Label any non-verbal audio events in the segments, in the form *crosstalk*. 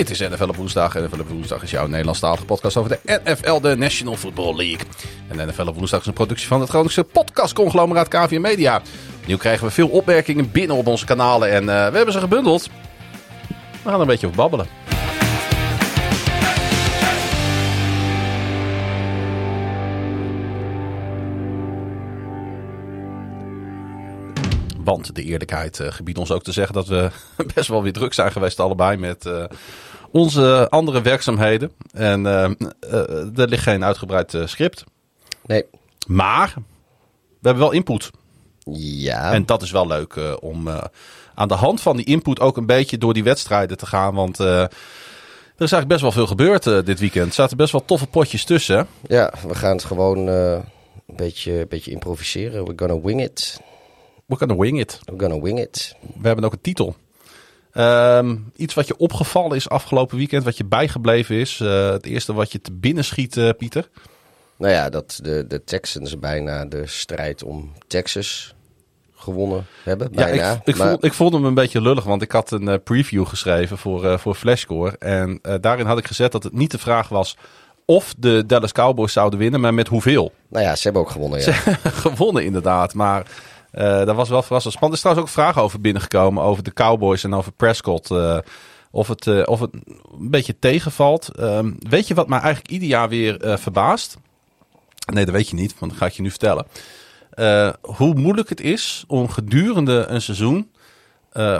Dit is NFL op woensdag. NFL op woensdag is jouw Nederlandstalige podcast over de NFL, de National Football League. En NFL op woensdag is een productie van het Groningse podcastconglomeraat KVM Media. Nu krijgen we veel opmerkingen binnen op onze kanalen en uh, we hebben ze gebundeld. We gaan er een beetje over babbelen. Want de eerlijkheid uh, gebiedt ons ook te zeggen dat we *laughs* best wel weer druk zijn geweest allebei met uh, onze andere werkzaamheden. En uh, er ligt geen uitgebreid script. Nee. Maar we hebben wel input. Ja. En dat is wel leuk om aan de hand van die input ook een beetje door die wedstrijden te gaan. Want er is eigenlijk best wel veel gebeurd dit weekend. Er zaten best wel toffe potjes tussen. Ja, we gaan het gewoon een beetje, een beetje improviseren. We're gonna wing it. We're gonna wing it. We're gonna wing it. We hebben ook een titel. Um, iets wat je opgevallen is afgelopen weekend, wat je bijgebleven is. Uh, het eerste wat je te binnen schiet, uh, Pieter. Nou ja, dat de, de Texans bijna de strijd om Texas gewonnen hebben. Bijna. Ja, ik, ik, maar... voel, ik voelde me een beetje lullig, want ik had een uh, preview geschreven voor, voor Flashscore. En daarin had ik gezet dat het niet de vraag was of de Dallas Cowboys zouden winnen, maar met hoeveel. Nou ja, ze hebben ook gewonnen. Ja. *laughs* gewonnen inderdaad, maar dat was wel verrassend spannend. Er is trouwens ook vragen over binnengekomen over de Cowboys en over Prescott. Uh, of, het, uh, of het een beetje tegenvalt. Um, weet je wat mij eigenlijk ieder jaar weer verbaast? Nee, dat weet je niet, want dat ga ik je nu vertellen. hoe moeilijk het is om gedurende een seizoen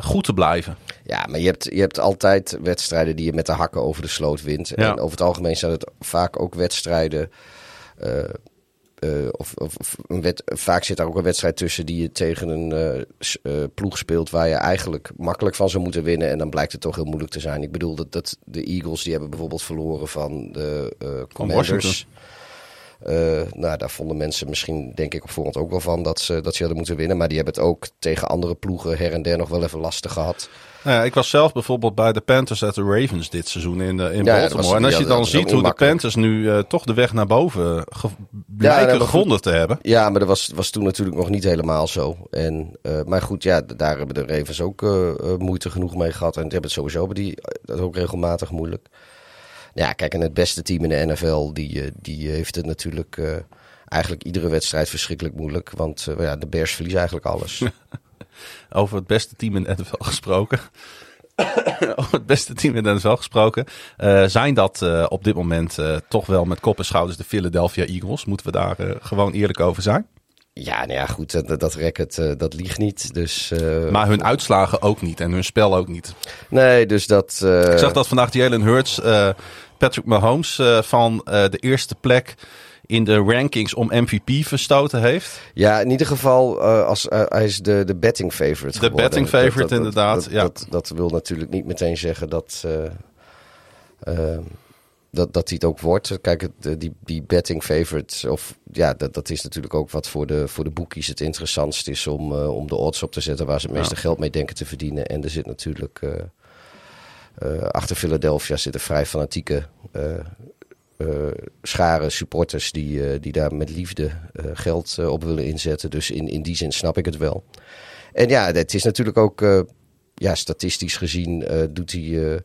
goed te blijven. Ja, maar je hebt, je hebt altijd wedstrijden die je met de hakken over de sloot wint. Ja. En over het algemeen zijn het vaak ook wedstrijden uh, of, of een wet, vaak zit daar ook een wedstrijd tussen die je tegen een uh, uh, ploeg speelt waar je eigenlijk makkelijk van zou moeten winnen. En dan blijkt het toch heel moeilijk te zijn. Ik bedoel dat, dat de Eagles die hebben bijvoorbeeld verloren van de Commanders. Nou, daar vonden mensen misschien, denk ik, op voorhand ook wel van dat ze, dat ze hadden moeten winnen. Maar die hebben het ook tegen andere ploegen her en der nog wel even lastig gehad. Nou ja, ik was zelf bijvoorbeeld bij de Panthers uit de Ravens dit seizoen in, in ja, Baltimore. Was, en als je dan ziet hoe de Panthers nu uh, toch de weg naar boven ge ja, gevonden te hebben. Ja, maar dat was, was toen natuurlijk nog niet helemaal zo. En, uh, maar goed, ja, daar hebben de Ravens ook uh, moeite genoeg mee gehad. En die hebben het sowieso die, dat ook regelmatig moeilijk. Ja, kijk, en het beste team in de NFL, die, die heeft het natuurlijk eigenlijk iedere wedstrijd verschrikkelijk moeilijk. Want ja, de Bears verliezen eigenlijk alles. *laughs* over het beste team in de NFL gesproken. *coughs* over het beste team in NFL gesproken. Zijn dat op dit moment toch wel met kop en schouders de Philadelphia Eagles? Moeten we daar gewoon eerlijk over zijn? Ja, nou ja, goed, dat, dat record, dat liegt niet. Dus, maar hun uitslagen ook niet en hun spel ook niet. Nee, dus dat... Ik zag dat vandaag Jalen Hurts, Patrick Mahomes van de eerste plek in de rankings om MVP verstoten heeft. Ja, in ieder geval als, hij is de, de betting favorite De betting favorite dat, dat, inderdaad, dat, ja. Dat, dat, wil natuurlijk niet meteen zeggen dat, dat, dat hij het ook wordt. Kijk, die, die betting favorite, of ja, dat, dat is natuurlijk ook wat voor de, voor de boekies het interessantst is om, om de odds op te zetten waar ze het meeste ja. geld mee denken te verdienen. En er zit natuurlijk... achter Philadelphia zitten vrij fanatieke scharen supporters die, die daar met liefde geld op willen inzetten. Dus in, in die zin snap ik het wel. En ja, het is natuurlijk ook, ja, statistisch gezien doet hij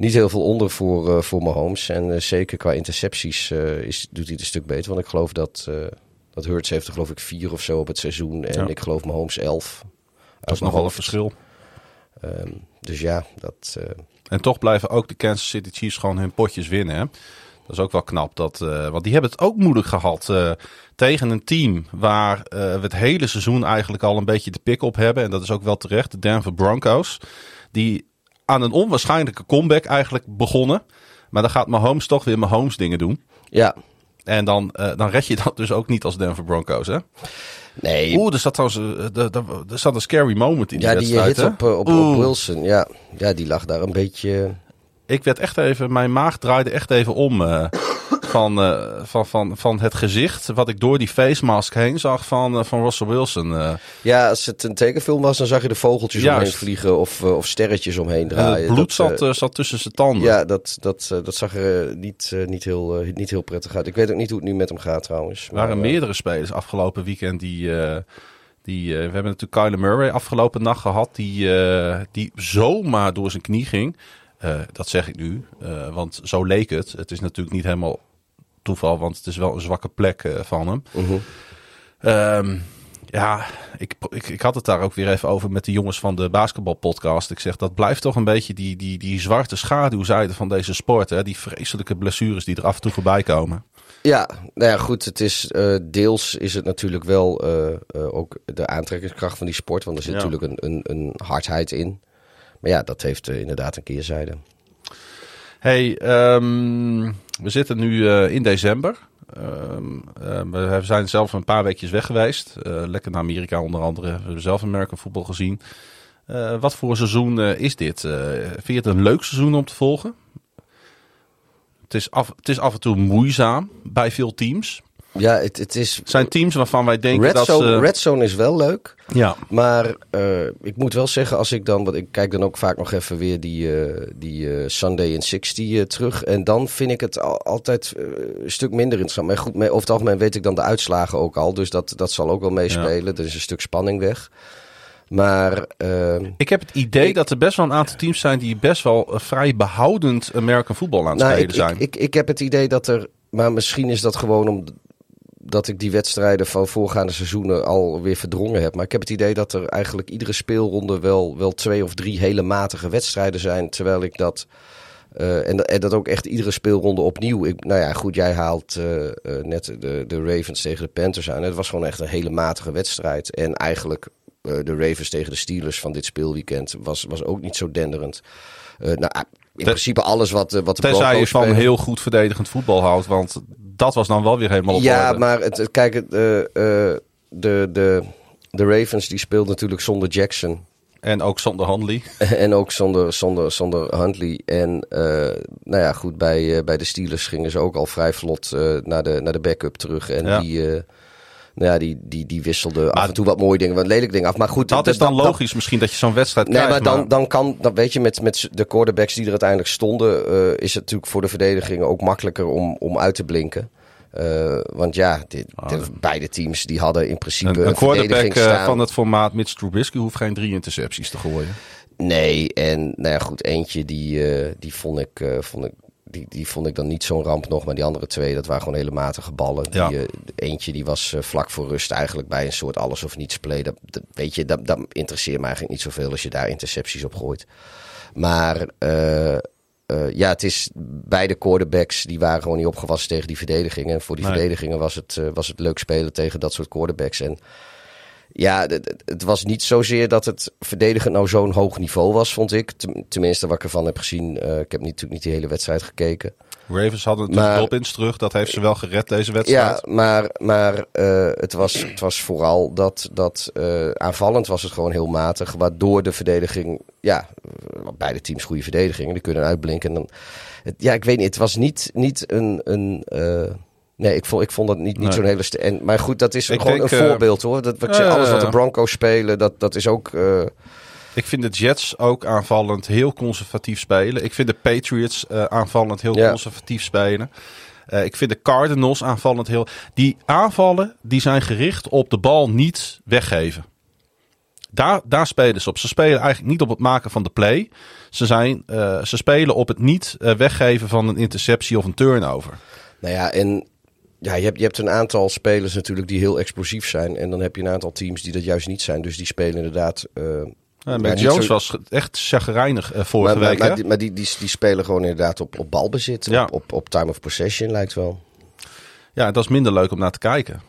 niet heel veel onder voor, voor Mahomes. En zeker qua intercepties is, doet hij het een stuk beter. Want ik geloof dat, dat Hurts heeft er geloof ik vier of zo op het seizoen. En ja. ik geloof Mahomes elf. Dat is nogal een verschil. Um, dus ja, dat... En toch blijven ook de Kansas City Chiefs gewoon hun potjes winnen, hè? Dat is ook wel knap. Dat, uh, want die hebben het ook moeilijk gehad uh, tegen een team waar uh, we het hele seizoen eigenlijk al een beetje de pik op hebben. En dat is ook wel terecht. De Denver Broncos. Die aan een onwaarschijnlijke comeback eigenlijk begonnen. Maar dan gaat Mahomes toch weer Mahomes dingen doen. Ja. En dan, dan red je dat dus ook niet als Denver Broncos, hè? Nee. Oeh, er zat trouwens er, er zat een scary moment in die ja, wedstrijd. Ja, die hit op, op, op, Wilson. Ja. ja, die lag daar een beetje ik werd echt even, mijn maag draaide echt even om uh, van, uh, van, van, van het gezicht wat ik door die face mask heen zag van, uh, van Russell Wilson. Ja, als het een tekenfilm was, dan zag je de vogeltjes Juist. omheen vliegen of, of sterretjes omheen draaien. het bloed dat, zat, zat tussen zijn tanden. Ja, dat, dat, dat zag er niet, niet, heel, niet heel prettig uit. Ik weet ook niet hoe het nu met hem gaat trouwens. Er waren meerdere spelers afgelopen weekend die... Die, uh, we hebben natuurlijk Kyler Murray afgelopen nacht gehad, die, uh, die zomaar door zijn knie ging. Eh, dat zeg ik nu, eh, want zo leek het. Het is natuurlijk niet helemaal toeval, want het is wel een zwakke plek eh, van hem. Mhm. Ehm, ja, ik, ik, ik had het daar ook weer even over met de jongens van de basketbalpodcast. Ik zeg, dat blijft toch een beetje die, die, die zwarte schaduwzijde van deze sport. Hè? Die vreselijke blessures die er af en toe voorbij komen. Ja, nou ja, goed. Het is, eh, deels is het natuurlijk wel eh, ook de aantrekkingskracht van die sport. Want er zit Ja. natuurlijk een, een, een hardheid in. Maar ja, dat heeft inderdaad een keerzijde. Hey, ehm, we zitten nu eh, in december. Ehm, eh, we zijn zelf een paar weekjes weg geweest. Eh, lekker naar Amerika onder andere. We hebben zelf American voetbal gezien. Wat voor seizoen is dit? Vind je het een leuk seizoen om te volgen? Het is, af, het is af en toe moeizaam bij veel teams. Ja, het, het is... Zijn teams waarvan wij denken Red dat Zone, ze... Red Zone is wel leuk. Ja, Maar eh, ik moet wel zeggen, als ik dan, want ik kijk dan ook vaak nog even weer die, eh, die eh, Sunday in 60 eh, terug. En dan vind ik het al- altijd een stuk minder interessant. Maar goed, over het algemeen weet ik dan de uitslagen ook al. Dus dat, dat zal ook wel meespelen. Er is een stuk spanning weg. Maar eh, ik heb het idee Ik- dat er best wel een aantal teams zijn die best wel vrij behoudend American voetbal aan het nou, spelen ik, zijn. ik, ik, ik heb het idee dat er, maar misschien is dat gewoon om dat ik die wedstrijden van voorgaande seizoenen alweer verdrongen heb. Maar ik heb het idee dat er eigenlijk iedere speelronde wel, wel twee of drie hele matige wedstrijden zijn. Terwijl ik dat. eh, en, dat- ook echt iedere speelronde opnieuw. Nou ja, goed, jij haalt eh, eh, net de, de Ravens tegen de Panthers aan. Het was gewoon echt een hele matige wedstrijd. En eigenlijk de Ravens tegen de Steelers van dit speelweekend was, was ook niet zo denderend. Nou, in principe alles wat, eh, wat de Tenzij je van heel goed verdedigend voetbal houdt. Want dat was dan wel weer helemaal op Ja, orde. maar het, het- kijk, het, eh, eh, de, de, de Ravens die speelt natuurlijk zonder Jackson. En ook zonder Handley. *laughs* en ook zonder, zonder, zonder Huntley. En nou ja, goed, bij, bij de Steelers gingen ze ook al vrij vlot naar, de, naar de backup terug. En Ja. die, ja, die, die, die wisselde af en toe wat mooie dingen, wat lelijke dingen af. Maar goed, Dat is dan logisch misschien dat je zo'n wedstrijd Nee, krijgt. maar dan, dan kan, dan weet je, met, met de quarterbacks die er uiteindelijk stonden, eh, is het natuurlijk voor de verdediging ook makkelijker om, om uit te blinken. Eh, want ja, dit, de- beide teams die hadden in principe een, een, een quarterback eh, staan. van het formaat Mitch Trubisky hoeft geen drie intercepties te gooien. Nee, en nou ja, goed, eentje die, die vond ik, vond ik die, die vond ik dan niet zo'n ramp nog. Maar die andere twee, dat waren gewoon hele matige ballen. Ja. Die, eh, eentje die was eh, vlak voor rust eigenlijk bij een soort alles of niets play. Dat, dat- weet je, dat, dat interesseert me eigenlijk niet zoveel als je daar intercepties op gooit. Maar eh, ja, het is beide quarterbacks die waren gewoon niet opgewassen tegen die verdedigingen. En voor die Nee. verdedigingen was het, was het leuk spelen tegen dat soort quarterbacks. En ja, het- was niet zozeer dat het verdedigen nou zo'n hoog niveau was, vond ik. Ten- Tenminste, wat ik ervan heb gezien. Eh, ik heb natuurlijk niet die hele wedstrijd gekeken. Ravens hadden natuurlijk Dobbins terug. Dat heeft ze wel gered deze wedstrijd. Ja, maar, maar eh, het, was, het was vooral dat, dat eh, aanvallend was het gewoon heel matig. Waardoor de verdediging, ja, beide teams goede verdedigingen, die kunnen uitblinken. En dan, het, ja, ik weet niet, het was niet, niet een... een nee, ik vond, ik vond dat niet, niet Nee. zo'n hele... En, maar goed, dat is Ik gewoon denk, een eh, voorbeeld hoor. Dat, wat ja, alles wat de Broncos spelen, dat, dat is ook... eh, Ik vind de Jets ook aanvallend heel conservatief spelen. Ik vind de Patriots eh, aanvallend heel conservatief spelen. Ik vind de Cardinals aanvallend heel... Die aanvallen die zijn gericht op de bal niet weggeven. Daar, daar spelen ze op. Ze spelen eigenlijk niet op het maken van de play. Ze, zijn, ze spelen op het niet weggeven van een interceptie of een turnover. Nou ja, en ja, je, hebt, je hebt een aantal spelers natuurlijk die heel explosief zijn. En dan heb je een aantal teams die dat juist niet zijn. Dus die spelen inderdaad... Uh, maar Mac niet Jones zo- was echt chagrijnig eh, vorige maar, maar, week. maar, die, maar die, die, die spelen gewoon inderdaad op, op balbezit. Ja. Op, op, op time of possession lijkt wel. Ja, dat is minder leuk om naar te kijken.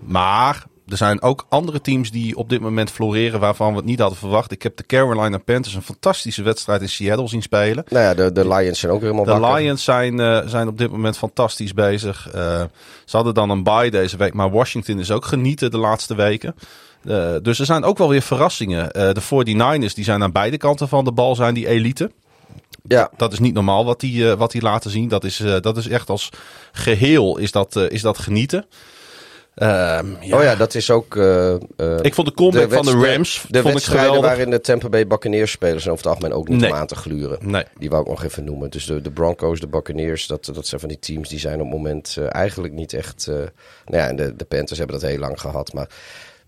Maar er zijn ook andere teams die op dit moment floreren waarvan we het niet hadden verwacht. Ik heb de Carolina Panthers een fantastische wedstrijd in Seattle zien spelen. Nou ja, de, de Lions zijn ook helemaal De. Lions zijn, eh, zijn op dit moment fantastisch bezig. Eh, ze hadden dan een bye deze week, maar Washington is ook genieten de laatste weken. Eh, dus er zijn ook wel weer verrassingen. De 49ers die zijn aan beide kanten van de bal, zijn die elite. Ja, Dat is niet normaal wat die, wat die laten zien. Dat is, dat is echt als geheel is dat, is dat genieten. Ehm, ja. Oh ja, dat is ook... eh, eh, Ik vond de comeback van de Rams De vond ik wedstrijden geweldig. waarin de Tampa Bay Buccaneers spelen zijn over het algemeen ook niet Nee. om aan te gluren. Nee. Die wou ik nog even noemen. Dus de, de Broncos, de Buccaneers, dat, dat zijn van die teams die zijn op het moment eh, eigenlijk niet echt... eh, nou ja, en de, de Panthers hebben dat heel lang gehad. Maar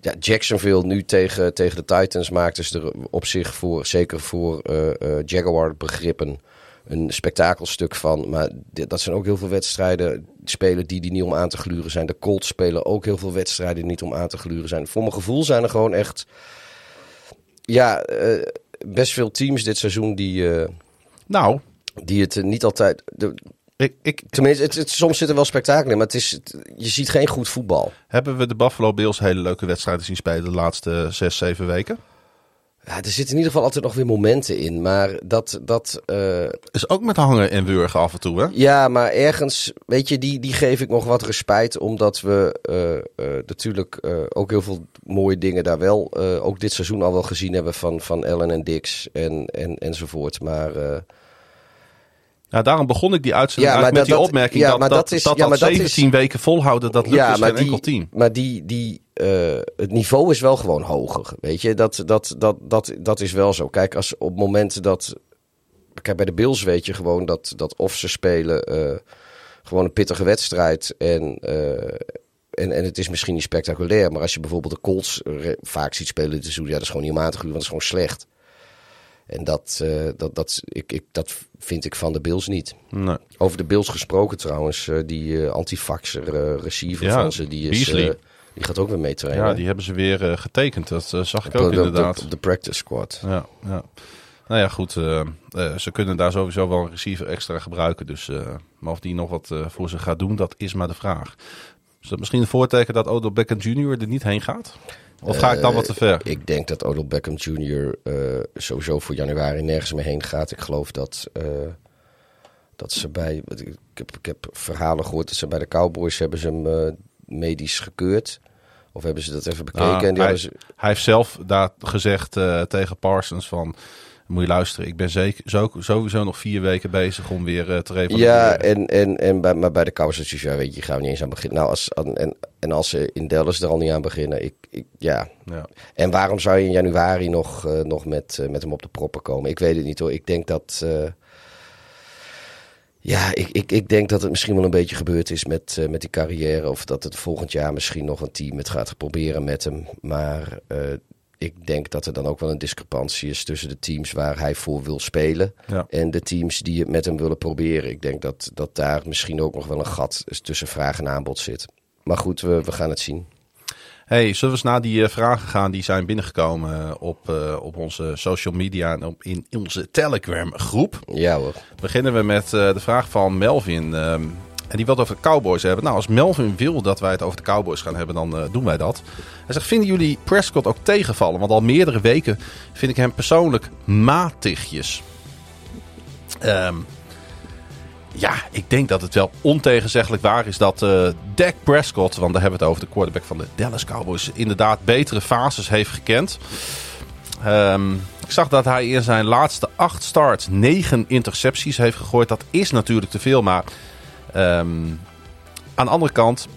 ja, Jacksonville nu tegen, tegen de Titans maakten ze er op zich voor, zeker voor eh, eh, Jaguar begrippen... een spektakelstuk van. Maar dit- dat zijn ook heel veel wedstrijden. Spelen die die niet om aan te gluren zijn. De Colts spelen ook heel veel wedstrijden die niet om aan te gluren zijn. Voor mijn gevoel zijn er gewoon echt. Ja, eh, best veel teams dit seizoen die, eh, Nou, die het niet altijd. De, ik, ik, tenminste, het, het- soms zit er wel spektakel in, maar het is, het- je ziet geen goed voetbal. hebben we de Buffalo Bills hele leuke wedstrijden zien spelen de laatste zes, zeven weken? Ja, er zitten in ieder geval altijd nog weer momenten in. Maar dat. dat eh, Is ook met hangen en wurgen af en toe, hè? Ja, maar ergens, weet je, die, die geef ik nog wat respijt. Omdat we eh, eh, natuurlijk ook heel veel mooie dingen daar wel, ook dit seizoen al wel gezien hebben van, van Ellen en Dix en, en, enzovoort. Maar Ja, daarom begon ik die uitzending Ja, maar eigenlijk met dat- die opmerking ja, dat dat, dat is- dat, ja, maar dat is- 17 weken volhouden, dat lukt ja, dus geen die, enkel team. maar die, die, eh, het niveau is wel gewoon hoger. Weet je, dat, dat, dat, dat, dat is wel zo. Kijk, als op momenten dat. Kijk, bij de Bills weet je gewoon dat, dat of ze spelen eh, gewoon een pittige wedstrijd. En, eh, en, en het is misschien niet spectaculair. Maar als je bijvoorbeeld de Colts vaak ziet spelen dit seizoen, ja, dat is gewoon niet om aan te gluren, want dat is gewoon slecht. En dat, dat, dat, ik, ik, dat vind ik van de Bills niet. Nee. Over de Bills gesproken trouwens, die antifaxer receiver Ja, van ze, die, is, die gaat ook weer mee trainen. Ja, die hebben ze weer eh, getekend. Dat eh, zag ik de- ook de- inderdaad. de practice squad. Ja, ja. Nou ja, goed. eh, ze kunnen daar sowieso wel een receiver extra gebruiken. Dus, maar of die nog wat voor ze gaat doen, dat is maar de vraag. Is dat misschien een voorteken dat Odell Beckham Jr. er niet heen gaat? Of ga ik dan wat te ver? Ik denk dat Odell Beckham Jr. sowieso voor januari nergens meer heen gaat. Ik geloof dat, dat ze bij... Ik heb, ik heb verhalen gehoord dat ze bij de Cowboys hebben ze hem medisch gekeurd. Of hebben ze dat even bekeken? Ah, en die hij, ze, hij heeft zelf daar gezegd eh, tegen Parsons van... Moet je luisteren, ik ben zeker, zo, sowieso nog vier weken bezig om weer eh, te revalideren. Ja, en, en, en bij, maar bij de Cowboys ja, weet je, gaan we niet eens aan beginnen. Nou, als, en, en als ze in Dallas er al niet aan beginnen, ik, ik, ja. Ja. En waarom zou je in januari nog, eh, nog met, met hem op de proppen komen? Ik weet het niet hoor. Ik denk dat. Ja, ik, ik, ik denk dat het misschien wel een beetje gebeurd is met, eh, met die carrière. Of dat het volgend jaar misschien nog een team het gaat proberen met hem. Maar eh, ik denk dat er dan ook wel een discrepantie is tussen de teams waar hij voor wil spelen. Ja. En de teams die het met hem willen proberen. Ik denk dat, dat daar misschien ook nog wel een gat tussen vraag en aanbod zit. Maar goed, we, we gaan het zien. Hey, zullen we eens naar die eh, vragen gaan die zijn binnengekomen eh, op, eh, op onze social media en op, in onze Telegram groep? Ja hoor. Beginnen we met de vraag van Melvin. ehm, en die wil het over de Cowboys hebben. Nou, als Melvin wil dat wij het over de Cowboys gaan hebben, dan doen wij dat. Hij zegt, vinden jullie Prescott ook tegenvallen? Want al meerdere weken vind ik hem persoonlijk matigjes. Ehm, ja, ik denk dat het wel ontegenzeggelijk waar is dat eh Dak Prescott, want daar hebben we het over, de quarterback van de Dallas Cowboys, inderdaad betere fases heeft gekend. Ehm, ik zag dat hij in zijn laatste acht starts negen intercepties heeft gegooid. Dat is natuurlijk te veel, maar ehm, aan de andere kant,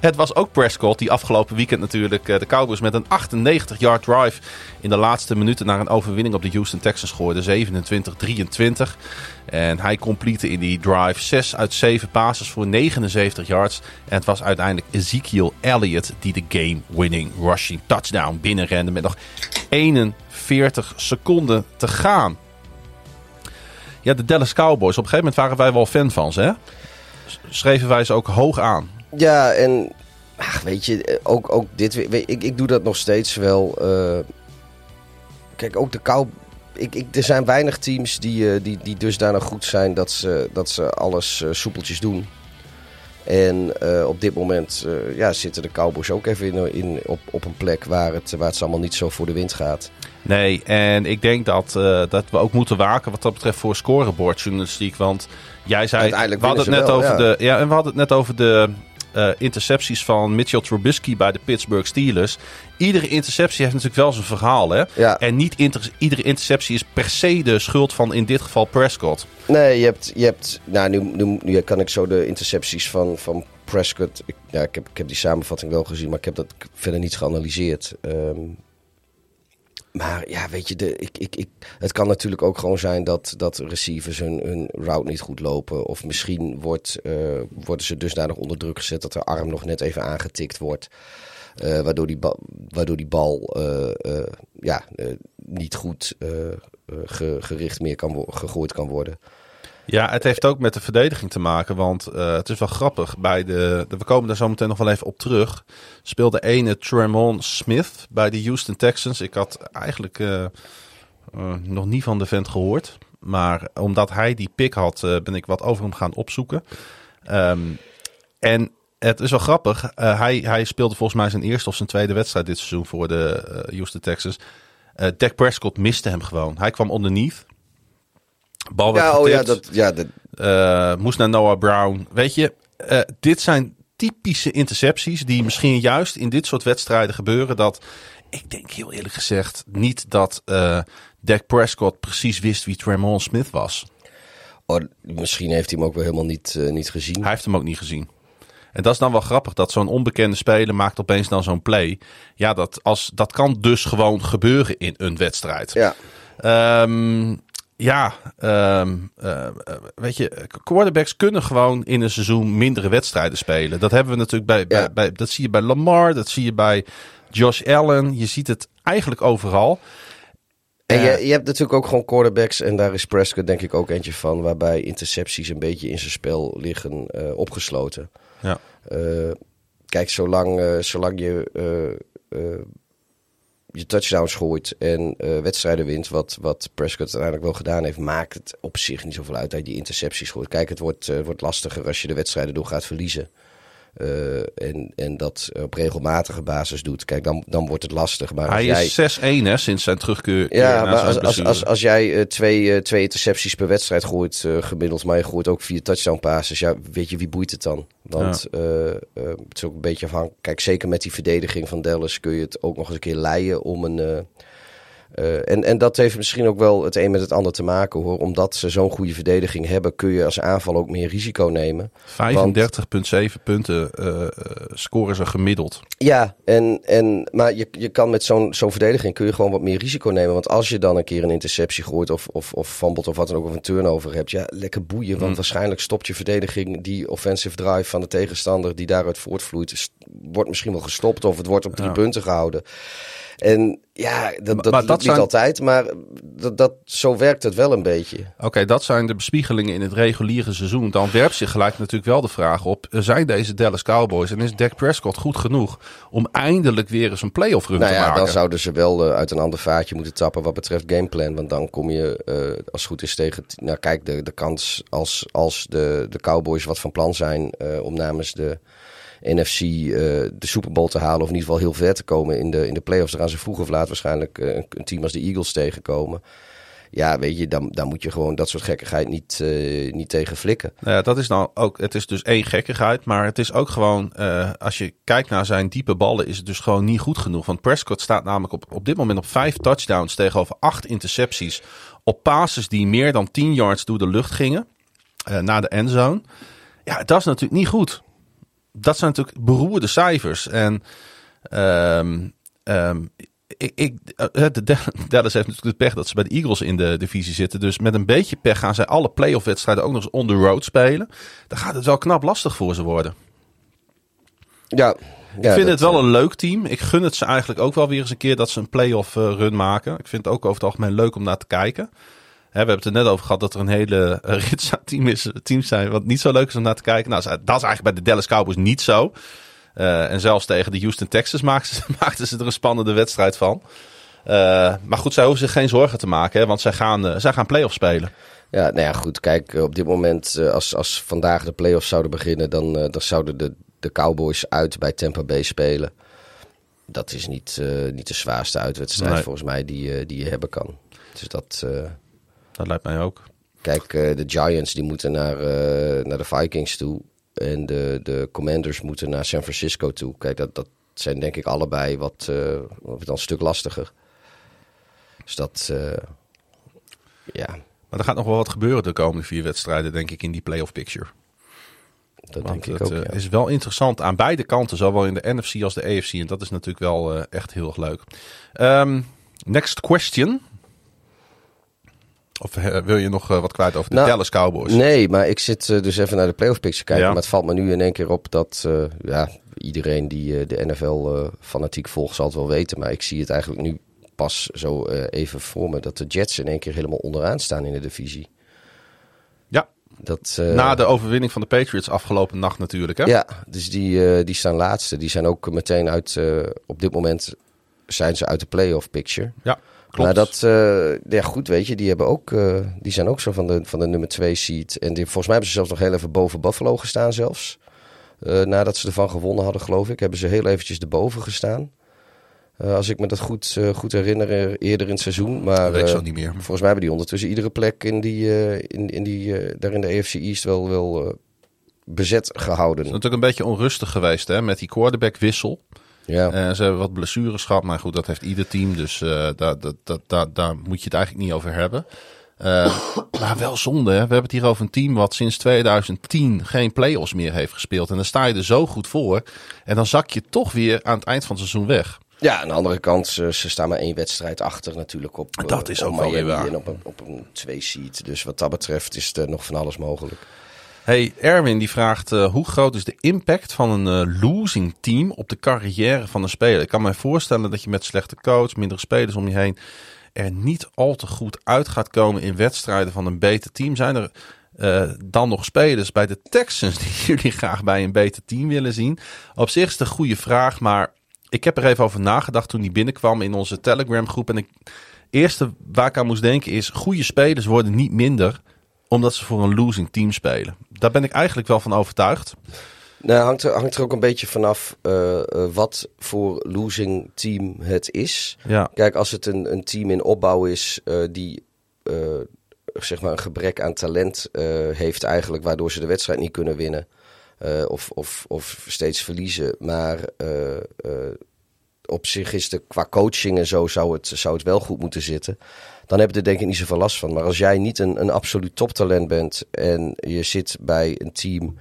het was ook Prescott die afgelopen weekend natuurlijk eh, de Cowboys met een 98-yard drive in de laatste minuten naar een overwinning op de Houston Texans gooide. 27-23. En hij complete in die drive 6 uit 7 passes voor 79 yards. En het was uiteindelijk Ezekiel Elliott die de game-winning rushing touchdown binnenrende met nog 41 seconden te gaan. Ja, de Dallas Cowboys. Op een gegeven moment waren wij wel fan van ze, hè? Schreven wij ze ook hoog aan. Ja, en ach, weet je, eh, ook, ook dit weet- Ik, ik doe dat nog steeds wel. eh, kijk, ook de kou. Ik, ik, er zijn weinig teams die, eh, die, die dusdanig goed zijn dat ze, dat ze alles soepeltjes doen. En op dit moment ja, zitten de Cowboys ook even in, in, op, op een plek waar het, waar het allemaal niet zo voor de wind gaat. Nee, en ik denk dat, dat we ook moeten waken wat dat betreft voor scorebordjournalistiek. Want jij zei, Uiteindelijk we hadden het net over de, ja, en we hadden het net over de eh, intercepties van Mitchell Trubisky bij de Pittsburgh Steelers. Iedere interceptie heeft natuurlijk wel zijn verhaal, hè? Ja. En niet inter- iedere interceptie is per se de schuld van in dit geval Prescott. Nee, je hebt. Je hebt nou, nu, nu, nu kan ik zo de intercepties van, van Prescott. Ik, ja, ik, heb, ik heb die samenvatting wel gezien, maar ik heb dat verder niet geanalyseerd. Ehm, maar ja, weet je, de, ik, ik, ik, het kan natuurlijk ook gewoon zijn dat, dat receivers hun, hun route niet goed lopen. Of misschien wordt, eh, worden ze dusdanig onder druk gezet dat de arm nog net even aangetikt wordt. Eh, waardoor, die bal, waardoor die bal ja, eh, niet goed ge- gericht meer kan gegooid kan worden. Ja, het heeft ook met de verdediging te maken. Want uh, het is wel grappig. Bij de, de, we komen daar zo meteen nog wel even op terug. Speelde ene Tremont Smith bij de Houston Texans. Ik had eigenlijk uh, uh, nog niet van de vent gehoord. Maar omdat hij die pick had, ben ik wat over hem gaan opzoeken. Um, en het is wel grappig. hij, hij speelde volgens mij zijn eerste of zijn tweede wedstrijd dit seizoen voor de Houston Texans. Dak Prescott miste hem gewoon. Hij kwam underneath. Bal werd ja, oh ja, dat, ja, dat... Uh, moest naar Noah Brown. Weet je, uh, dit zijn typische intercepties die misschien juist in dit soort wedstrijden gebeuren. Dat ik denk heel eerlijk gezegd niet dat uh, Dak Prescott precies wist wie Tremont Smith was. Oh, misschien heeft hij hem ook wel helemaal niet, niet gezien. Hij heeft hem ook niet gezien. En dat is dan wel grappig dat zo'n onbekende speler maakt opeens dan zo'n play. Ja, dat, als, dat kan dus gewoon gebeuren in een wedstrijd. Ja. Um, ja, um, uh, weet je, quarterbacks kunnen gewoon in een seizoen mindere wedstrijden spelen. Dat hebben we natuurlijk bij, bij, Ja. bij, dat zie je bij Lamar, dat zie je bij Josh Allen. Je ziet het eigenlijk overal. En Eh, je, je hebt natuurlijk ook gewoon quarterbacks, en daar is Prescott denk ik ook eentje van, waarbij intercepties een beetje in zijn spel liggen eh, opgesloten. Ja. Eh, kijk, zolang, eh, zolang je eh, eh, je touchdowns gooit en eh, wedstrijden wint, wat, wat Prescott uiteindelijk wel gedaan heeft, maakt het op zich niet zoveel uit dat die intercepties gooit. Kijk, het wordt, eh, wordt lastiger als je de wedstrijden door gaat verliezen. Eh, en, en dat op regelmatige basis doet. Kijk, dan, dan wordt het lastig. Maar Hij jij... is 6-1 hè, sinds zijn terugkeer Ja, maar als, als, als, als jij eh, twee, eh, twee intercepties per wedstrijd gooit gemiddeld, maar je gooit ook vier touchdown passes, ja, weet je, wie boeit het dan? Want het is ook een beetje afhankelijk. Kijk, zeker met die verdediging van Dallas kun je het ook nog eens een keer leiden om een... eh, en, en dat heeft misschien ook wel het een met het ander te maken hoor. Omdat ze zo'n goede verdediging hebben, kun je als aanval ook meer risico nemen. 35,7 punten eh, eh, scoren ze gemiddeld. Ja, en, en, maar je, je kan met zo'n zo'n verdediging kun je gewoon wat meer risico nemen. Want als je dan een keer een interceptie gooit of, of, of fumbled of wat dan ook, of een turnover hebt. Ja, lekker boeien. Want Mm. waarschijnlijk stopt je verdediging die offensive drive van de tegenstander die daaruit voortvloeit. Wordt misschien wel gestopt of het wordt op drie Ja. punten gehouden. En ja, dat, dat, maar lukt dat niet zijn- altijd, maar dat, dat, zo werkt het wel een beetje. Oké, dat zijn de bespiegelingen in het reguliere seizoen. Dan werpt zich gelijk natuurlijk wel de vraag op: zijn deze Dallas Cowboys en is Dak Prescott goed genoeg om eindelijk weer eens een playoff run Nou te ja, maken? dan zouden ze wel eh, uit een ander vaatje moeten tappen wat betreft gameplan. Want dan kom je, eh, als het goed is, tegen... Nou kijk, de, de kans als, als de, de Cowboys wat van plan zijn eh, om namens de NFC eh, de Super Bowl te halen... of in ieder geval heel ver te komen in de, in de playoffs... dan gaan ze vroeg of laat waarschijnlijk eh, een, team als de Eagles tegenkomen. Ja, weet je, dan, dan moet je gewoon dat soort gekkigheid niet, eh, niet tegen flikken. Nou ja, dat is nou ook. Het is dus één gekkigheid, maar het is ook gewoon. als je kijkt naar zijn diepe ballen, is het dus gewoon niet goed genoeg. Want Prescott staat namelijk op, op dit moment op vijf touchdowns tegenover acht intercepties. Op passes die meer dan 10 yards door de lucht gingen. naar de endzone. Ja, dat is natuurlijk niet goed. Dat zijn natuurlijk beroerde cijfers. En ehm, ehm, ik, ik, eh, de *laughs* Dallas heeft natuurlijk het pech dat ze bij de Eagles in de divisie zitten. Dus met een beetje pech gaan zij alle playoff wedstrijden ook nog eens on the road spelen. Dan gaat het wel knap lastig voor ze worden. Ja, ik vind het wel een leuk team. Ik gun het ze eigenlijk ook wel weer eens een keer dat ze een playoff eh, run maken. Ik vind het ook over het algemeen leuk om naar te kijken. We hebben het er net over gehad dat er een hele eh, *laughs* rits team is, teams zijn wat niet zo leuk is om naar te kijken. Nou, dat is eigenlijk bij de Dallas Cowboys niet zo. Uh, en zelfs tegen de Houston Texans *laughs* maakten ze, maakten ze er een spannende wedstrijd van. Uh, maar goed, zij hoeven zich geen zorgen te maken, hè, want zij gaan, uh, zij gaan play-off spelen. Ja, nou ja, goed. Kijk, op dit moment, als, als vandaag de play-offs zouden beginnen, dan, dan zouden de, de Cowboys uit bij Tampa Bay spelen. Dat is niet, niet de zwaarste uitwedstrijd nee. volgens mij die, die je hebben kan. Dus dat... dat lijkt mij ook. Kijk, de Giants die moeten naar, naar de Vikings toe. En de, de Commanders moeten naar San Francisco toe. Kijk, dat, dat zijn denk ik allebei wat, uh, wat een stuk lastiger. Dus dat, ja. Maar er gaat nog wel wat gebeuren de komende vier wedstrijden, denk ik, in die playoff picture. Dat Want denk ik het ook, is wel interessant aan beide kanten, zowel in de NFC als de AFC. En dat is natuurlijk wel echt heel erg leuk. Um, next question. Of uh, wil je nog wat kwijt over de nou, Dallas Cowboys? Nee, maar ik zit dus even naar de playoff picture kijken. Ja. Maar het valt me nu in één keer op dat ja, iedereen die de NFL fanatiek volgt zal het wel weten. Maar ik zie het eigenlijk nu pas zo even voor me dat de Jets in één keer helemaal onderaan staan in de divisie. Ja, Dat, uh, Na de overwinning van de Patriots afgelopen nacht natuurlijk, hè? Ja, dus die, uh, die staan laatste. Die zijn ook meteen uit... Uh, op dit moment zijn ze uit de playoff picture. Ja, klopt. Maar dat... ja, goed, weet je. Die, hebben ook, die zijn ook zo van de, van de nummer 2 seed. En die, volgens mij hebben ze zelfs nog heel even boven Buffalo gestaan zelfs. nadat ze ervan gewonnen hadden, geloof ik. Hebben ze heel eventjes erboven gestaan. Als ik me dat goed, goed herinner, eerder in het seizoen. Maar dat weet ik zo niet meer. volgens mij hebben die ondertussen iedere plek in die, in, in die, daar in de AFC East wel, wel bezet gehouden. Het is natuurlijk een beetje onrustig geweest hè, met die quarterback wissel. Ja. ze hebben wat blessures gehad, maar goed, dat heeft ieder team. Dus daar, dat, daar, daar moet je het eigenlijk niet over hebben. maar wel zonde, hè? we hebben het hier over een team wat sinds 2010 geen play-offs meer heeft gespeeld. En dan sta je er zo goed voor. En dan zak je toch weer aan het eind van het seizoen weg. Ja, aan de andere kant, ze, ze staan maar één wedstrijd achter natuurlijk op, dat is op ook wel waar. en op een, op een twee-seat. Dus wat dat betreft is er nog van alles mogelijk. Hey, Erwin die vraagt uh, hoe groot is de impact van een uh, losing team op de carrière van een speler? Ik kan me voorstellen dat je met slechte coach, mindere spelers om je heen er niet al te goed uit gaat komen in wedstrijden van een beter team. Zijn er uh, dan nog spelers bij de Texans *laughs* die jullie graag bij een beter team willen zien? Op zich is het een goede vraag, maar ik heb er even over nagedacht toen die binnenkwam in onze Telegram groep. En het eerste waar ik aan moest denken is: goede spelers worden niet minder omdat ze voor een losing team spelen. Daar ben ik eigenlijk wel van overtuigd. Nou, hangt er, hangt er ook een beetje vanaf uh, wat voor losing team het is. Ja. Kijk, als het een, een team in opbouw is uh, die zeg maar een gebrek aan talent heeft eigenlijk, waardoor ze de wedstrijd niet kunnen winnen. Of, of, of steeds verliezen. Maar op zich is de qua coaching en zo zou het, zou het wel goed moeten zitten. Dan heb je er denk ik niet zoveel last van. Maar als jij niet een, een absoluut toptalent bent en je zit bij een team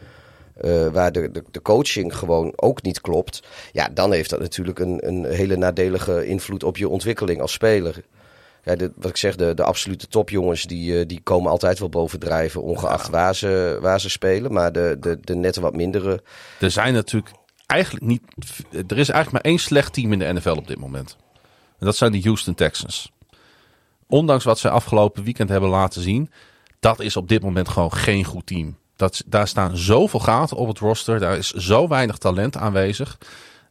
waar de, de, de, coaching gewoon ook niet klopt. Ja, dan heeft dat natuurlijk een, een hele nadelige invloed op je ontwikkeling als speler ja, de, wat ik zeg, de, de absolute topjongens die, eh, die komen altijd wel bovendrijven, ongeacht waar, ze, waar ze spelen. Maar de, de, de nette wat mindere. Er zijn natuurlijk eigenlijk niet. Er is eigenlijk maar één slecht team in de NFL op dit moment. En dat zijn de Houston Texans. Ondanks wat ze afgelopen weekend hebben laten zien, dat is op dit moment gewoon geen goed team. Dat, daar staan zoveel gaten op het roster. Daar is zo weinig talent aanwezig.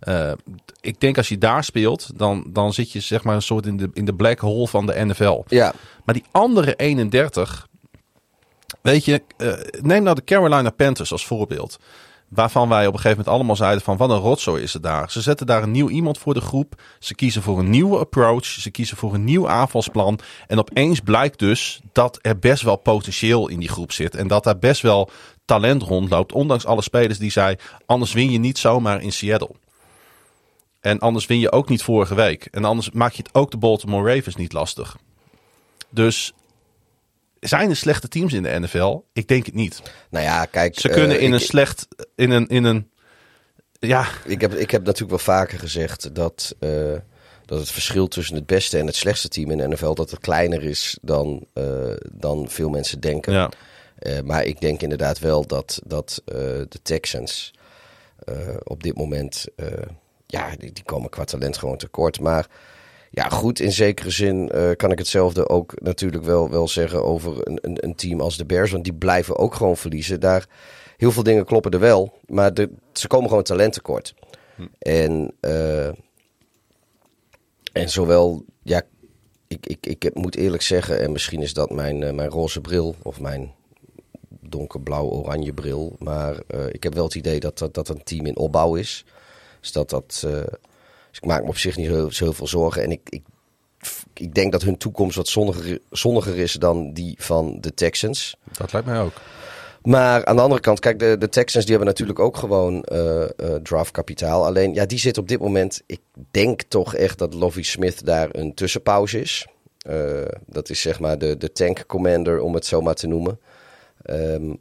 Uh, ik denk als je daar speelt, dan, dan zit je zeg maar een soort in de, in de black hole van de NFL. Ja. Maar die andere 31, weet je, uh, neem nou de Carolina Panthers als voorbeeld. Waarvan wij op een gegeven moment allemaal zeiden van wat een rotzooi is het daar. Ze zetten daar een nieuw iemand voor de groep. Ze kiezen voor een nieuwe approach. Ze kiezen voor een nieuw aanvalsplan. En opeens blijkt dus dat er best wel potentieel in die groep zit. En dat daar best wel talent rondloopt. Ondanks alle spelers die zei, anders win je niet zomaar in Seattle. En anders win je ook niet vorige week. En anders maak je het ook de Baltimore Ravens niet lastig. Dus zijn er slechte teams in de NFL? Ik denk het niet. Nou ja, kijk. Ze kunnen uh, in ik, een slecht. In een. In een ja. Ik heb, ik heb natuurlijk wel vaker gezegd dat. Uh, dat het verschil tussen het beste en het slechtste team in de NFL. dat het kleiner is dan, uh, dan veel mensen denken. Ja. maar ik denk inderdaad wel dat, dat de Texans. op dit moment ja, die, die, komen qua talent gewoon tekort. Maar ja, goed, in zekere zin uh, kan ik hetzelfde ook natuurlijk wel, wel zeggen over een, een, een, team als de Bears. Want die blijven ook gewoon verliezen. Daar, heel veel dingen kloppen er wel, maar de, ze komen gewoon talent tekort. Hm. En, uh, en zowel, ja, ik, ik, ik moet eerlijk zeggen, en misschien is dat mijn, uh, mijn roze bril of mijn donkerblauw-oranje bril. Maar ik heb wel het idee dat, dat dat een team in opbouw is. Dus dat dat. Dus ik maak me op zich niet zo, zo heel veel zorgen. En ik, ik, ik denk dat hun toekomst wat zonniger, zonniger is dan die van de Texans. Dat lijkt mij ook. Maar aan de andere kant, kijk, de, de Texans die hebben natuurlijk ook gewoon uh, uh, draftkapitaal. Alleen, ja, die zit op dit moment. Ik denk toch echt dat Lovie Smith daar een tussenpauze is. Uh, dat is zeg maar de, de tank commander, om het zo maar te noemen. Um,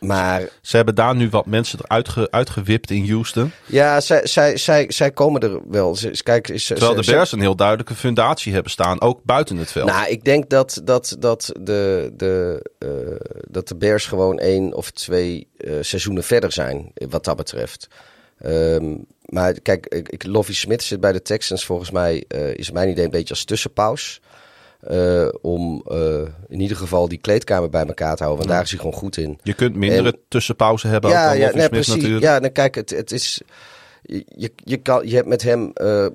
maar, ze hebben daar nu wat mensen eruit ge, uitgewipt in Houston. Ja, zij, zij, zij, zij komen er wel. Ze, kijk, ze, Terwijl de Bears een heel duidelijke fundatie hebben staan, ook buiten het veld. Nou, ik denk dat, dat, dat, de, de, uh, dat de Bears gewoon één of twee uh, seizoenen verder zijn, wat dat betreft. Um, maar kijk, ik, Lovie Smith zit bij de Texans volgens mij, uh, is mijn idee een beetje als tussenpaus. Eh, om eh, in ieder geval die kleedkamer bij elkaar te houden. Want daar is hij gewoon goed in. Je kunt mindere En- tussenpauze hebben. Ja, ook ja, nee, precies. natuurlijk. Ja, dan kijk, het, het is. Je, je, kan, je hebt met hem, eh,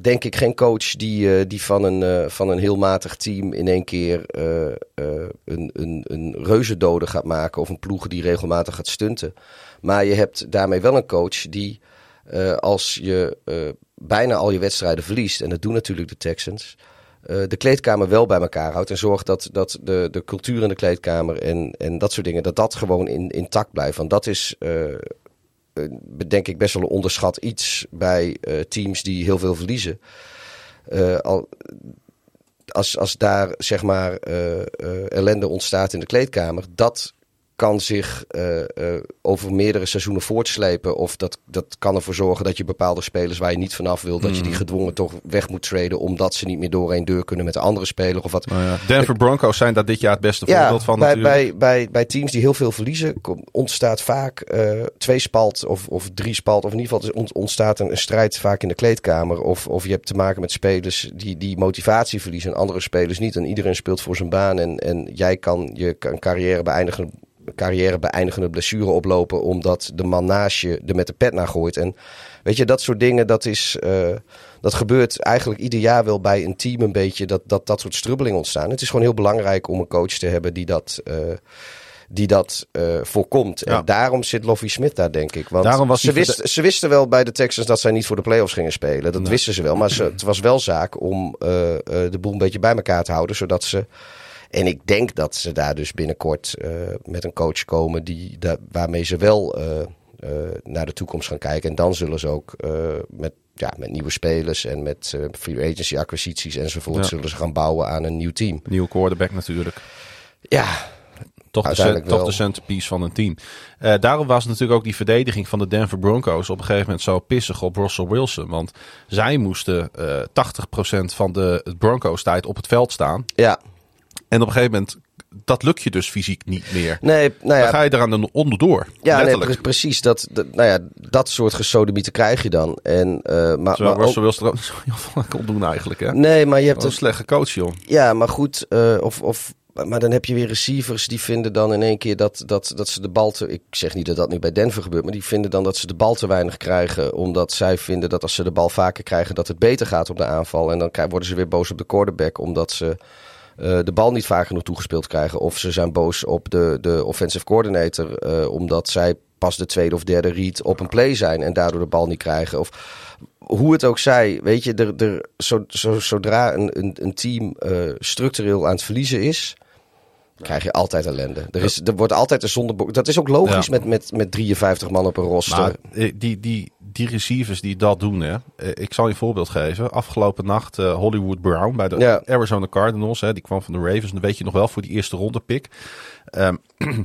denk ik, geen coach die, die van, een, van een heel matig team in één keer een, een, een reuzendode gaat maken. Of een ploeg die regelmatig gaat stunten. Maar je hebt daarmee wel een coach die, als je bijna al je wedstrijden verliest, en dat doen natuurlijk de Texans. Eh, de kleedkamer wel bij elkaar houdt en zorgt dat, dat de, de cultuur in de kleedkamer en, en dat soort dingen, dat dat gewoon in, intact blijft. Want dat is, eh, denk ik, best wel een onderschat iets bij teams die heel veel verliezen. Al, als, als daar zeg maar ellende ontstaat in de kleedkamer, dat kan zich eh, eh, over meerdere seizoenen voortslepen. Of dat, dat kan ervoor zorgen dat je bepaalde spelers waar je niet vanaf wil, dat je die gedwongen toch weg moet traden. Omdat ze niet meer door één deur kunnen met de andere speler. Of wat. Nou ja, Denver Broncos zijn daar dit jaar het beste Ja, voorbeeld van bij, natuurlijk. bij, bij, bij teams die heel veel verliezen ontstaat vaak eh, twee spalt of, of drie spalt. Of in ieder geval ont- ontstaat een, een strijd vaak in de kleedkamer. Of, of je hebt te maken met spelers die, die motivatie verliezen en andere spelers niet. En iedereen speelt voor zijn baan. En, en jij kan je een carrière beëindigen, carrière beëindigende blessure oplopen omdat de man naast je er met de pet naar gooit. En weet je, dat soort dingen, dat is... eh, dat gebeurt eigenlijk ieder jaar wel bij een team een beetje dat dat, dat soort strubbelingen ontstaan. Het is gewoon heel belangrijk om een coach te hebben die dat, eh, die dat eh, voorkomt. Ja. En daarom zit Lovie Smith daar, denk ik. Want Daarom was ze, ze wisten wel bij de Texans dat zij niet voor de playoffs gingen spelen. Dat Nee. wisten ze wel. Maar ze, het was wel zaak om de boel een beetje bij elkaar te houden. Zodat ze. En ik denk dat ze daar dus binnenkort eh, met een coach komen die, da- waarmee ze wel eh, eh, naar de toekomst gaan kijken. En dan zullen ze ook met, ja, met nieuwe spelers en met free agency acquisities enzovoort... Ja. zullen ze gaan bouwen aan een nieuw team. Nieuwe quarterback natuurlijk. Ja, Toch de, toch de centerpiece van een team. Daarom was natuurlijk ook die verdediging van de Denver Broncos op een gegeven moment zo pissig op Russell Wilson. Want zij moesten eh 80% van de Broncos tijd op het veld staan. ja. En op een gegeven moment, dat lukt je dus fysiek niet meer. Nee, nou ja, Dan ga je eraan de- onderdoor. Ja, nee, letterlijk. precies. Dat, dat, nou ja, dat soort gesodemieten krijg je dan. En, eh, maar, Terwijl maar ook- Russell Wilson er ook niet zo heel kon doen eigenlijk. Hè? nee, maar je hebt een slechte coach, joh. ja, maar goed. eh, of, of, maar dan heb je weer receivers die vinden dan in één keer dat, dat, dat ze de bal te. Ik zeg niet dat dat nu bij Denver gebeurt, maar die vinden dan dat ze de bal te weinig krijgen. Omdat zij vinden dat als ze de bal vaker krijgen, dat het beter gaat op de aanval. En dan worden ze weer boos op de quarterback, omdat ze. Eh, de bal niet vaak genoeg toegespeeld krijgen. Of ze zijn boos op de, de offensive coordinator. eh, omdat zij pas de tweede of derde read op een play zijn. En daardoor de bal niet krijgen. Of hoe het ook zij. Weet je, er, er, zo, zo, zodra een, een, een team eh, structureel aan het verliezen is. Krijg je altijd ellende. Er, is, er wordt altijd een zondebok. Dat is ook logisch met, met, met 53 man op een roster. Maar eh, die, die, die receivers die dat doen, hè. eh, Ik zal je een voorbeeld geven. Afgelopen nacht eh, Hollywood Brown bij de Ja. Arizona Cardinals. Hè, die kwam van de Ravens. Dat weet je nog wel voor die eerste ronde pick. Ehm, *clears throat*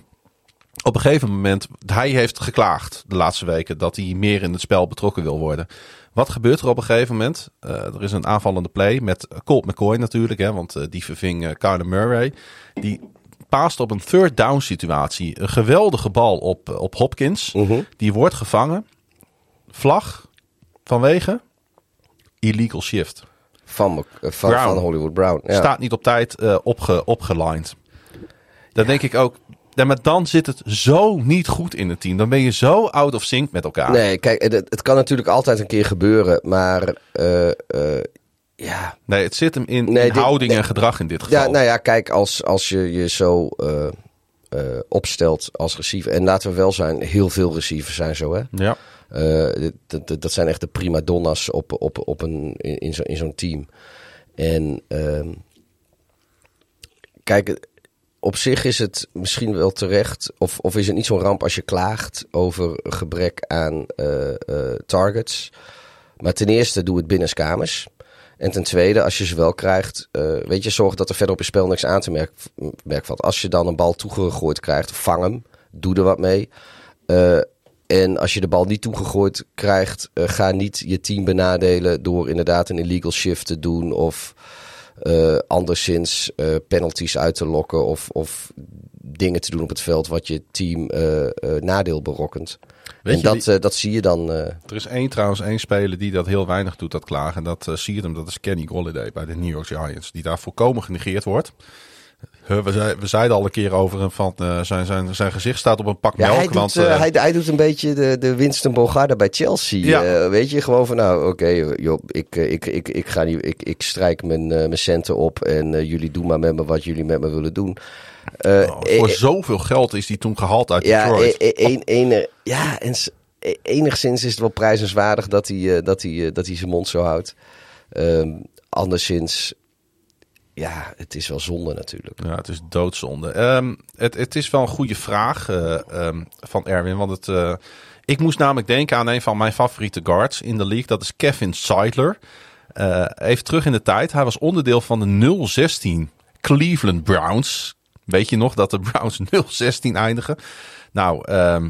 op een gegeven moment, hij heeft geklaagd de laatste weken dat hij meer in het spel betrokken wil worden. Wat gebeurt er op een gegeven moment? Er is een aanvallende play met Colt McCoy natuurlijk, hè, want die verving Kyler Murray. Die paast op een third down situatie. Een geweldige bal op, op Hopkins. Mhm. Die wordt gevangen. Vlag vanwege illegal shift. Van, eh, van, Brown. van Hollywood Brown. Ja. Staat niet op tijd eh, opge, opgelined. Dan denk ik ook, ja, maar dan zit het zo niet goed in het team. Dan ben je zo out of sync met elkaar. Nee, kijk, het, het kan natuurlijk altijd een keer gebeuren. Maar eh, ja, Nee, het zit hem in, Nee, in dit- houding nee. en gedrag in dit geval. Ja, nou ja, kijk, als, als je je zo eh, eh, opstelt als receiver. En laten we wel zijn, heel veel receivers zijn zo, hè. Ja. Eh, dat, dat, zijn echt de prima donna's op, op, op een, in, in zo- in zo'n team. En ehm, kijk, op zich is het misschien wel terecht, of, of is het niet zo'n ramp als je klaagt over gebrek aan targets. Maar ten eerste, doe het binnenskamers. En ten tweede, als je ze wel krijgt, eh, weet je, zorg dat er verder op je spel niks aan te merk, merk valt. Als je dan een bal toegegooid krijgt, vang hem, doe er wat mee. Eh, en als je de bal niet toegegooid krijgt, eh, ga niet je team benadelen door inderdaad een illegal shift te doen of anderszins penalties uit te lokken of, of dingen te doen op het veld wat je team nadeel berokkent. Weet en je, dat, die- eh, dat zie je dan. eh, er is één trouwens, één speler die dat heel weinig doet, dat klagen. En dat eh, zie je hem, dat is Kenny Golladay bij de New York Giants. Die daar volkomen genegeerd wordt. Huh, We, zei- we zeiden al een keer over hem van zijn, zijn, zijn gezicht staat op een pak ja, melk. hij, doet, hij, hij doet een beetje de, de Winston Bogarde bij Chelsea. Ja. Eh, weet je, gewoon van nou, oké, joh, ik, ik, ik, ik, ga niet, ik, ik strijk mijn, mijn centen op en jullie doen maar met me wat jullie met me willen doen. Eh, oh, voor eh, zoveel geld is die toen gehaald uit Ja, Detroit. e- e- ene- ja en e- enigszins is het wel prijzenswaardig dat hij, eh, dat hij, eh, dat hij zijn mond zo houdt. Ehm, anderszins, ja, het is wel zonde natuurlijk. Ja, het is doodzonde. Ehm, het, het is wel een goede vraag eh, ehm, van Erwin. Want het, eh, ik moest namelijk denken aan een van mijn favoriete guards in de league. Dat is Kevin Seidler. Eh, even terug in de tijd. Hij was onderdeel van de 016 Cleveland Browns. Weet je nog dat de Browns *laughs* 016 eindigen? Nou, ehm,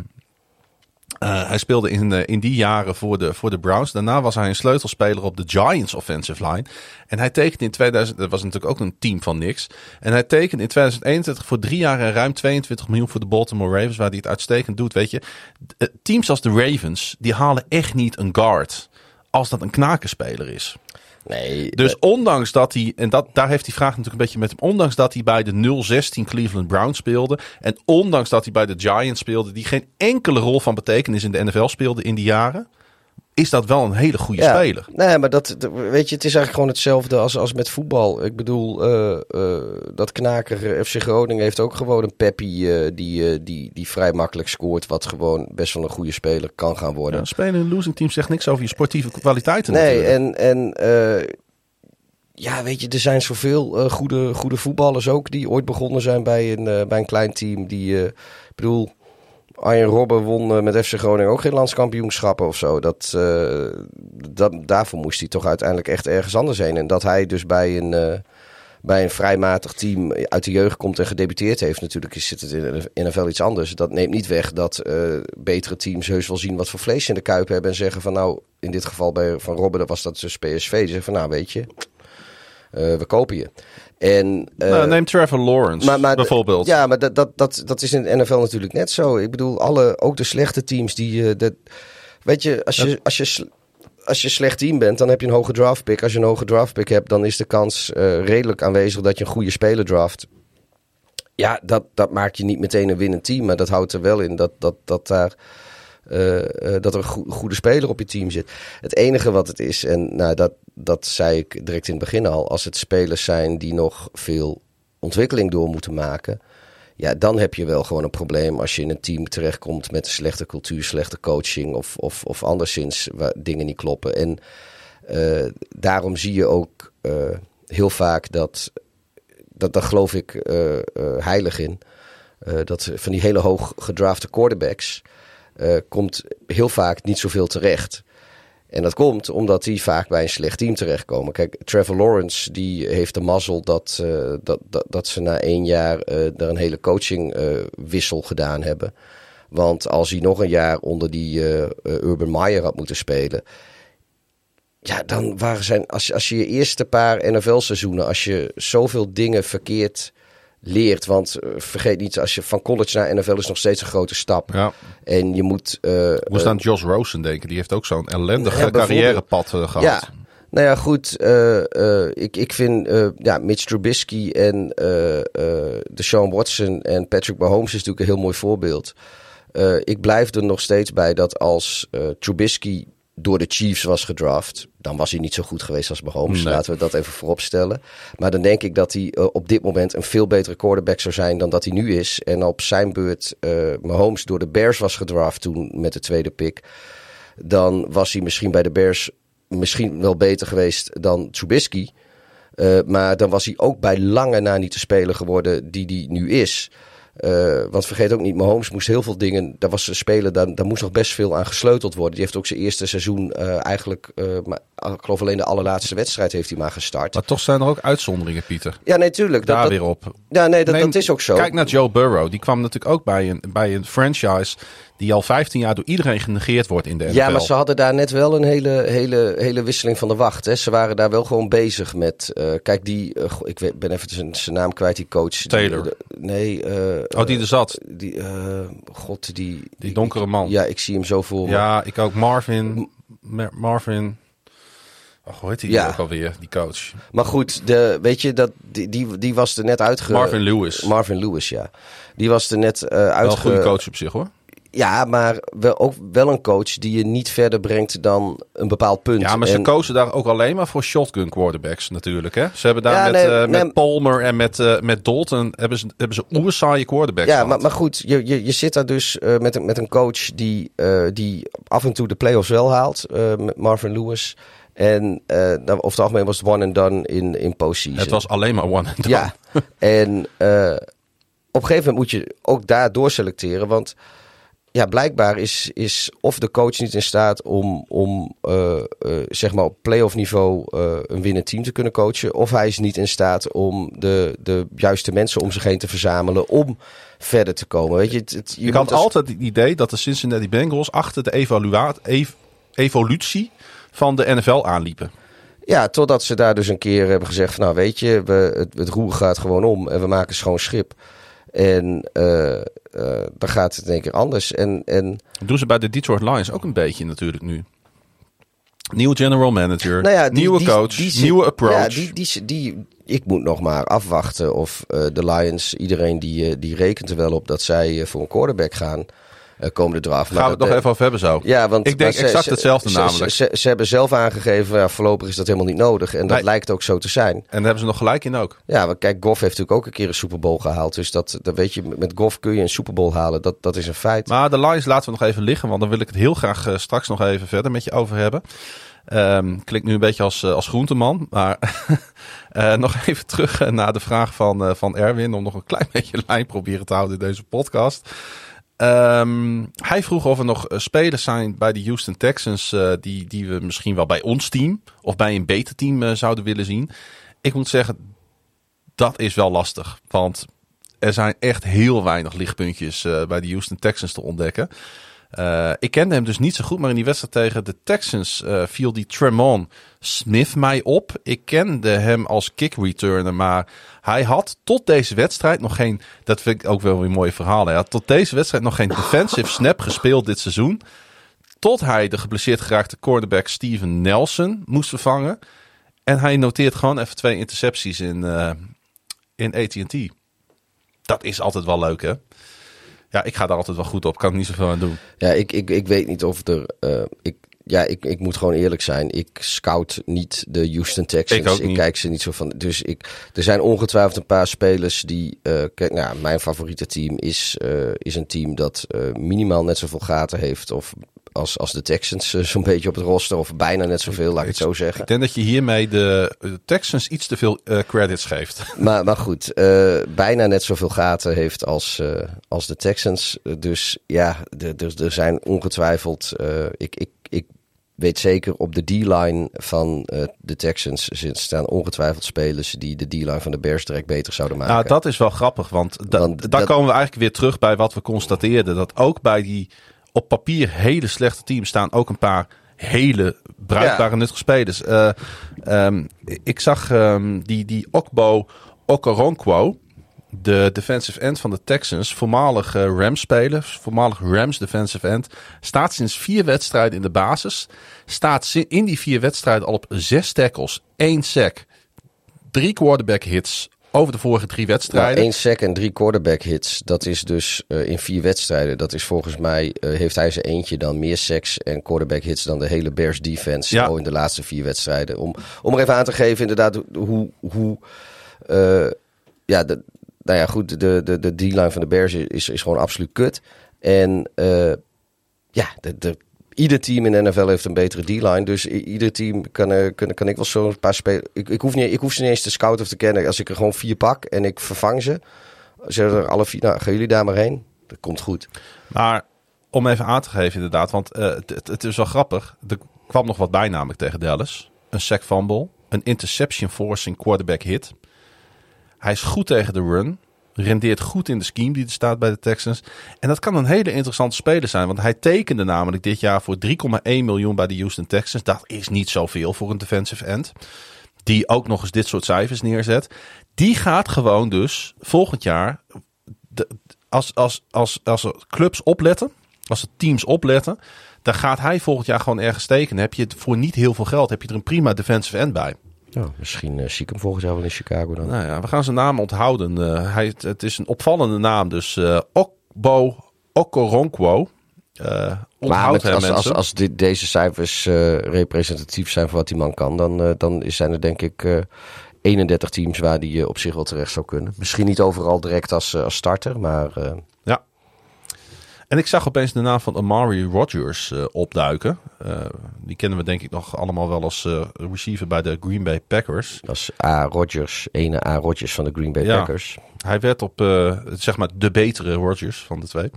eh, hij speelde in, eh, in die jaren voor de, voor de Browns. Daarna was hij een sleutelspeler op de Giants offensive line. En hij tekende in 2000, dat was natuurlijk ook een team van niks. En hij tekende in 2021 voor drie jaar en ruim 22 miljoen voor de Baltimore Ravens, waar hij het uitstekend doet. Weet je, Eh, teams als de Ravens, die halen echt niet een guard als dat een knakenspeler is. Nee, Dus ondanks dat hij, en dat, daar heeft die vraag natuurlijk een beetje met hem, ondanks dat hij bij de 016 Cleveland Browns speelde en ondanks dat hij bij de Giants speelde, die geen enkele rol van betekenis in de NFL speelde in die jaren, is dat wel een hele goede Ja. speler. Nee, maar dat, weet je, het is eigenlijk gewoon hetzelfde als, als met voetbal. Ik bedoel, eh, eh, dat knaker eh, FC Groningen heeft ook gewoon een Peppi eh, die, eh, die, die vrij makkelijk scoort. Wat gewoon best wel een goede speler kan gaan worden. Ja, spelen in een losing team zegt niks over je sportieve kwaliteiten. Nee, natuurlijk. en, en eh, ja, weet je, er zijn zoveel eh, goede, goede voetballers ook die ooit begonnen zijn bij een, bij een klein team. Die, eh, ik bedoel, Arjen Robben won eh, met FC Groningen ook geen landskampioenschappen of zo. Dat, eh, dat, daarvoor moest hij toch uiteindelijk echt ergens anders heen. En dat hij dus bij een, eh, bij een vrij matig team uit de jeugd komt en gedebuteerd heeft. Natuurlijk zit het in de NFL iets anders. Dat neemt niet weg dat betere teams heus wel zien wat voor vlees ze in de kuip hebben. En zeggen van nou, in dit geval bij Van Robben dat was dat dus PSV. Die zeggen van nou weet je, we kopen je. En, eh, nou, neem Trevor Lawrence bijvoorbeeld. Ja, maar dat, dat, dat, dat is in de NFL natuurlijk net zo. Ik bedoel, alle, ook de slechte teams die... eh, dat, weet je, als je, als, je, als je een slecht team bent, dan heb je een hoge draftpick. Als je een hoge draftpick hebt, dan is de kans eh, redelijk aanwezig dat je een goede speler draft. Ja, dat, dat maakt je niet meteen een winnend team. Maar dat houdt er wel in dat, dat, dat daar... eh, eh, dat er een goe- goede speler op je team zit. Het enige wat het is, en nou, dat, dat zei ik direct in het begin al, als het spelers zijn die nog veel ontwikkeling door moeten maken, ja, dan heb je wel gewoon een probleem als je in een team terechtkomt met een slechte cultuur, slechte coaching of, of, of anderszins waar dingen niet kloppen. En eh, daarom zie je ook heel vaak dat, dat daar geloof ik heilig in, dat van die hele hoog gedrafte quarterbacks eh, komt heel vaak niet zoveel terecht. En dat komt omdat die vaak bij een slecht team terechtkomen. Kijk, Trevor Lawrence die heeft de mazzel dat, eh, dat, dat, dat ze na één jaar eh er een hele coachingwissel gedaan hebben. Want als hij nog een jaar onder die Urban Meyer had moeten spelen. Ja, dan waren zijn. Als, als je je eerste paar NFL-seizoenen. Als je zoveel dingen verkeerd leert. Want eh, vergeet niet, als je van college naar NFL is nog steeds een grote stap. Ja. En je moet. Ik moest eh, aan Josh Rosen denken. Die heeft ook zo'n ellendig Ja, bijvoorbeeld. carrièrepad eh, gehad. Ja. Nou ja, goed. ik, ik vind ja, Mitch Trubisky en Deshaun Watson en Patrick Mahomes is natuurlijk een heel mooi voorbeeld. Ik blijf er nog steeds bij dat als Trubisky door de Chiefs was gedraft, dan was hij niet zo goed geweest als Mahomes. Nee. Laten we dat even voorop stellen. Maar dan denk ik dat hij eh, op dit moment een veel betere quarterback zou zijn dan dat hij nu is. En op zijn beurt eh, Mahomes door de Bears was gedraft toen met de tweede pick dan was hij misschien bij de Bears misschien wel beter geweest dan Trubisky. Eh, maar dan was hij ook bij lange na niet de speler geworden die hij nu is. Eh, want vergeet ook niet, Mahomes moest heel veel dingen. Daar was een speler, daar, daar moest nog best veel aan gesleuteld worden. Die heeft ook zijn eerste seizoen eh, eigenlijk eh, maar ik geloof alleen de allerlaatste wedstrijd heeft hij maar gestart. Maar toch zijn er ook uitzonderingen, Pieter. Ja, nee, tuurlijk. Dat, Daar dat- weer op. ja, nee, dat, Neem- dat is ook zo. Kijk naar Joe Burrow. Die kwam natuurlijk ook bij een, bij een franchise die al 15 jaar door iedereen genegeerd wordt in de NFL. Ja, maar ze hadden daar net wel een hele, hele, hele wisseling van de wacht. Hè. Ze waren daar wel gewoon bezig met. eh, kijk, die. eh, ik weet, ben even zijn, zijn naam kwijt, die coach. Die- Taylor. de- nee. eh, Oh, die er zat. Die, eh, God, die. Die donkere man. Ja, ik zie hem zo voor. Ja, ik ook. Marvin. Mar- Marvin. Oh, hoe heet die Ja. ook alweer, die coach? Maar goed, de, weet je, dat, die, die, die was er net uitge... Marvin Lewis. Marvin Lewis, ja. Die was er net eh Wel uitge... een goede coach op zich hoor. Ja, maar wel, ook wel een coach die je niet verder brengt dan een bepaald punt. Ja, maar ze En- kozen daar ook alleen maar voor shotgun quarterbacks natuurlijk. Hè? Ze hebben daar Ja, met, nee, eh, nee. met Palmer en met, eh, met Dalton hebben ze, hebben ze quarterbacks Ja, maar, maar goed, je, je, je zit daar dus eh, met, een, met een coach die, die af en toe de playoffs wel haalt, met Marvin Lewis. En nou, over het algemeen was het one and done in, in postseason. Het was alleen maar one and done. Ja, *laughs* en op een gegeven moment moet je ook daar doorselecteren. Want ja, blijkbaar is, is of de coach niet in staat om, om eh, eh, zeg maar op playoff niveau eh, een winnend team te kunnen coachen. Of hij is niet in staat om de, de juiste mensen om zich heen te verzamelen om verder te komen. Weet je, het, het- je Ik had als- altijd het idee dat de Cincinnati Bengals achter de evaluaat, ev- evolutie van de NFL aanliepen. Ja, totdat ze daar dus een keer hebben gezegd: van, Nou, weet je, we, het, het roer gaat gewoon om en we maken schoon schip. En eh, dan gaat het in één keer anders. En, en Dat doen ze bij de Detroit Lions ook een beetje natuurlijk nu. Nieuwe general manager, Nou ja, die- nieuwe die- coach, die nieuwe approach. Ja, die, die, die, ik moet nog maar afwachten of eh, de Lions, iedereen die, die rekent er wel op dat zij voor een quarterback gaan eh komende draft. Gaan we het nog even over hebben zo. Ja, want Ik denk maar ze- exact ze- hetzelfde ze, namelijk. Ze, ze, hebben zelf aangegeven, ja, voorlopig is dat helemaal niet nodig. En dat Nee. lijkt ook zo te zijn. En daar hebben ze nog gelijk in ook. Ja, maar kijk, Goff heeft natuurlijk ook een keer een Super Bowl gehaald. Dus dat, dat weet je, met Goff kun je een Super Bowl halen. Dat, dat is een feit. Maar de Lions laten we nog even liggen, want dan wil ik het heel graag eh, straks nog even verder met je over hebben. Ehm klinkt nu een beetje als, eh, als groenteman, maar *laughs* nog even terug naar de vraag van, van Erwin, om nog een klein *laughs* beetje lijn proberen te houden in deze podcast. Ehm, hij vroeg of er nog eh, spelers zijn bij de Houston Texans eh, die, die we misschien wel bij ons team of bij een beter team eh, zouden willen zien. Ik moet zeggen, dat is wel lastig, want er zijn echt heel weinig lichtpuntjes bij de Houston Texans te ontdekken. Eh, ik kende hem dus niet zo goed, maar in die wedstrijd tegen de Texans eh, viel die Tremon Smith mij op. Ik kende hem als kick returner, maar hij had tot deze wedstrijd nog geen, dat vind ik ook wel weer een mooi verhaal. Hij had tot deze wedstrijd nog geen defensive snap gespeeld dit seizoen. Tot hij de geblesseerd geraakte cornerback Steven Nelson moest vervangen. En hij noteert gewoon even twee intercepties in, eh, in AT&T. Dat is altijd wel leuk, hè? Ja, ik ga daar altijd wel goed op. Kan er niet zoveel aan doen. Ja, ik, ik, ik weet niet of er. eh, ik, ja, ik, ik moet gewoon eerlijk zijn. Ik scout niet de Houston Texans. Ik kijk ze niet zo van. Dus ik, er zijn ongetwijfeld een paar spelers die. eh, kijk, nou, mijn favoriete team is, eh, is een team dat minimaal net zoveel gaten heeft. Of als, als de Texans eh, zo'n beetje op het roster. Of bijna net zoveel, laat ik het zo zeggen. Ik denk dat je hiermee de, de Texans iets te veel eh, credits geeft. *laughs* Maar, maar goed, eh, bijna net zoveel gaten heeft als, als de Texans. Dus ja, de- er zijn ongetwijfeld. ik, ik, ik weet zeker op de D-line van de Texans staan ongetwijfeld spelers die de D-line van de Bears direct beter zouden maken. Nou, dat is wel grappig, want, da- Want daar dat- komen we eigenlijk weer terug bij wat we constateerden. Dat ook bij die op papier hele slechte teams staan ook een paar hele bruikbare Ja. nuttige spelers. Eh, ehm, ik zag ehm, die, die Okbo Okoronkwo, de defensive end van de Texans, voormalig eh, Rams-speler, voormalig Rams defensive end, staat sinds vier wedstrijden in de basis. Staat in die vier wedstrijden al op zes tackles, één sack, drie quarterback hits over de vorige drie wedstrijden. één sack en drie quarterback hits. Dat is dus eh, in vier wedstrijden. Dat is volgens mij, eh, heeft hij zijn eentje dan meer sacks en quarterback hits dan de hele Bears defense. Ja. Oh, in de laatste vier wedstrijden. Om, om er even aan te geven inderdaad hoe... hoe eh, ja, de, nou ja, goed, de, de, de D-line van de Bears is, is gewoon absoluut kut. En eh, ja, de, de, ieder team in de NFL heeft een betere D-line. Dus ieder team kan, eh, kan, kan ik wel zo'n paar spelen. Ik, ik, hoef niet, ik hoef ze niet eens te scouten of te kennen. Als ik er gewoon vier pak en ik vervang ze. Zeggen er alle vier, nou, gaan jullie daar maar heen. Dat komt goed. Maar om even aan te geven inderdaad, want eh, het, het- is wel grappig. De kwam nog wat bij namelijk tegen Dallas. Een sack fumble, een interception forcing quarterback hit. Hij is goed tegen de run. Rendeert goed in de scheme die er staat bij de Texans. En dat kan een hele interessante speler zijn. Want hij tekende namelijk dit jaar voor 3,1 miljoen bij de Houston Texans. Dat is niet zoveel voor een defensive end. Die ook nog eens dit soort cijfers neerzet. Die gaat gewoon dus volgend jaar. Als, als, als, als er clubs opletten. Als teams opletten. Dan gaat hij volgend jaar gewoon ergens steken. heb je het voor niet heel veel geld. Heb je er een prima defensive end bij. Ja, misschien uh, zie ik hem volgend jaar wel in Chicago dan. Nou ja, we gaan zijn naam onthouden. Uh, hij, het is een opvallende naam. Dus uh, Okbo Okoronkwo. Met, als, als, als dit, deze cijfers representatief zijn voor wat die man kan, dan, dan zijn er denk ik 31 teams waar die op zich wel terecht zou kunnen. Misschien niet overal direct als, als starter, maar... En ik zag opeens de naam van Amari Rodgers uh, opduiken. Uh, die kennen we denk ik nog allemaal wel als uh, receiver bij de Green Bay Packers. Dat is A. Rodgers, ene A. Rodgers van de Green Bay ja, Packers. Hij werd op, zeg maar, de betere Rodgers van de twee.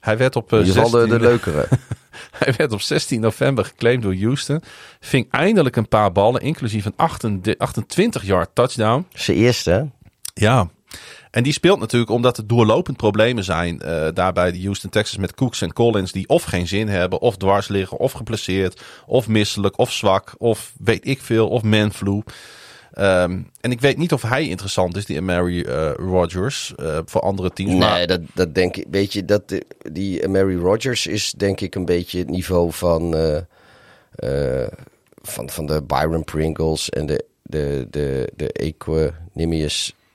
Hij werd op. In ieder geval 16... de, de leukere. *laughs* hij werd op 16 november geclaimd door Houston. Ving eindelijk een paar ballen, inclusief een 28-yard touchdown. Zijn eerste, Ja, en die speelt natuurlijk omdat er doorlopend problemen zijn uh, daar bij de Houston Texas met Cooks en Collins die of geen zin hebben, of dwars liggen, of geplaceerd, of misselijk, of zwak, of weet ik veel, of manflu. Um, en ik weet niet of hij interessant is, die Mary uh, Rogers, uh, voor andere teams. Nee, maar... dat, dat denk ik. Weet je, dat, die Mary Rogers is denk ik een beetje het niveau van, uh, van, van de Byron Pringles en de, de, de, de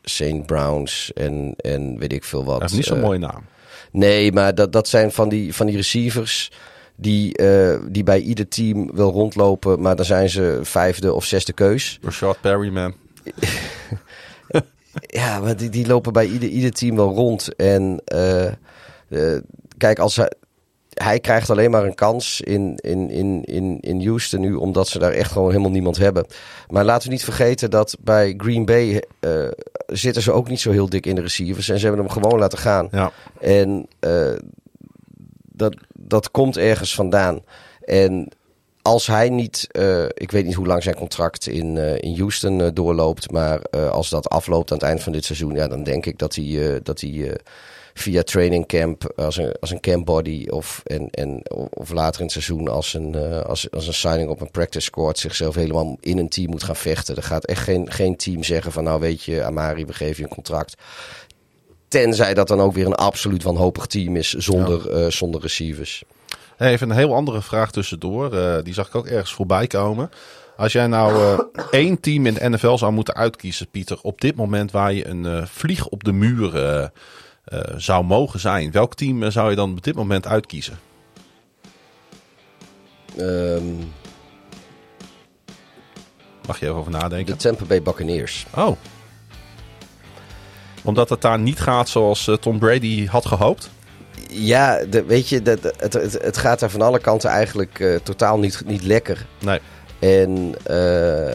St. Browns en, en weet ik veel wat. Dat is niet zo'n uh, mooie naam. Nee, maar dat, dat zijn van die, van die receivers die, uh, die bij ieder team wel rondlopen, maar dan zijn ze vijfde of zesde keus. Rashad Perryman. *laughs* ja, maar die, die lopen bij ieder, ieder team wel rond. En uh, kijk, als hij, krijgt alleen maar een kans in, in, in, in, in Houston nu, omdat ze daar echt gewoon helemaal niemand hebben. Maar laten we niet vergeten dat bij Green Bay uh, zitten ze ook niet zo heel dik in de receivers. En ze hebben hem gewoon laten gaan. Ja. En uh, dat, dat komt ergens vandaan. En als hij niet, uh, ik weet niet hoe lang zijn contract in, uh, in Houston uh, doorloopt, maar als dat afloopt aan het eind van dit seizoen, ja, dan denk ik dat hij, dat hij via training camp als een, als een camp body of, en, en, of later in het seizoen als een, als, als een signing op een practice squad zichzelf helemaal in een team moet gaan vechten. Er gaat echt geen, geen team zeggen van nou weet je Amari, we geven je een contract. Tenzij dat dan ook weer een absoluut wanhopig team is zonder, ja. zonder receivers. Even een heel andere vraag tussendoor. Uh, die zag ik ook ergens voorbij komen. Als jij nou uh, *coughs* één team in de NFL zou moeten uitkiezen, Pieter, op dit moment waar je een uh, vlieg op de muur zou mogen zijn, welk team zou je dan op dit moment uitkiezen? Um, Mag je even over nadenken? De Tampa Bay Buccaneers. Oh. Omdat het daar niet gaat zoals Tom Brady had gehoopt? Ja, de, weet je, de, de, het, het, het, gaat daar van alle kanten eigenlijk uh, totaal niet, niet lekker. Nee. En uh,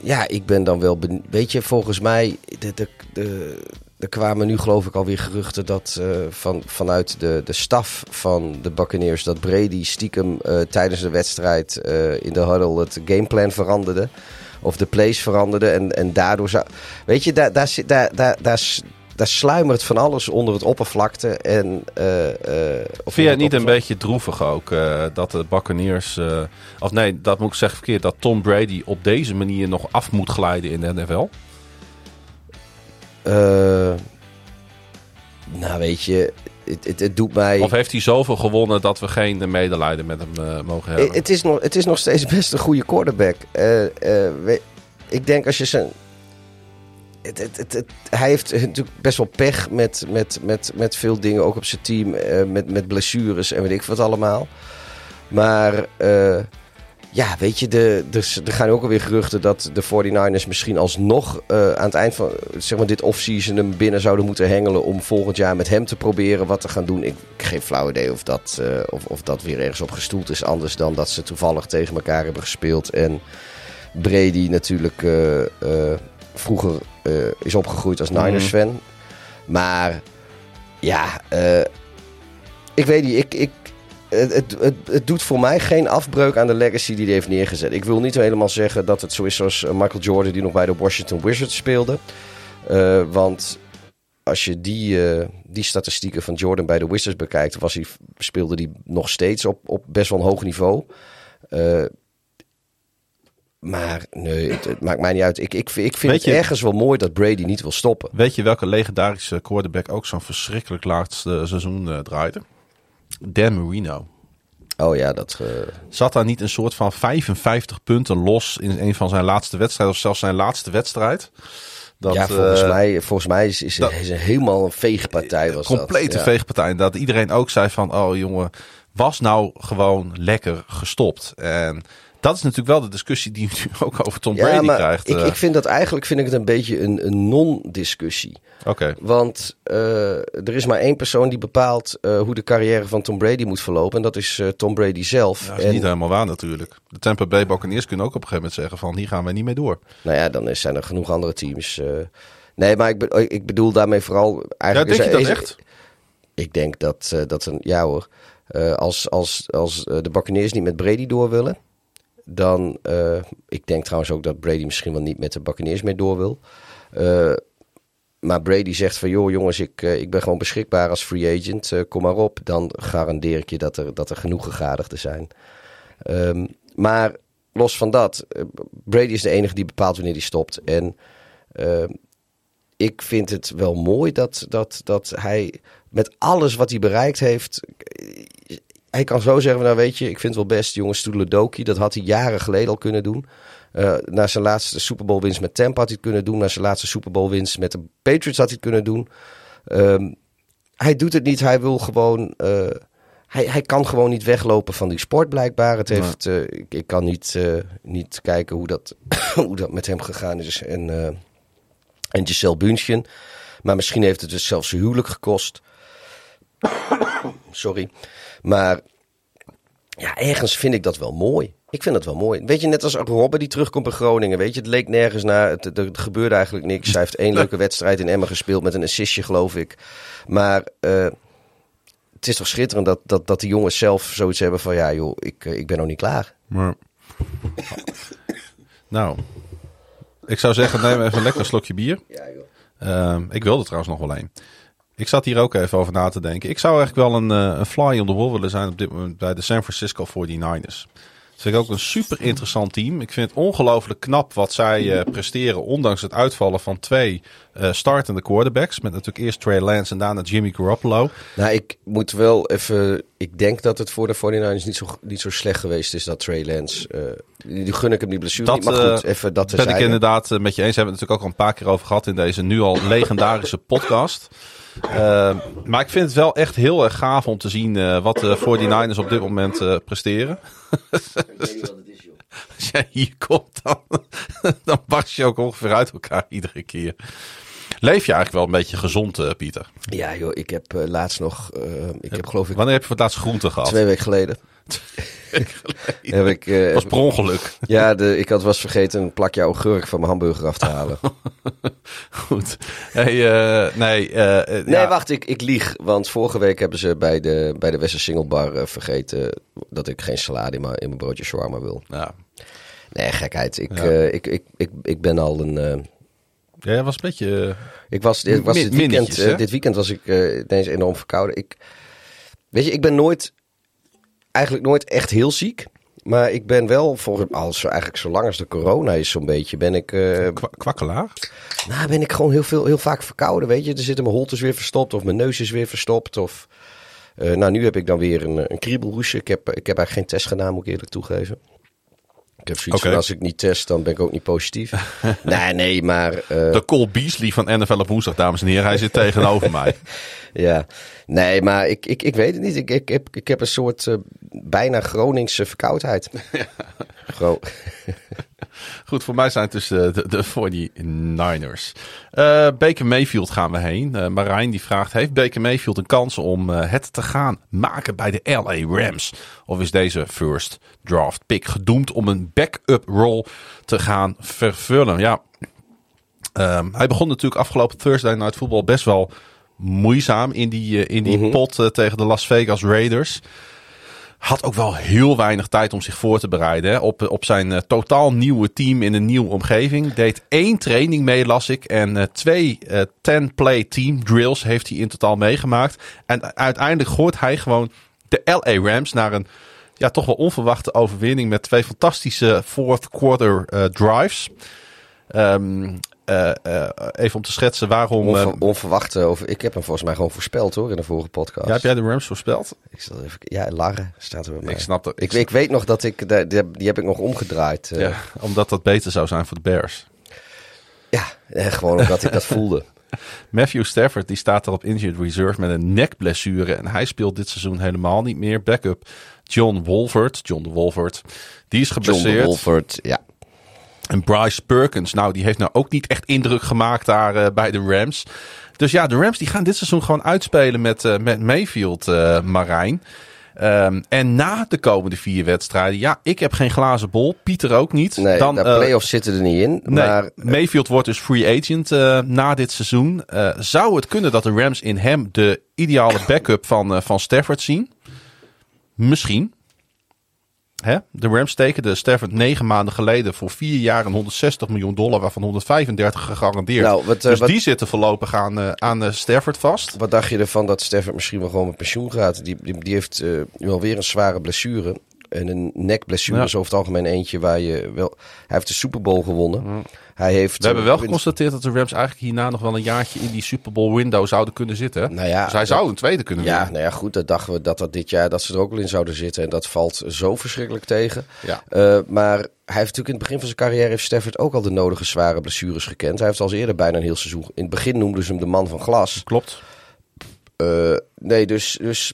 ja, ik ben dan wel... Weet je, volgens mij... De, de, de, er kwamen nu geloof ik alweer geruchten dat uh, van, vanuit de, de staf van de Buccaneers... dat Brady stiekem tijdens de wedstrijd in de huddle het gameplan veranderde. Of de plays veranderde. En, en daardoor zou... Weet je, daar, daar, daar, daar, daar daar sluimert van alles onder het oppervlakte. En, Vind jij het niet een beetje droevig ook dat de Buccaneers... of nee, dat moet ik zeggen verkeerd. Dat Tom Brady op deze manier nog af moet glijden in de NFL? Nou, weet je... Het, het, het, doet mij... Of heeft hij zoveel gewonnen dat we geen medelijden met hem mogen hebben? Het is, nog, het is nog steeds best een goede quarterback. ik denk als je zijn het, het, het, hij heeft natuurlijk best wel pech met, met, met, met veel dingen, ook op zijn team, met, met blessures en weet ik wat allemaal. Maar ja, weet je, de, de, er gaan ook alweer geruchten dat de 49ers misschien alsnog uh, aan het eind van zeg maar, dit offseason hem binnen zouden moeten hengelen om volgend jaar met hem te proberen wat te gaan doen. Ik, ik geen flauw idee of dat, of, of dat weer ergens op gestoeld is, anders dan dat ze toevallig tegen elkaar hebben gespeeld. En Brady natuurlijk vroeger uh, is opgegroeid als Niners-fan. Mhm. Maar ja, ik weet niet. Ik, ik, het, het, het, het doet voor mij geen afbreuk aan de legacy die hij heeft neergezet. Ik wil niet helemaal zeggen dat het zo is zoals eh, Michael Jordan, die nog bij de Washington Wizards speelde. Uh, want als je die, uh, die statistieken van Jordan bij de Wizards bekijkt, was hij, speelde hij nog steeds op, op best wel een hoog niveau. Uh, maar nee, het, het, maakt mij niet uit. Ik, ik, ik vind het ergens wel mooi dat Brady niet wil stoppen. Weet je welke legendarische quarterback ook zo'n verschrikkelijk laatste seizoen draaide? Dan Marino. Oh ja, dat... Uh... Zat daar niet een soort van 55 punten los in een van zijn laatste wedstrijden, of zelfs zijn laatste wedstrijd? Dat, ja, volgens, uh, mij, volgens mij is, is, dat, is een helemaal een veegpartij. Was complete dat. Ja. veegpartij. Dat iedereen ook zei van, oh jongen, was nou gewoon lekker gestopt. En dat is natuurlijk wel de discussie die je nu ook over Tom Brady ja, maar krijgt. Ik, ik vind dat eigenlijk vind ik het een beetje een, een non-discussie. Oké. Okay. Want uh, er is maar één persoon die bepaalt uh, hoe de carrière van Tom Brady moet verlopen. En dat is uh, Tom Brady zelf. Ja, dat is en, niet helemaal waar natuurlijk. De Tampa Bay Buccaneers kunnen ook op een gegeven moment zeggen van hier gaan we niet mee door. Nou ja, dan zijn er genoeg andere teams. nee, maar ik, be ik, bedoel daarmee vooral eigenlijk... Ja, denk is, je dat echt? Ik denk dat, dat een... Ja hoor. als als, als de Buccaneers niet met Brady door willen dan, uh, ik denk trouwens ook dat Brady misschien wel niet met de Buccaneers meer door wil. Uh, maar Brady zegt van, joh jongens, ik, uh, ik ben gewoon beschikbaar als free agent, kom maar op. Dan garandeer ik je dat er, dat er genoeg gegadigden zijn. Um, maar los van dat, Brady is de enige die bepaalt wanneer hij stopt. En ik vind het wel mooi dat, dat, dat hij met alles wat hij bereikt heeft hij kan zo zeggen, nou weet je, ik vind het wel best, jongens, Stoedeledoki. Dat had hij jaren geleden al kunnen doen. Uh, na zijn laatste Super Bowl winst met Tampa had hij het kunnen doen. Na zijn laatste Super Bowl winst met de Patriots had hij het kunnen doen. Um, hij doet het niet, hij wil gewoon... Uh, hij, hij kan gewoon niet weglopen van die sport blijkbaar. Het heeft, uh, ik, ik, kan niet, niet kijken hoe dat, *coughs* hoe dat met hem gegaan is. En, en Giselle Bündchen. Maar misschien heeft het dus zelfs zijn huwelijk gekost. *coughs* Sorry. Maar ja, ergens vind ik dat wel mooi. Ik vind dat wel mooi. Weet je, net als Robben die terugkomt bij Groningen. Weet je, het leek nergens naar. Het, er gebeurde eigenlijk niks. Hij heeft één leuke wedstrijd in Emmen gespeeld met een assistje, geloof ik. Maar uh, het is toch schitterend dat, dat, dat die jongens zelf zoiets hebben van... Ja joh, ik, ik ben nog niet klaar. Maar... nou, ik zou zeggen, neem even lekker een slokje bier. Ja, joh. Uh, ik wilde trouwens nog wel een. Ik zat hier ook even over na te denken. Ik zou eigenlijk wel een, uh, een fly on the wall willen zijn op dit moment bij de San Francisco 49ers. Dat vind ik ook een super interessant team. Ik vind het ongelooflijk knap wat zij uh, presteren. Ondanks het uitvallen van twee uh, startende quarterbacks. Met natuurlijk eerst Trey Lance en daarna Jimmy Garoppolo. Nou, ik moet wel even... Ik denk dat het voor de 49ers niet zo, niet zo slecht geweest is dat Trey Lance... Uh, die gun ik hem die blessure dat, niet. Maar goed, even dat ben zijn. ik inderdaad met je eens. Hebben we het natuurlijk ook al een paar keer over gehad in deze nu al legendarische podcast. Uh, maar ik vind het wel echt heel erg gaaf om te zien uh, wat de 49ers op dit moment uh, presteren. ik weet niet wat het is, joh. *laughs* Als jij hier komt, dan, *laughs* dan barst je ook ongeveer uit elkaar iedere keer. Leef je eigenlijk wel een beetje gezond, Pieter? Ja, joh. Ik heb laatst nog... ik heb geloof ik... Wanneer heb je voor het laatst groente gehad? Twee weken geleden. *laughs* heb ik, uh, was per ongeluk. Ja, de, ik had was vergeten een plakje augurk van mijn hamburger af te halen. *laughs* Goed. Hey, uh, nee, uh, nee ja. wacht, ik, ik lieg. Want vorige week hebben ze bij de, bij de Bar vergeten dat ik geen salade in mijn, in mijn broodje shawarma wil. Ja. Nee, gekheid. Ik, ja. ik, ik, ik, ik ben al een... Ja, jij was een beetje... ik was, dit, was dit, weekend, dit weekend was ik ineens enorm verkouden. Ik, weet je, ik ben nooit eigenlijk nooit echt heel ziek. Maar ik ben wel, voor, als, eigenlijk zolang als de corona is zo'n beetje, ben ik... Uh, kwakkelaar? Nou, ben ik gewoon heel, veel, heel vaak verkouden, weet je. Er zitten mijn holtes weer verstopt of mijn neus is weer verstopt. Of, uh, nou, nu heb ik dan weer een, een kriebelhoesje. Ik heb, ik heb eigenlijk geen test gedaan, moet ik eerlijk toegeven. Ik heb zoiets okay. van, als ik niet test, dan ben ik ook niet positief. *laughs* nee, nee, maar... Uh... De Cole Beasley van NFL op woensdag, dames en heren. Hij zit tegenover mij. *laughs* Ja, nee, maar ik, ik, ik weet het niet. Ik, ik, heb, ik heb een soort uh, bijna Groningse verkoudheid. *laughs* Gro Goed, voor mij zijn het dus de, de, de 49ers. Uh, Baker Mayfield gaan we heen. Uh, Marijn die vraagt, heeft Baker Mayfield een kans om uh, het te gaan maken bij de LA Rams? Of is deze first draft pick gedoemd om een backup rol te gaan vervullen? Ja, um, hij begon natuurlijk afgelopen Thursday Night Football best wel moeizaam in die, in die mm -hmm. pot tegen de Las Vegas Raiders. Had ook wel heel weinig tijd om zich voor te bereiden. Op, op zijn uh, totaal nieuwe team in een nieuwe omgeving. Deed één training mee, las ik. En uh, twee 10-play team drills heeft hij in totaal meegemaakt. En uiteindelijk gooit hij gewoon de LA Rams naar een ja, toch wel onverwachte overwinning. Met twee fantastische fourth quarter drives. Um, uh, uh, even om te schetsen waarom... Onver, onverwachte, over, ik heb hem volgens mij gewoon voorspeld hoor in de vorige podcast. Ja, heb jij de Rams voorspeld? Ik zal even, ja, Larre staat er bij mij. Ik snap het. Ik, ik, weet nog dat ik, die, die heb ik nog omgedraaid. Ja, omdat dat beter zou zijn voor de Bears. Ja, gewoon omdat ik dat voelde. *laughs* Matthew Stafford die staat er op injured reserve met een nekblessure. En hij speelt dit seizoen helemaal niet meer. Backup John Wolford. John de Wolford. Die is geblesseerd. John Wolford, ja. En Bryce Perkins, nou, die heeft nou ook niet echt indruk gemaakt daar uh, bij de Rams. Dus ja, de Rams die gaan dit seizoen gewoon uitspelen met, uh, met Mayfield, uh, Marijn. Um, en na de komende vier wedstrijden, ja, ik heb geen glazen bol. Pieter ook niet. Nee, Dan, de playoffs zitten er niet in. Nee, maar, Mayfield wordt dus free agent na dit seizoen. zou het kunnen dat de Rams in hem de ideale backup van, van Stafford zien? Misschien. Hè? De Rams tekenden Stafford negen maanden geleden voor vier jaar en 160 miljoen dollar, waarvan 135 gegarandeerd. Nou, wat, dus wat, die zitten voorlopig aan, uh, aan Stafford vast. Wat dacht je ervan dat Stafford misschien wel gewoon met pensioen gaat? Die, die, die heeft nu alweer een zware blessure. En een nekblessure ja. is over het algemeen eentje waar je wel... Hij heeft de Super Bowl gewonnen. Ja. Hij heeft, We hebben wel geconstateerd dat de Rams eigenlijk hierna nog wel een jaartje in die Super Bowl window zouden kunnen zitten. Nou ja, dus hij zou een tweede kunnen ja, winnen. Nou ja, goed, dat dachten we dat dat dit jaar dat ze er ook wel in zouden zitten. En dat valt zo verschrikkelijk tegen. Ja. Uh, maar hij heeft natuurlijk in het begin van zijn carrière heeft Stafford ook al de nodige zware blessures gekend. Hij heeft al eerder bijna een heel seizoen. In het begin noemden ze hem de man van glas. Klopt. Uh, nee, dus, dus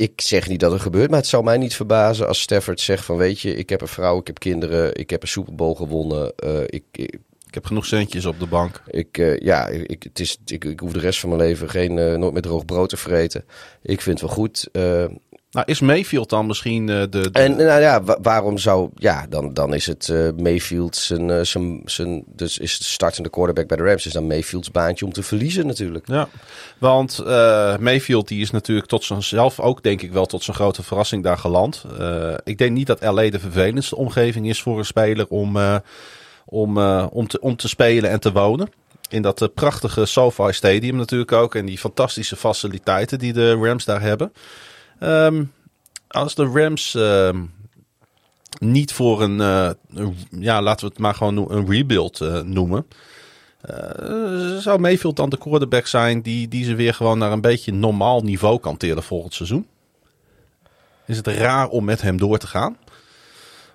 ik zeg niet dat het gebeurt, maar het zou mij niet verbazen als Stafford zegt van weet je, ik heb een vrouw, ik heb kinderen, ik heb een Super Bowl gewonnen. Uh, ik, ik, ik, heb genoeg centjes op de bank. Ik, uh, ja, ik, het is, ik, ik hoef de rest van mijn leven geen, uh, nooit meer droog brood te vreten. Ik vind het wel goed. Nou, is Mayfield dan misschien de... de... En nou ja, wa waarom zou... Ja, dan, dan is het uh, Mayfield zijn, uh, zijn, zijn... Dus is de startende quarterback bij de Rams. Is dan Mayfields baantje om te verliezen natuurlijk. Ja, want uh, Mayfield die is natuurlijk tot zichzelf ook denk ik wel tot zijn grote verrassing daar geland. ik denk niet dat LA de vervelendste omgeving is voor een speler om, om, om, te, om te spelen en te wonen. In dat prachtige SoFi Stadium natuurlijk ook. En die fantastische faciliteiten die de Rams daar hebben. Um, als de Rams uh, niet voor een, uh, een, ja, laten we het maar gewoon een rebuild uh, noemen. Uh, zou Mayfield dan de quarterback zijn die, die ze weer gewoon naar een beetje normaal niveau kan tillen volgend seizoen? Is het raar om met hem door te gaan?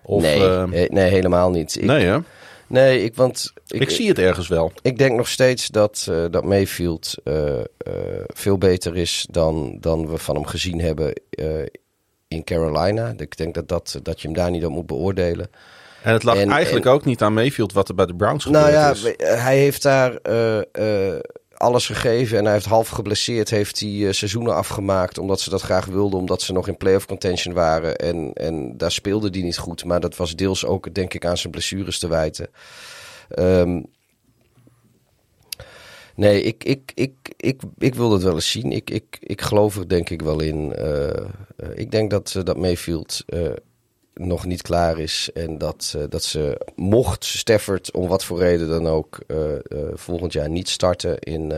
Of, nee, nee, helemaal niet. Ik, nee, hè? Nee, ik, want... Ik, ik, zie het ergens wel. Ik denk nog steeds dat, uh, dat Mayfield uh, uh, veel beter is dan, dan we van hem gezien hebben in Carolina. Ik denk dat, dat, dat je hem daar niet op moet beoordelen. En het lag en, eigenlijk en, ook niet aan Mayfield wat er bij de Browns gebeurd nou ja, is. Hij heeft daar alles gegeven en hij heeft half geblesseerd. Heeft hij uh, seizoenen afgemaakt omdat ze dat graag wilden. Omdat ze nog in playoff contention waren. En, en daar speelde hij niet goed. Maar dat was deels ook denk ik aan zijn blessures te wijten. Um, nee, ik, ik, ik, ik, ik wil dat wel eens zien. Ik, ik, ik geloof er denk ik wel in. Uh, uh, ik denk dat, dat Mayfield nog niet klaar is. En dat, uh, dat ze, mocht Stafford om wat voor reden dan ook uh, uh, volgend jaar niet starten in,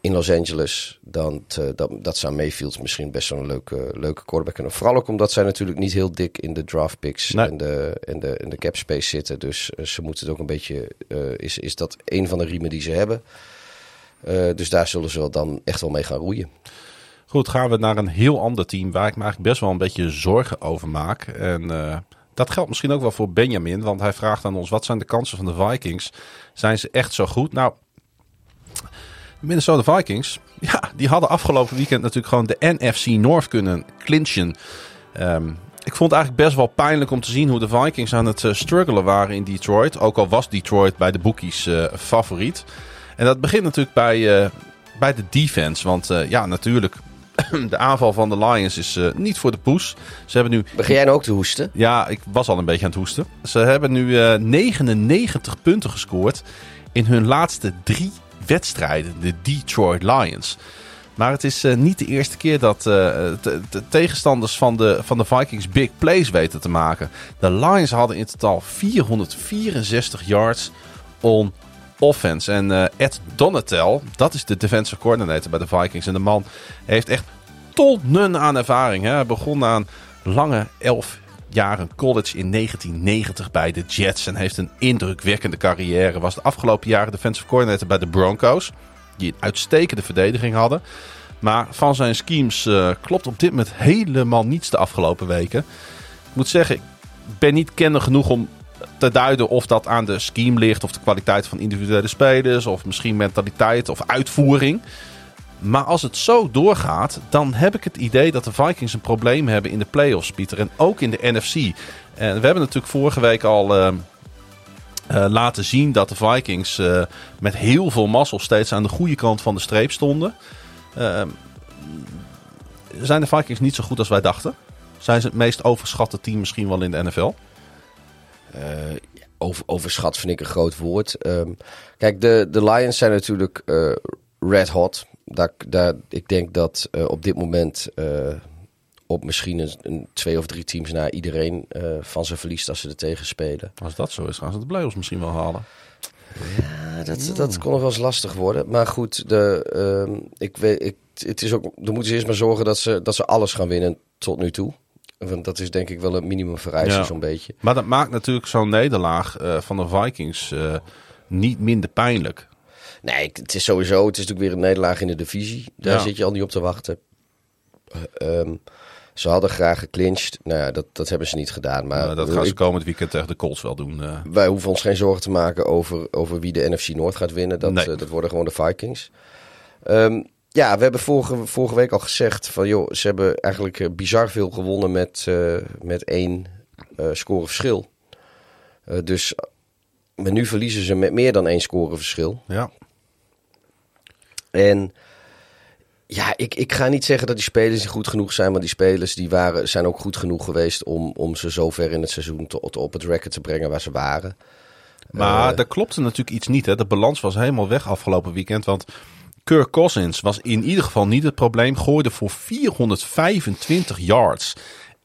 in Los Angeles, dan dat, dat zou Mayfield misschien best wel een leuke, leuke quarterback kunnen. Vooral ook omdat zij natuurlijk niet heel dik in de draft picks nee. en, de, en, de, en de cap space zitten. Dus ze moeten het ook een beetje, is, is dat een van de riemen die ze hebben. dus daar zullen ze wel dan echt wel mee gaan roeien. Goed, gaan we naar een heel ander team waar ik me eigenlijk best wel een beetje zorgen over maak. En uh, dat geldt misschien ook wel voor Benjamin, want hij vraagt aan ons: wat zijn de kansen van de Vikings? Zijn ze echt zo goed? Nou, de Minnesota Vikings, *laughs* ja, die hadden afgelopen weekend natuurlijk gewoon de NFC North kunnen clinchen. Um, ik vond het eigenlijk best wel pijnlijk om te zien hoe de Vikings aan het uh, struggelen waren in Detroit. Ook al was Detroit bij de bookies uh, favoriet. En dat begint natuurlijk bij, bij de defense. Want ja, natuurlijk, *clears throat* de aanval van de Lions is uh, niet voor de poes. Ze hebben nu. Begin jij nou ook te hoesten? Ja, ik was al een beetje aan het hoesten. Ze hebben nu uh, 99 punten gescoord in hun laatste drie wedstrijden. De Detroit Lions. Maar het is eh, niet de eerste keer dat eh, de, de tegenstanders van de, van de Vikings big plays weten te maken. De Lions hadden in totaal 464 yards on offense. En eh, Ed Donatel, dat is de defensive coordinator bij de Vikings. En de man heeft echt tonnen aan ervaring. Hè. Hij begon aan lange 11 jaren college in 1990 bij de Jets. En heeft een indrukwekkende carrière. Was de afgelopen jaren defensive coordinator bij de Broncos. Die een uitstekende verdediging hadden. Maar van zijn schemes uh, klopt op dit moment helemaal niets de afgelopen weken. Ik moet zeggen, ik ben niet kenner genoeg om te duiden of dat aan de scheme ligt. Of de kwaliteit van individuele spelers. Of misschien mentaliteit of uitvoering. Maar als het zo doorgaat, dan heb ik het idee dat de Vikings een probleem hebben in de playoffs, Pieter. En ook in de NFC. En we hebben natuurlijk vorige week al uh, uh, laten zien dat de Vikings uh, met heel veel mazzel steeds aan de goede kant van de streep stonden. Zijn de Vikings niet zo goed als wij dachten? Zijn ze het meest overschatte team misschien wel in de NFL? Eh, over, overschat vind ik een groot woord. Um, kijk, de, de Lions zijn natuurlijk red hot. Daar, daar, ik denk dat op dit moment op misschien een, een, twee of drie teams na iedereen uh, van ze verliest als ze er tegen spelen. Als dat zo is, gaan ze de playoffs misschien wel halen. Ja, dat, dat kon nog wel eens lastig worden. Maar goed, de, uh, ik weet, ik, het is ook, dan moeten ze eerst maar zorgen dat ze, dat ze alles gaan winnen tot nu toe. Want dat is denk ik wel een minimum vereiste ja. zo'n beetje. Maar dat maakt natuurlijk zo'n nederlaag uh, van de Vikings uh, niet minder pijnlijk. Nee, het is sowieso, het is natuurlijk weer een nederlaag in de divisie. Daar ja. zit je al niet op te wachten. Um, ze hadden graag geclinched. Nou ja, dat, dat hebben ze niet gedaan. Maar nou, dat gaan ze komend weekend tegen de Colts wel doen. Uh. Wij hoeven ons geen zorgen te maken over, over wie de NFC Noord gaat winnen. Dat, nee. dat worden gewoon de Vikings. Um, ja, we hebben vorige, vorige week al gezegd van joh, ze hebben eigenlijk uh, bizar veel gewonnen met, met één score verschil. dus maar nu verliezen ze met meer dan één score verschil. Ja. En ja, ik, ik ga niet zeggen dat die spelers niet goed genoeg zijn. Maar die spelers die waren, zijn ook goed genoeg geweest om, om ze zover in het seizoen tot op het record te brengen waar ze waren. Maar uh, er klopte natuurlijk iets niet. Hè? De balans was helemaal weg afgelopen weekend. Want Kirk Cousins was in ieder geval niet het probleem. Gooide voor 425 yards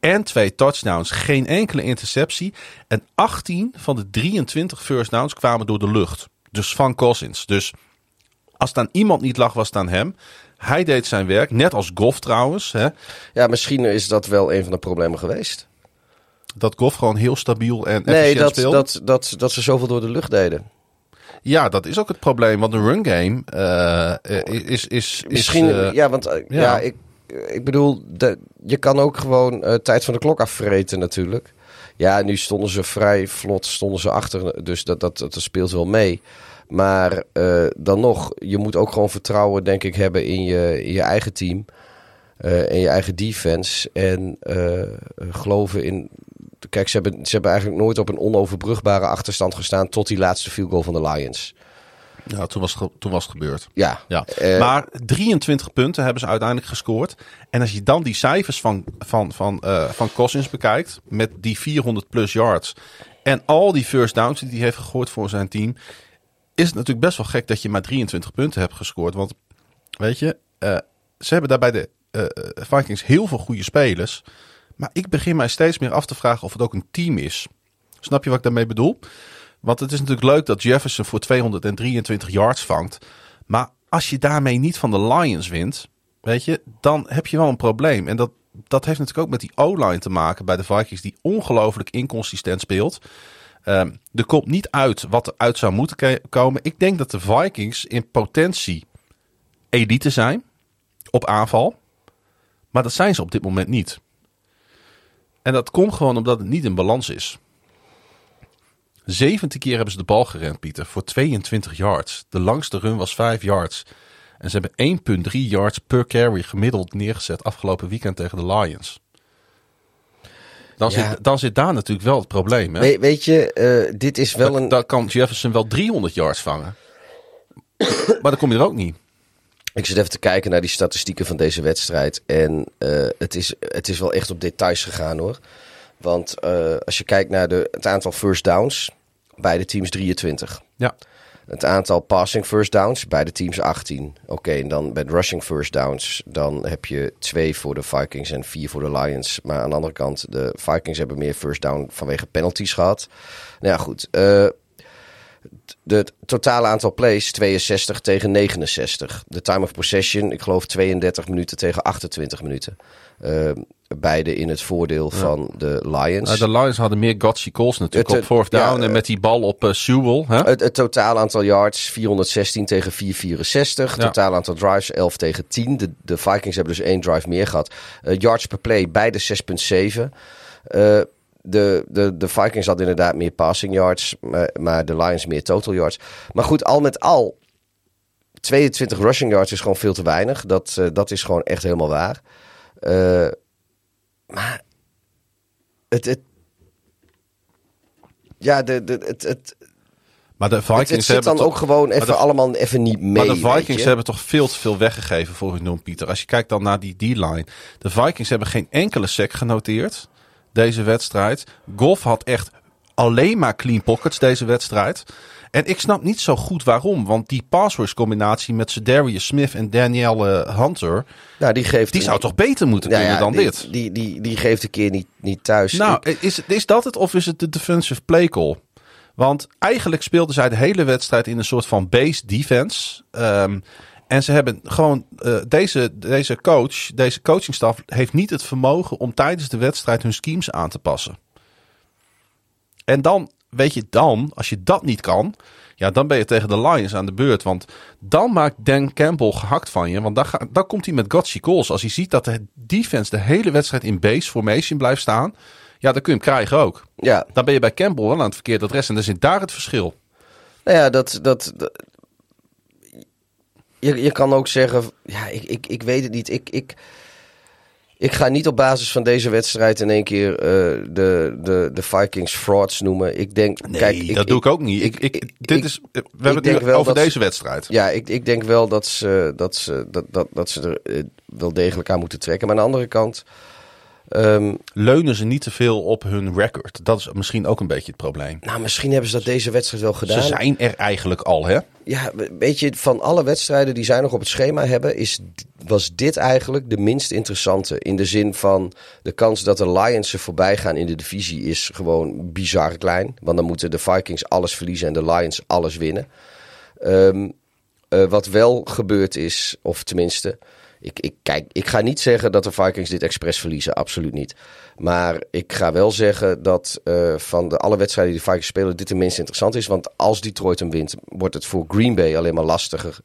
en twee touchdowns. Geen enkele interceptie. En 18 van de 23 first downs kwamen door de lucht. Dus van Cousins. Dus als het aan iemand niet lag, was het aan hem. Hij deed zijn werk, net als Goff trouwens. Hè? Ja, misschien is dat wel een van de problemen geweest. Dat Goff gewoon heel stabiel en nee, dat, speelde? dat, dat, dat ze zoveel door de lucht deden. Ja, dat is ook het probleem. Want de run game uh, is, is, Misschien, is, uh, ja, want ja. ja, ik, ik bedoel, de, je kan ook gewoon tijd van de klok afvreten natuurlijk. Ja, nu stonden ze vrij vlot, stonden ze achter, dus dat, dat, dat speelt wel mee. Maar uh, dan nog, je moet ook gewoon vertrouwen, denk ik, hebben in je, in je eigen team. Uh, en je eigen defense. En uh, geloven in. Kijk, ze hebben, ze hebben eigenlijk nooit op een onoverbrugbare achterstand gestaan. tot die laatste field goal van de Lions. Ja, toen was het, toen was het gebeurd. Ja. ja. Uh, maar 23 punten hebben ze uiteindelijk gescoord. En als je dan die cijfers van, van, van, uh, van Cousins bekijkt. met die 400 plus yards. en al die first downs die hij heeft gegooid voor zijn team is het natuurlijk best wel gek dat je maar 23 punten hebt gescoord. Want weet je, uh, ze hebben daar bij de Vikings heel veel goede spelers. Maar ik begin mij steeds meer af te vragen of het ook een team is. Snap je wat ik daarmee bedoel? Want het is natuurlijk leuk dat Jefferson voor 223 yards vangt. Maar als je daarmee niet van de Lions wint, weet je, dan heb je wel een probleem. En dat, dat heeft natuurlijk ook met die O-line te maken bij de Vikings, die ongelooflijk inconsistent speelt. Um, er komt niet uit wat er uit zou moeten komen. Ik denk dat de Vikings in potentie elite zijn op aanval. Maar dat zijn ze op dit moment niet. En dat komt gewoon omdat het niet in balans is. 17 keer hebben ze de bal gerend, Pieter, voor 22 yards. De langste run was 5 yards. En ze hebben 1,3 yards per carry gemiddeld neergezet afgelopen weekend tegen de Lions. Dan, ja. zit, dan zit daar natuurlijk wel het probleem. Hè? We, weet je, uh, dit is wel een... Dan kan Jefferson wel 300 yards vangen. maar dan kom je er ook niet. Ik zit even te kijken naar die statistieken van deze wedstrijd. En uh, het, is, het is wel echt op details gegaan hoor. Want uh, als je kijkt naar de, het aantal first downs, beide teams 23. Ja. Het aantal passing first downs, beide teams 18. Oké, en dan met rushing first downs, dan heb je twee voor de Vikings en vier voor de Lions. Maar aan de andere kant, de Vikings hebben meer first down vanwege penalties gehad. Nou ja, goed. Uh, de totale aantal plays 62 tegen 69. De time of possession, ik geloof 32 minuten tegen 28 minuten. Uh, beide in het voordeel van de Lions. de Lions hadden meer gutsy calls natuurlijk het, op fourth down en met die bal op uh, Sewell. Hè? Het, het totaal aantal yards 416 tegen 464. Het totaal aantal drives 11 tegen 10. De, de Vikings hebben dus één drive meer gehad. Yards per play beide 6,7. De, de, de Vikings hadden inderdaad meer passing yards, maar, maar de Lions meer total yards. Maar goed, al met al, 22 rushing yards is gewoon veel te weinig. Dat, uh, dat is gewoon echt helemaal waar. Uh, maar het, het ja, de, de, het, het, maar de Vikings het, het zit dan toch, ook gewoon even allemaal even niet mee. Maar de Vikings hebben toch veel te veel weggegeven voor hun noem, Pieter. Als je kijkt dan naar die D-line. De Vikings hebben geen enkele sec genoteerd deze wedstrijd. Goff had echt alleen maar clean pockets deze wedstrijd. En ik snap niet zo goed waarom. Want die passwords combinatie met Darius Smith en Danielle Hunter. Nou, die, geeft die zou toch beter moeten kunnen ja, dan die, dit? Die, die, die geeft een keer niet, niet thuis. Nou, is, is dat het of is het de defensive play call? Want eigenlijk speelden zij de hele wedstrijd in een soort van base defense. Um, en ze hebben gewoon uh, deze, deze coach, deze coachingstaf heeft niet het vermogen om tijdens de wedstrijd hun schemes aan te passen. En dan, weet je, dan, als je dat niet kan, ja, dan ben je tegen de Lions aan de beurt. Want dan maakt Dan Campbell gehakt van je. Want dan, ga, dan komt hij met gotcha calls. Als hij ziet dat de defense de hele wedstrijd in base formation blijft staan. Ja, dan kun je hem krijgen ook. Ja. Dan ben je bij Campbell wel aan het verkeerde adres. En dan zit daar het verschil. Nou ja, dat, dat, dat je, je kan ook zeggen, ja, ik, ik, ik weet het niet. Ik, ik, ik ga niet op basis van deze wedstrijd in één keer uh, de, de, de Vikings frauds noemen. Ik denk, nee, kijk, ik, dat doe ik ook niet. Ik, ik, dit is, we hebben het nu over deze wedstrijd. Ja, ik, ik denk wel dat ze, dat, ze, dat, dat, dat ze er uh, wel degelijk aan moeten trekken. Maar aan de andere kant, Um, Leunen ze niet te veel op hun record? Dat is misschien ook een beetje het probleem. Nou, misschien hebben ze dat deze wedstrijd wel gedaan. Ze zijn er eigenlijk al, hè? Ja, weet je, van alle wedstrijden die zij nog op het schema hebben, is, was dit eigenlijk de minst interessante. In de zin van de kans dat de Lions ze voorbij gaan in de divisie is gewoon bizar klein. Want dan moeten de Vikings alles verliezen en de Lions alles winnen. Um, uh, wat wel gebeurd is, of tenminste, ik, ik, kijk, ik ga niet zeggen dat de Vikings dit expres verliezen. Absoluut niet. Maar ik ga wel zeggen dat uh, van de alle wedstrijden die de Vikings spelen, dit de minst interessant is. Want als Detroit hem wint, wordt het voor Green Bay alleen maar lastiger.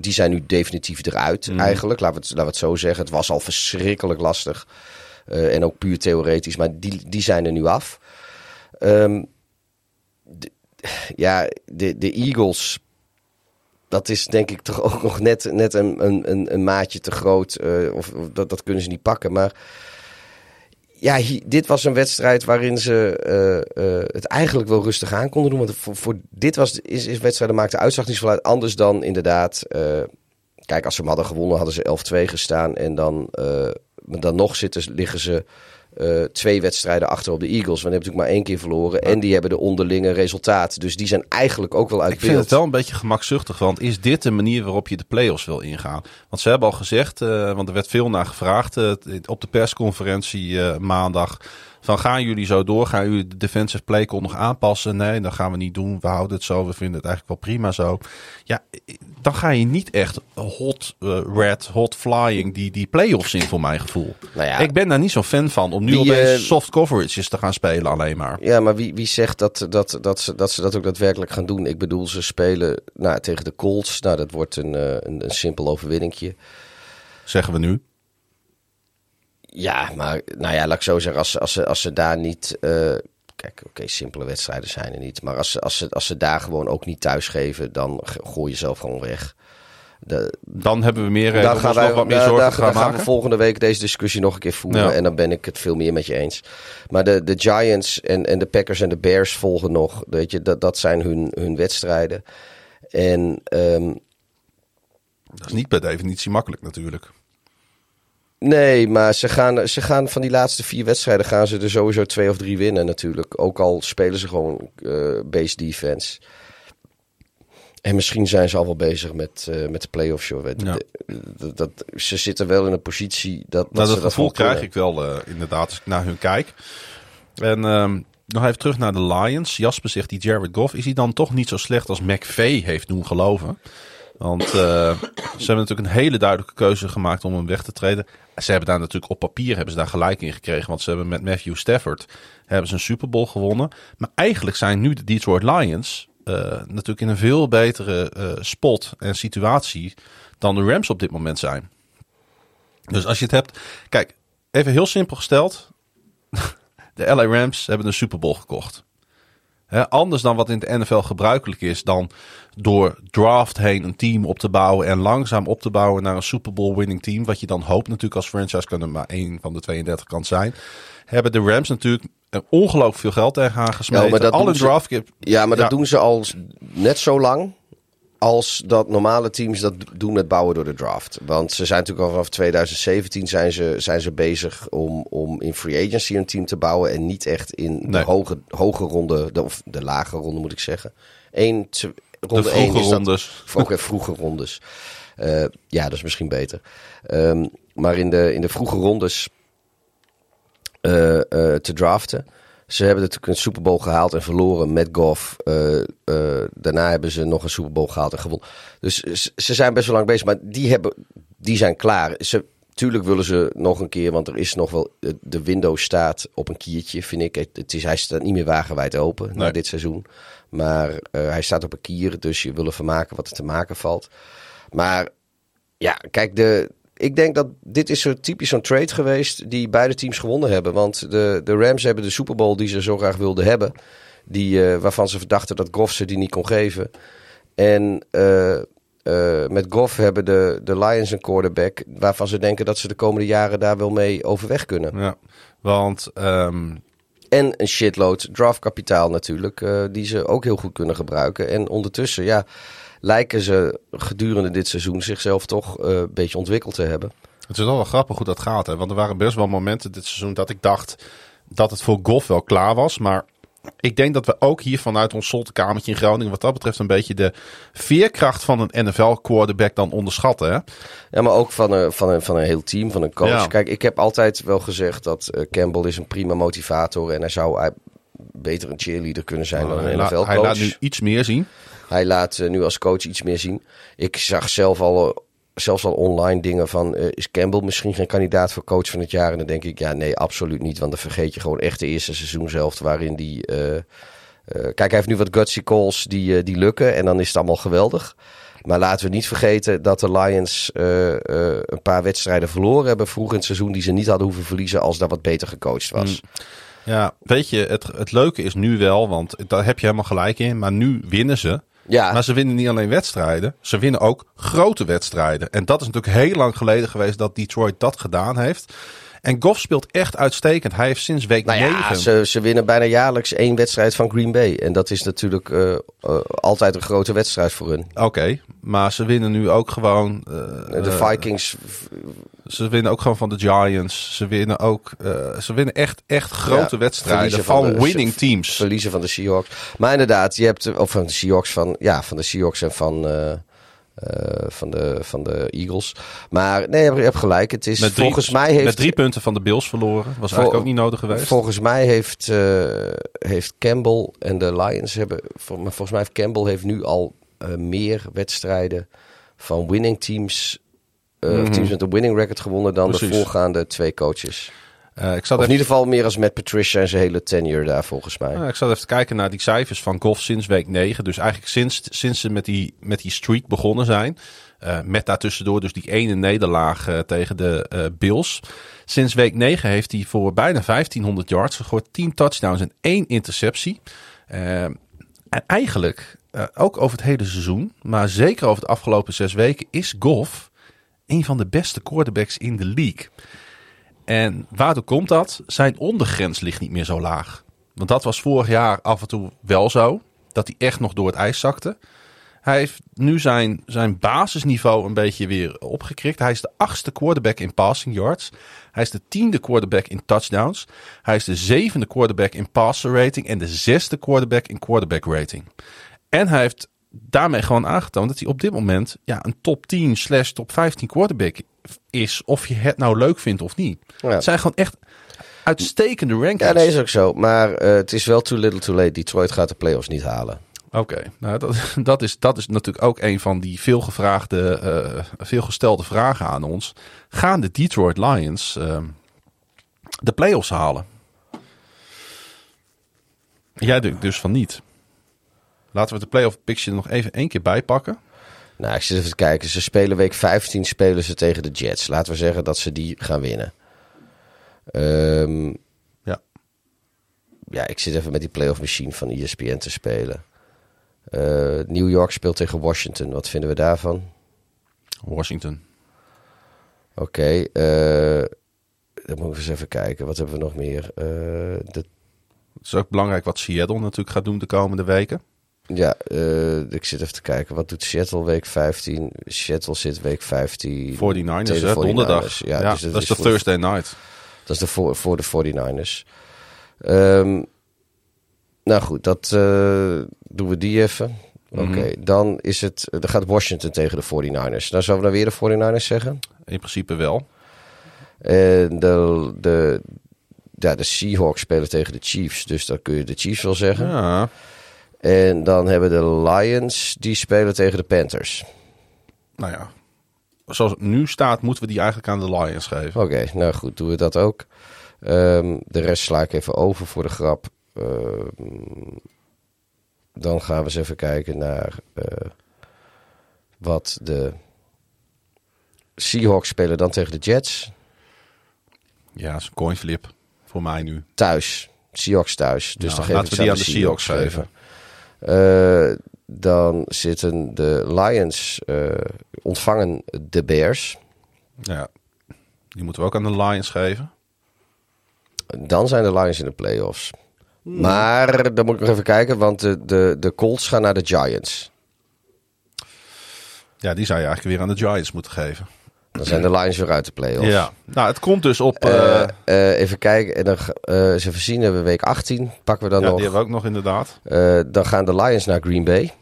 Die zijn nu definitief eruit, mm. eigenlijk. Laten we, het, laten we het zo zeggen. Het was al verschrikkelijk lastig. Uh, en ook puur theoretisch. Maar die, die zijn er nu af. Um, de, ja, de, de Eagles dat is denk ik toch ook nog net, net een, een, een maatje te groot. Uh, of, dat, dat kunnen ze niet pakken. Maar ja, dit was een wedstrijd waarin ze uh, uh, het eigenlijk wel rustig aan konden doen. Want voor, dit was, is, is wedstrijden maakte uitzag niet uit. Anders dan inderdaad. kijk, als ze hem hadden gewonnen, hadden ze 11-2 gestaan. En dan, dan nog zitten, liggen ze uh, twee wedstrijden achter op de Eagles. Want die hebben natuurlijk maar één keer verloren. En die hebben de onderlinge resultaat. Dus die zijn eigenlijk ook wel uit Ik vind het wel een beetje gemakzuchtig. Want is dit de manier waarop je de play-offs wil ingaan? Want ze hebben al gezegd, uh, want er werd veel naar gevraagd uh, op de persconferentie maandag. Van gaan jullie zo door? Gaan jullie de defensive play call nog aanpassen? Nee, dat gaan we niet doen. We houden het zo. We vinden het eigenlijk wel prima zo. Ja, dan ga je niet echt hot uh, red, hot flying die, die play-offs in voor mijn gevoel. Nou ja, ik ben daar niet zo fan van om nu opeens uh, soft coverages te gaan spelen alleen maar. Ja, maar wie, wie zegt dat, dat, dat, ze, dat ze dat ook daadwerkelijk gaan doen? Ik bedoel, ze spelen nou, tegen de Colts. Nou, dat wordt een, een, een simpel overwinningje. Zeggen we nu. Ja, maar nou ja, laat ik zo zeggen, als, als, ze, als ze daar niet. Uh, kijk, oké, okay, simpele wedstrijden zijn er niet. Maar als ze, als, ze, als ze daar gewoon ook niet thuis geven, dan gooi je zelf gewoon weg. De, dan hebben we meer dan gaan wij, wat meer zorgen daar, gaan, gaan we volgende week deze discussie nog een keer voeren. Ja. En dan ben ik het veel meer met je eens. Maar de, de Giants en, en de Packers en de Bears volgen nog. Weet je, dat, dat zijn hun, hun wedstrijden. En um, dat is niet per definitie makkelijk natuurlijk. Nee, maar ze gaan, ze gaan van die laatste vier wedstrijden gaan ze er sowieso twee of drie winnen natuurlijk. Ook al spelen ze gewoon uh, base defense. En misschien zijn ze al wel bezig met, uh, met de playoffs. Joh. Ja. Dat, dat, ze zitten wel in een positie dat. Nou, ze dat gevoel wel krijg ik wel eh, inderdaad als ik naar hun kijk. En ehm, nog even terug naar de Lions. Jasper zegt die Jared Goff, is hij dan toch niet zo slecht als McVay heeft doen geloven? Want eh, ze hebben natuurlijk een hele duidelijke keuze gemaakt om hem weg te treden. Ze hebben daar natuurlijk op papier hebben ze daar gelijk in gekregen. Want ze hebben met Matthew Stafford hebben ze een Super Bowl gewonnen. Maar eigenlijk zijn nu de Detroit Lions eh, natuurlijk in een veel betere eh, spot en situatie dan de Rams op dit moment zijn. Dus als je het hebt, kijk, even heel simpel gesteld. *laughs* De LA Rams hebben een Super Bowl gekocht. Anders dan wat in de NFL gebruikelijk is, dan door draft heen een team op te bouwen en langzaam op te bouwen naar een Super Bowl winning team. Wat je dan hoopt natuurlijk als franchise kan er maar één van de 32 kan zijn. Hebben de Rams natuurlijk ongelooflijk veel geld tegenaan gesmeten. Ja, maar dat ze- draft Ja, maar dat Ja. doen ze al net zo lang als dat normale teams dat doen met bouwen door de draft. Want ze zijn natuurlijk al vanaf 2017 zijn ze, zijn ze bezig om, om in free agency een team te bouwen. En niet echt in de Nee. hoge, hoge ronde, de, of de lage ronde moet ik zeggen. Eén, tw- de ronde één vroege is rondes. ook in vroege rondes. Eh, ja, dat is misschien beter. Ehm, maar in de, in de vroege rondes eh, eh, te draften. Ze hebben natuurlijk een Super Bowl gehaald en verloren met Goff. Eh, eh, daarna hebben ze nog een Super Bowl gehaald en gewonnen. Dus ze- zijn best wel lang bezig, maar die, hebben, die zijn klaar. Ze, tuurlijk willen ze nog een keer, want er is nog wel. De window staat op een kiertje, vind ik. Het, is, hij staat niet meer wagenwijd open na Nee. dit seizoen. Maar eh, hij staat op een kier, dus je wil ervan maken wat er te maken valt. Maar ja, kijk, de, ik denk dat dit is zo typisch zo'n trade geweest die beide teams gewonnen hebben. Want de, de Rams hebben de Super Bowl die ze zo graag wilden hebben. Die, eh, waarvan ze verdachten dat Goff ze die niet kon geven. En eh, eh, met Goff hebben de, de Lions een quarterback waarvan ze denken dat ze de komende jaren daar wel mee overweg kunnen. Ja, want ehm, En een shitload draftkapitaal natuurlijk, die ze ook heel goed kunnen gebruiken. En ondertussen, ja, lijken ze gedurende dit seizoen zichzelf toch eh, een beetje ontwikkeld te hebben. Het is wel wel grappig hoe dat gaat. Hè? Want er waren best wel momenten dit seizoen dat ik dacht dat het voor golf wel klaar was. Maar ik denk dat we ook hier vanuit ons zolderkamertje in Groningen... wat dat betreft een beetje de veerkracht van een NFL-quarterback dan onderschatten. Hè? Ja, maar ook van een, van een, van een heel team, van een coach. Ja. Kijk, ik heb altijd wel gezegd dat eh, Campbell is een prima motivator. En hij zou beter een cheerleader kunnen zijn dan hij, een NFL-coach. hij laat nu iets meer zien. Hij laat eh, nu als coach iets meer zien. Ik zag zelf al, eh, zelfs al online dingen van... eh, is Campbell misschien geen kandidaat voor coach van het jaar? En dan denk ik, ja, nee, absoluut niet. Want dan vergeet je gewoon echt de eerste seizoen zelf... waarin die... kijk, hij heeft nu wat gutsy calls die, die lukken. En dan is het allemaal geweldig. Maar laten we niet vergeten dat de Lions een paar wedstrijden verloren hebben... vroeg in het seizoen die ze niet hadden hoeven verliezen... als dat wat beter gecoacht was. Mm. Ja, weet je, het, het leuke is nu wel, want daar heb je helemaal gelijk in. Maar nu winnen ze. Ja, Maar ze winnen niet alleen wedstrijden, ze winnen ook grote wedstrijden. En dat is natuurlijk heel lang geleden geweest dat Detroit dat gedaan heeft. En Goff speelt echt uitstekend. Hij heeft sinds week Nou ja, 9... ze, ze winnen bijna jaarlijks één wedstrijd van Green Bay. En dat is natuurlijk eh, eh, altijd een grote wedstrijd voor hun. Oké, maar ze winnen nu ook gewoon... eh, de Vikings, Ze winnen ook gewoon van de Giants. Ze winnen ook... eh, ze winnen echt, echt grote Ja, wedstrijden van, van de- winning teams. verliezen van de Seahawks. Maar inderdaad, je hebt, of van de Seahawks, van, ja, van de Seahawks en van, eh, eh, van, de, van de Eagles. Maar nee, je hebt, gelijk. Het is drie, volgens mij heeft... met drie punten van de Bills verloren. Was eigenlijk ook niet nodig geweest. Volgens mij heeft, heeft Campbell en de Lions hebben. vol- Maar volgens mij heeft Campbell heeft nu al meer wedstrijden van winning teams. Of Mhm. teams met een winning record gewonnen dan de voorgaande twee coaches. Eh, ik, zat in ieder geval meer als met Patricia en zijn hele tenure daar volgens mij. eh, ik zat even te kijken naar die cijfers van Goff sinds week 9. Dus eigenlijk sinds, sinds ze met die, met die streak begonnen zijn. eh, met daartussendoor dus die ene nederlaag tegen de Bills. Sinds week 9 heeft hij voor bijna 1500 yards gegooid. 10 touchdowns en één interceptie. En eigenlijk, ook over het hele seizoen, maar zeker over de afgelopen zes weken, is Goff een van de beste quarterbacks in de league. En waardoor komt dat? Zijn ondergrens ligt niet meer zo laag. Want dat was vorig jaar af en toe wel zo. Dat hij echt nog door het ijs zakte. Hij heeft nu zijn, zijn basisniveau een beetje weer opgekrikt. Hij is de achtste quarterback in passing yards. Hij is de tiende quarterback in touchdowns. Hij is de zevende quarterback in passer rating. En de zesde quarterback in quarterback rating. En hij heeft daarmee gewoon aangetoond dat hij op dit moment ja, een top 10 slash top 15 quarterback is. Of je het nou leuk vindt of niet. Ja. Het zijn gewoon echt uitstekende rankings. Ja, nee, is ook zo. Maar eh, het is wel too little too late. Detroit gaat de playoffs niet halen. Oké, nou dat, *laughs* dat, is, dat is natuurlijk ook een van die veelgevraagde, eh veelgestelde vragen aan ons. Gaan de Detroit Lions ehm, de playoffs halen? Jij denkt dus van niet. Laten we de playoff picture nog even één keer bijpakken. Nou, ik zit even te kijken. Ze spelen week 15 spelen ze tegen de Jets. Laten we zeggen dat ze die gaan winnen. Ehm, Ja. ja, ik zit even met die playoff machine van ESPN te spelen. Eh, New York speelt tegen Washington. Wat vinden we daarvan? Washington. Oké, eh, dan moeten we eens even kijken. Wat hebben we nog meer? De, Het is ook belangrijk wat Seattle natuurlijk gaat doen de komende weken. Ja, eh, ik zit even te kijken. Wat doet Seattle week 15? Seattle zit week 15. 49ers, tegen de hè, donderdag. 49ers. Ja, Ja, dus dat is de voor- Thursday night. Dat is de voor, voor de 49ers. Ehm, nou goed, dat eh, doen we die even. Oké, Mhm. dan is het. Dan gaat Washington tegen de 49ers. Nou, zullen we dan weer de 49ers zeggen? In principe wel. En de, de, ja, de Seahawks spelen tegen de Chiefs. Dus dan kun je de Chiefs wel zeggen. Ja, En dan hebben de Lions. Die spelen tegen de Panthers. nou ja. Zoals het nu staat, moeten we die eigenlijk aan de Lions geven. Oké, nou goed, doen we dat ook. Ehm, de rest sla ik even over voor de grap. Ehm, dan gaan we eens even kijken naar eh, wat de Seahawks spelen dan tegen de Jets. Ja, is een coin flip voor mij nu. Thuis. Seahawks thuis. Dus Nou, dan geef laten ik we die aan de Seahawks geven. Dan zitten de Lions eh, ontvangen de Bears. Ja, die moeten we ook aan de Lions geven. Dan zijn de Lions in de playoffs. Maar dan moet ik nog even kijken, want de, de, de Colts gaan naar de Giants. Ja, die zou je eigenlijk weer aan de Giants moeten geven. Dan zijn de Lions weer uit de playoffs. Ja, nou het komt dus op... Eh, eh, eh, even kijken, en dan ga- eh, eens even zien, hebben we week 18. Pakken we dan ja, nog. die hebben we ook nog inderdaad. Dan gaan de Lions naar Green Bay.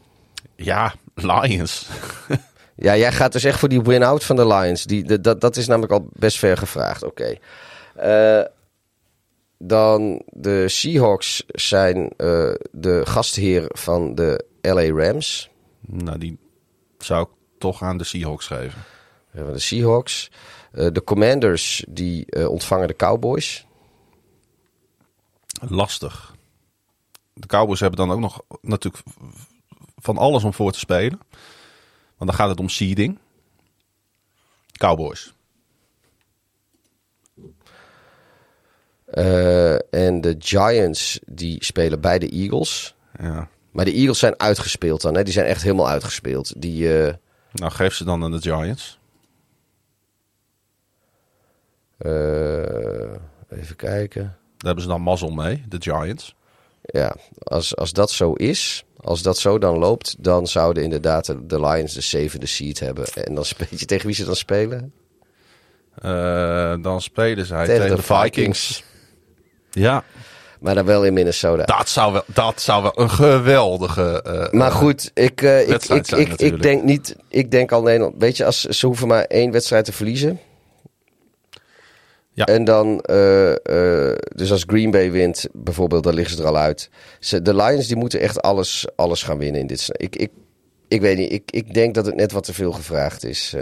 Ja, Lions. *laughs* Ja, jij gaat dus echt voor die win-out van de Lions. Die, de- dat, dat is namelijk al best ver gevraagd. Oké. Dan de Seahawks zijn de gastheer van de LA Rams. nou, die zou ik toch aan de Seahawks geven. We hebben de Seahawks. Eh, de Commanders die eh, ontvangen de Cowboys. Lastig. De Cowboys hebben dan ook nog natuurlijk van alles om voor te spelen. Want dan gaat het om seeding. Cowboys. Eh, en de Giants die spelen bij de Eagles. Ja. Maar de Eagles zijn uitgespeeld dan. Hè? Die zijn echt helemaal uitgespeeld. Die, Nou, geef ze dan aan de Giants. Even kijken. Daar hebben ze dan mazzel mee, de Giants. Ja, als, als dat zo is, als dat zo dan loopt, dan zouden inderdaad de, de Lions de zevende seed hebben. En dan *laughs* speel je tegen wie ze dan spelen? Eh, dan spelen zij Tegen tegen, de de Vikings. Ja, Maar dan wel in Minnesota. dat zou wel, dat zou wel een geweldige... eh, maar goed, ik, eh, ik, ik, ik, ik denk niet. Ik denk al Nederland. Weet je, als ze hoeven maar één wedstrijd te verliezen. Ja. En dan, eh, eh, dus als Green Bay wint, bijvoorbeeld, dan liggen ze er al uit. Ze, de Lions die moeten echt alles, alles gaan winnen in dit. Ik, ik, ik weet niet. Ik, ik denk dat het net wat te veel gevraagd is.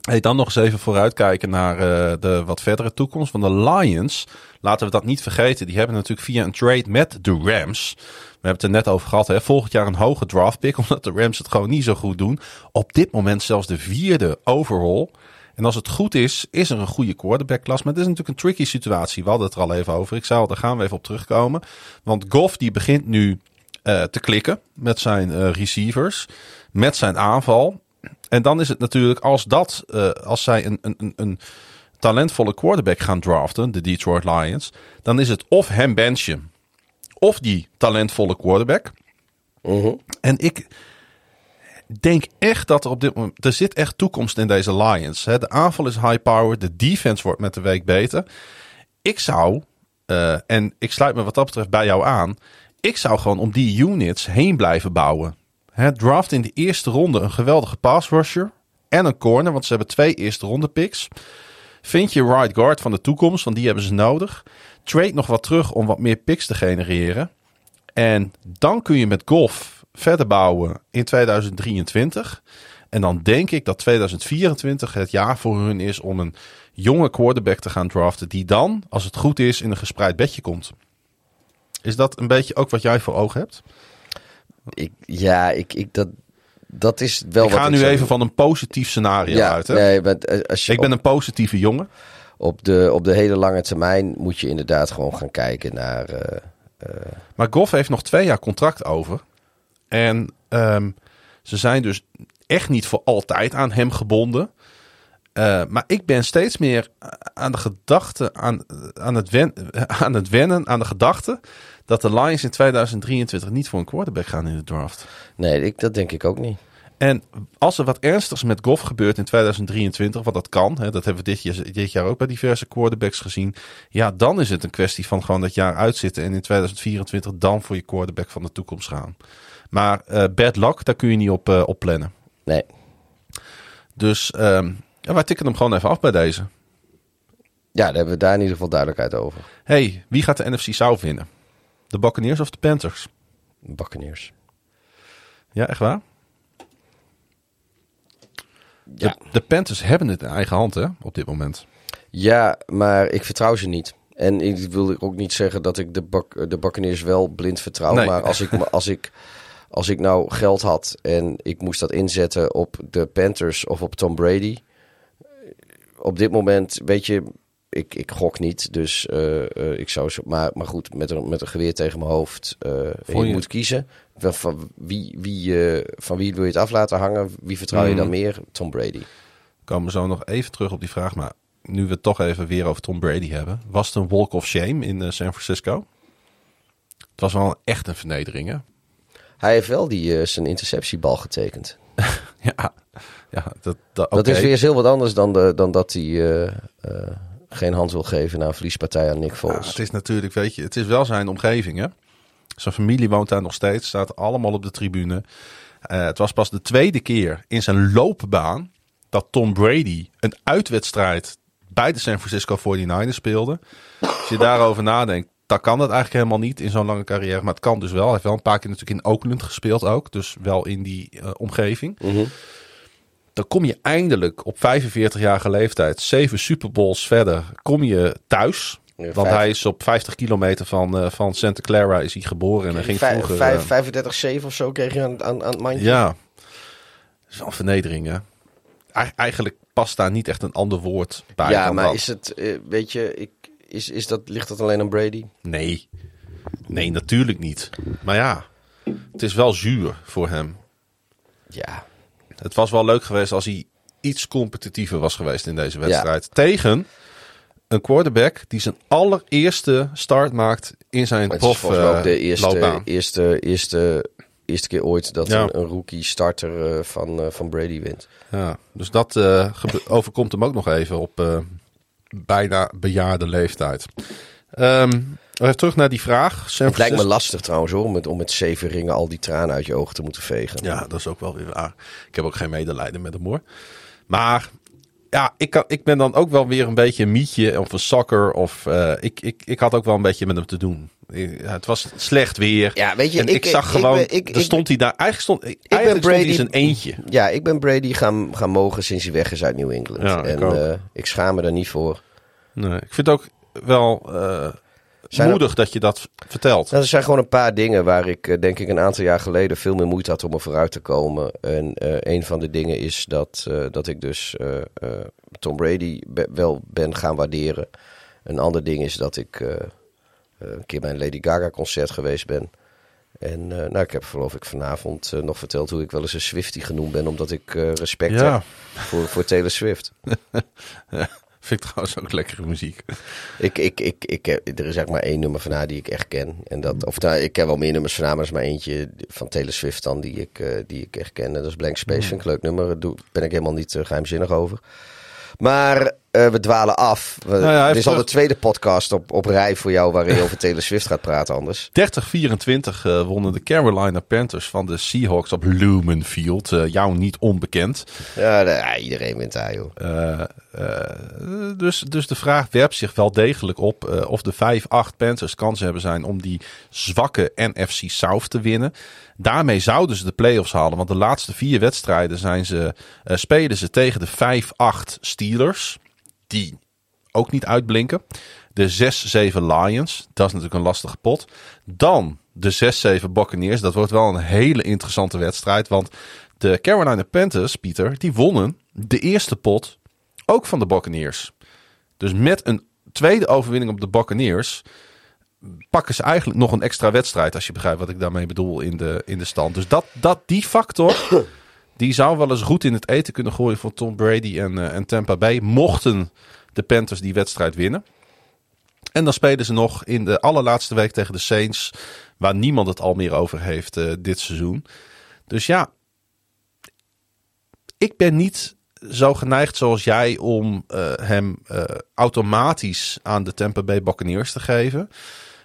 Hey, dan nog eens even vooruitkijken naar de wat verdere toekomst. van de Lions, laten we dat niet vergeten. Die hebben natuurlijk via een trade met de Rams. We hebben het er net over gehad. Hè? Volgend jaar een hoge draft pick. *laughs* Omdat de Rams het gewoon niet zo goed doen. Op dit moment zelfs de vierde overall. En als het goed is, is er een goede quarterback klas. Maar het is natuurlijk een tricky situatie. We hadden het er al even over. Ik zou, daar gaan we even op terugkomen. Want Goff die begint nu eh, te klikken met zijn eh, receivers. Met zijn aanval. En dan is het natuurlijk als dat, eh, als zij een, een, een, een talentvolle quarterback gaan draften, de Detroit Lions, dan is het of hem benchen, of die talentvolle quarterback. mhm. En ik denk echt dat er op dit moment, er zit echt toekomst in deze Lions. Hè. De aanval is high power, de defense wordt met de week beter. Ik zou, eh, en ik sluit me wat dat betreft bij jou aan, ik zou gewoon om die units heen blijven bouwen. Hè, draft in de eerste ronde een geweldige pass rusher en een corner, want ze hebben twee eerste ronde picks. Vind je right guard van de toekomst, want die hebben ze nodig. Trade nog wat terug om wat meer picks te genereren. En dan kun je met golf verder bouwen in 2023. En dan denk ik dat 2024 het jaar voor hun is om een jonge quarterback te gaan draften. Die dan, als het goed is, in een gespreid bedje komt. Is dat een beetje ook wat jij voor ogen hebt? Ik, ja, ik, ik, dat, dat is wel ik wat ga nu even doen. van een positief scenario ja, uit. Hè? Nee, maar eh, als je ik ben een positieve jongen. op, de, op de hele lange termijn moet je inderdaad gewoon gaan kijken naar... eh, Maar Goff heeft nog twee jaar contract over. En ehm, ze zijn dus echt niet voor altijd aan hem gebonden. Eh, maar ik ben steeds meer aan de gedachte, aan, aan, het wen, *laughs* aan het wennen, aan de gedachte dat de Lions in 2023 niet voor een quarterback gaan in de draft. nee, ik, dat denk ik ook niet. En als er wat ernstigs met Goff gebeurt in 2023, wat dat kan, hè, dat hebben we dit jaar, dit jaar ook bij diverse quarterbacks gezien. Ja, dan is het een kwestie van gewoon dat jaar uitzitten en in 2024 dan voor je quarterback van de toekomst gaan. Maar eh, bad luck, daar kun je niet op, eh, op plannen. Nee. Dus ehm, ja, wij tikken hem gewoon even af bij deze. Ja, daar hebben we daar in ieder geval duidelijkheid over. hey, wie gaat de NFC South winnen? De Buccaneers of de Panthers? Buccaneers. Ja, echt waar? Ja. De, de Panthers hebben het in eigen hand hè, op dit moment. Ja, maar ik vertrouw ze niet. En ik wil ook niet zeggen dat ik de, Buc- de Buccaneers wel blind vertrouw. Nee. Maar als ik, als, ik, *laughs* als ik nou geld had en ik moest dat inzetten op de Panthers of op Tom Brady. Op dit moment, weet je, ik, ik gok niet. Dus eh, eh, ik zou zo. Maar, maar goed, met een, met een geweer tegen mijn hoofd. Vond je je- moet kiezen. Van, van wie, wie, van wie wil je het af laten hangen? Wie vertrouw je dan Mhm. meer? Tom Brady. komen zo nog even terug op die vraag. Maar nu we het toch even weer over Tom Brady hebben. Was het een walk of shame in San Francisco? Het was wel echt een vernedering, hè? Hij heeft wel die, eh, zijn interceptiebal getekend. *laughs* Ja, ja dat, dat, Dat is weer eens heel wat anders dan, de, dan dat hij eh, eh, geen hand wil geven naar een verliespartij aan Nick Ja, Foles. het is natuurlijk, weet je, het is wel zijn omgeving, hè? Zijn familie woont daar nog steeds, staat allemaal op de tribune. Eh, het was pas de tweede keer in zijn loopbaan dat Tom Brady een uitwedstrijd bij de San Francisco 49ers speelde. Als je daarover nadenkt, dan kan dat eigenlijk helemaal niet in zo'n lange carrière. Maar het kan dus wel. Hij heeft wel een paar keer natuurlijk in Oakland gespeeld ook. Dus wel in die eh, omgeving. Mhm. Dan kom je eindelijk op 45-jarige leeftijd, zeven Super Bowls verder, kom je thuis. Ja, Want hij is op 50 kilometer van, eh, van Santa Clara is hij geboren. En hij ging vroeger... vijf- eh, 35 7 of zo kreeg je aan, aan, aan het mandje. ja, dat is wel een vernedering, hè? Ei- eigenlijk past daar niet echt een ander woord bij. ja maar dat. is het, weet je, ik, is, is dat, ligt dat alleen aan Brady? Nee. Nee, natuurlijk niet. Maar ja, het is wel zuur voor hem. Ja, Het was wel leuk geweest als hij iets competitiever was geweest in deze wedstrijd. Tegen een quarterback die zijn allereerste start maakt in zijn prof de eerste, loopbaan. eerste, eerste, eerste keer ooit dat Ja. een, een rookie starter eh, van, eh, van Brady wint. Ja, dus dat eh, *laughs* overkomt hem ook nog even op bijna bejaarde leeftijd. Ehm, even terug naar die vraag. San Het lijkt me lastig trouwens hoor, om met, om met zeven ringen al die tranen uit je ogen te moeten vegen. Ja, dat is ook wel weer waar. Ik heb ook geen medelijden met hem hoor. Maar ja, ik, kan, ik ben dan ook wel weer een beetje een mietje of een sokker. Of eh, ik, ik, ik had ook wel een beetje met hem te doen. Ja, het was slecht weer. Ja, weet je, en ik, ik- zag ik gewoon, ik- er ik- stond hij daar, eigenlijk stond, eigenlijk ben stond hij Brady- zijn eentje. Ja, ik ben Brady gaan, gaan mogen sinds hij weg is uit New England. Ja, ik en eh, ik schaam me daar niet voor. Nee, ik vind het ook wel eh, Zijn er- moedig dat je dat vertelt. Nou, er zijn gewoon een paar dingen waar ik eh, denk ik een aantal jaar geleden veel meer moeite had om er vooruit te komen. En een van de dingen is dat, dat ik dus Tom Brady be- wel ben gaan waarderen. Een ander ding is dat ik een keer bij een Lady Gaga concert geweest ben. En eh, nou, ik heb geloof ik vanavond eh, nog verteld hoe ik wel eens een Swiftie genoemd ben. Omdat ik eh, respect Ja. heb voor, voor Taylor Swift. *laughs* Vind ik trouwens ook lekkere muziek. Ik, ik, ik, ik, heb- er is eigenlijk maar één nummer van haar die ik echt ken. En dat, of nou, ik ken wel meer nummers van haar, maar er is maar eentje van Taylor Swift dan die ik, eh, die ik echt ken. En dat is Blank Space, vind ik een leuk nummer. Daar ben ik helemaal niet eh, geheimzinnig over. Maar eh, we dwalen af. We, Nou ja, hij is al de tweede podcast op, op rij voor jou waarin je *laughs* over Taylor Swift gaat praten anders. 30-24 eh, wonnen de Carolina Panthers van de Seahawks op Lumen Field. Eh, jou niet onbekend. Ja, de- ja, iedereen wint daar, joh. Dus, dus de vraag werpt zich wel degelijk op of de 5-8 Panthers kansen hebben zijn om die zwakke NFC South te winnen. Daarmee zouden ze de playoffs halen, want de laatste vier wedstrijden zijn ze, eh, spelen ze tegen de 5-8 Steelers, die ook niet uitblinken. De 6-7 Lions, dat is natuurlijk een lastige pot. Dan de 6-7 Buccaneers, dat wordt wel een hele interessante wedstrijd, want de Carolina Panthers, Pieter, die wonnen de eerste pot ook van de Buccaneers. Dus met een tweede overwinning op de Buccaneers pakken ze eigenlijk nog een extra wedstrijd, als je begrijpt wat ik daarmee bedoel in de, in de stand. Dus dat, dat, die factor, *coughs* die zou wel eens goed in het eten kunnen gooien voor Tom Brady en, eh, en Tampa Bay, mochten de Panthers die wedstrijd winnen. En dan spelen ze nog in de allerlaatste week tegen de Saints, waar niemand het al meer over heeft eh, dit seizoen. Dus ja, ik ben niet zo geneigd zoals jij om eh, hem automatisch aan de Tampa Bay Buccaneers te geven.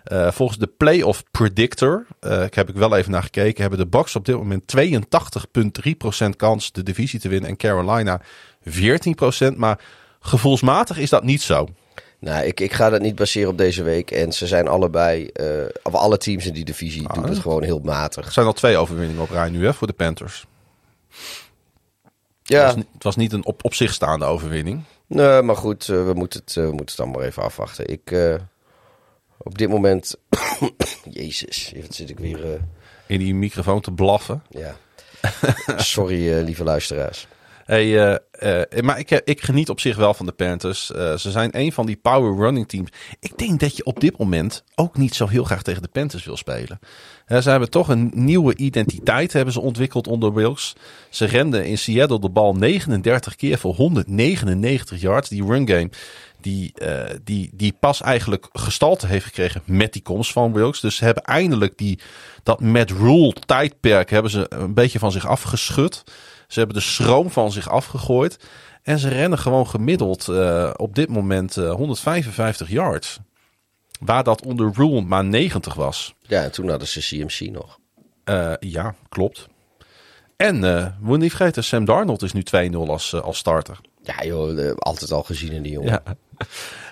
Eh, volgens de Playoff Predictor, eh, ik heb ik wel even naar gekeken, hebben de Bucks op dit moment 82,3% kans de divisie te winnen en Carolina 14%. Maar gevoelsmatig is dat niet zo. Nou, ik, ik ga dat niet baseren op deze week. En ze zijn allebei, eh, of alle teams in die divisie doen het gewoon heel matig. Er zijn al twee overwinningen op rij nu hè, voor de Panthers. Ja, Het, was, niet- het was niet een op, op zich staande overwinning. nee, maar goed, we, moeten het, we moeten het dan maar even afwachten. Ik, op dit moment, *coughs* jezus, wat zit ik weer, eh, In die microfoon te blaffen. ja. *laughs* Sorry, eh, lieve luisteraars. Hey, eh, maar ik, ik geniet op zich wel van de Panthers. Ze zijn een van die power running teams. Ik denk dat je op dit moment ook niet zo heel graag tegen de Panthers wil spelen. Ze hebben toch een nieuwe identiteit hebben ze ontwikkeld onder Wilkes. Ze renden in Seattle de bal 39 keer voor 199 yards. Die run game die, eh, die, die pas eigenlijk gestalte heeft gekregen met die komst van Wilkes. Dus ze hebben eindelijk die, dat Matt Rule tijdperk hebben ze een beetje van zich afgeschud. Ze hebben de schroom van zich afgegooid. En ze rennen gewoon gemiddeld eh, op dit moment eh, 155 yards. Waar dat onder Rule maar 90 was. Ja, en toen hadden ze CMC nog. Eh, ja, klopt. En eh we moeten niet vergeten, Sam Darnold is nu 2-0 als, eh, als starter. Ja joh, eh, altijd al gezien in die jongen. Ja. *laughs*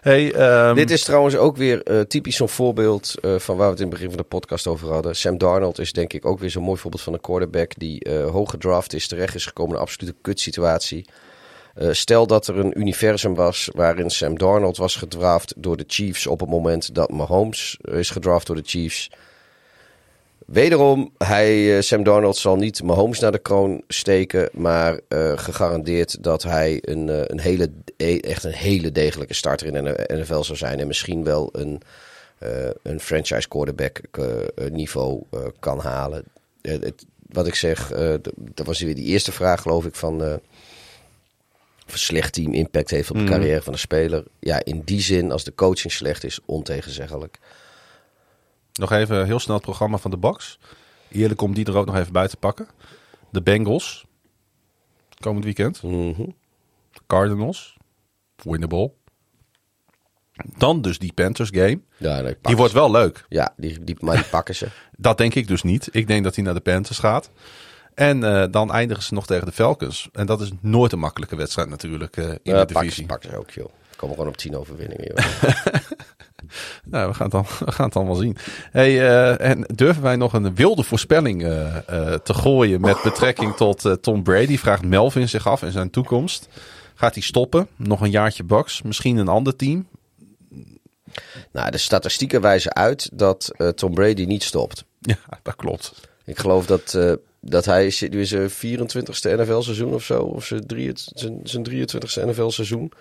Hey, ehm, Dit is trouwens ook weer eh, typisch zo'n voorbeeld eh, van waar we het in het begin van de podcast over hadden. Sam Darnold is denk ik ook weer zo'n mooi voorbeeld van een quarterback die eh hoog gedraft is, terecht is gekomen in een absolute kutsituatie. Stel dat er een universum was waarin Sam Darnold was gedraft door de Chiefs op het moment dat Mahomes is gedraft door de Chiefs. Wederom, hij, eh, Sam Darnold zal niet Mahomes naar de kroon steken, maar eh, gegarandeerd dat hij een, eh, een hele, e- echt een hele degelijke starter in de NFL zou zijn. En misschien wel een, een franchise quarterback niveau kan halen. Het, wat ik zeg, dat was weer die eerste vraag geloof ik van... of een slecht team impact heeft op de Mhm. carrière van een speler. Ja, in die zin, als de coaching slecht is, ontegenzeggelijk. Nog even heel snel het programma van de Bucks. Eerlijk om die er ook nog even bij te pakken. De Bengals. Komend weekend. Mhm. Cardinals. Winnable. Dan dus die Panthers game. Ja, Die pakken wordt wel leuk. Ja, die, die, maar die pakken ze. *laughs* Dat denk ik dus niet. Ik denk dat hij naar de Panthers gaat. En eh, dan eindigen ze nog tegen de Falcons. En dat is nooit een makkelijke wedstrijd natuurlijk eh, in Ja, de pakken, divisie. ze, pakken ze ook, joh. Komen gewoon op tien overwinningen, joh. *laughs* Nou, we gaan het dan, *laughs* we gaan het dan wel zien. Hey, eh, en durven wij nog een wilde voorspelling eh, eh, te gooien met betrekking tot Tom Brady? Vraagt Melvin zich af in zijn toekomst. Gaat hij stoppen? Nog een jaartje Bucks? Misschien een ander team? nou, de statistieken wijzen uit dat Tom Brady niet stopt. Ja, dat klopt. Ik geloof dat, dat hij zit nu zijn 24ste NFL-seizoen of zo. Of zijn, zijn 23ste NFL-seizoen.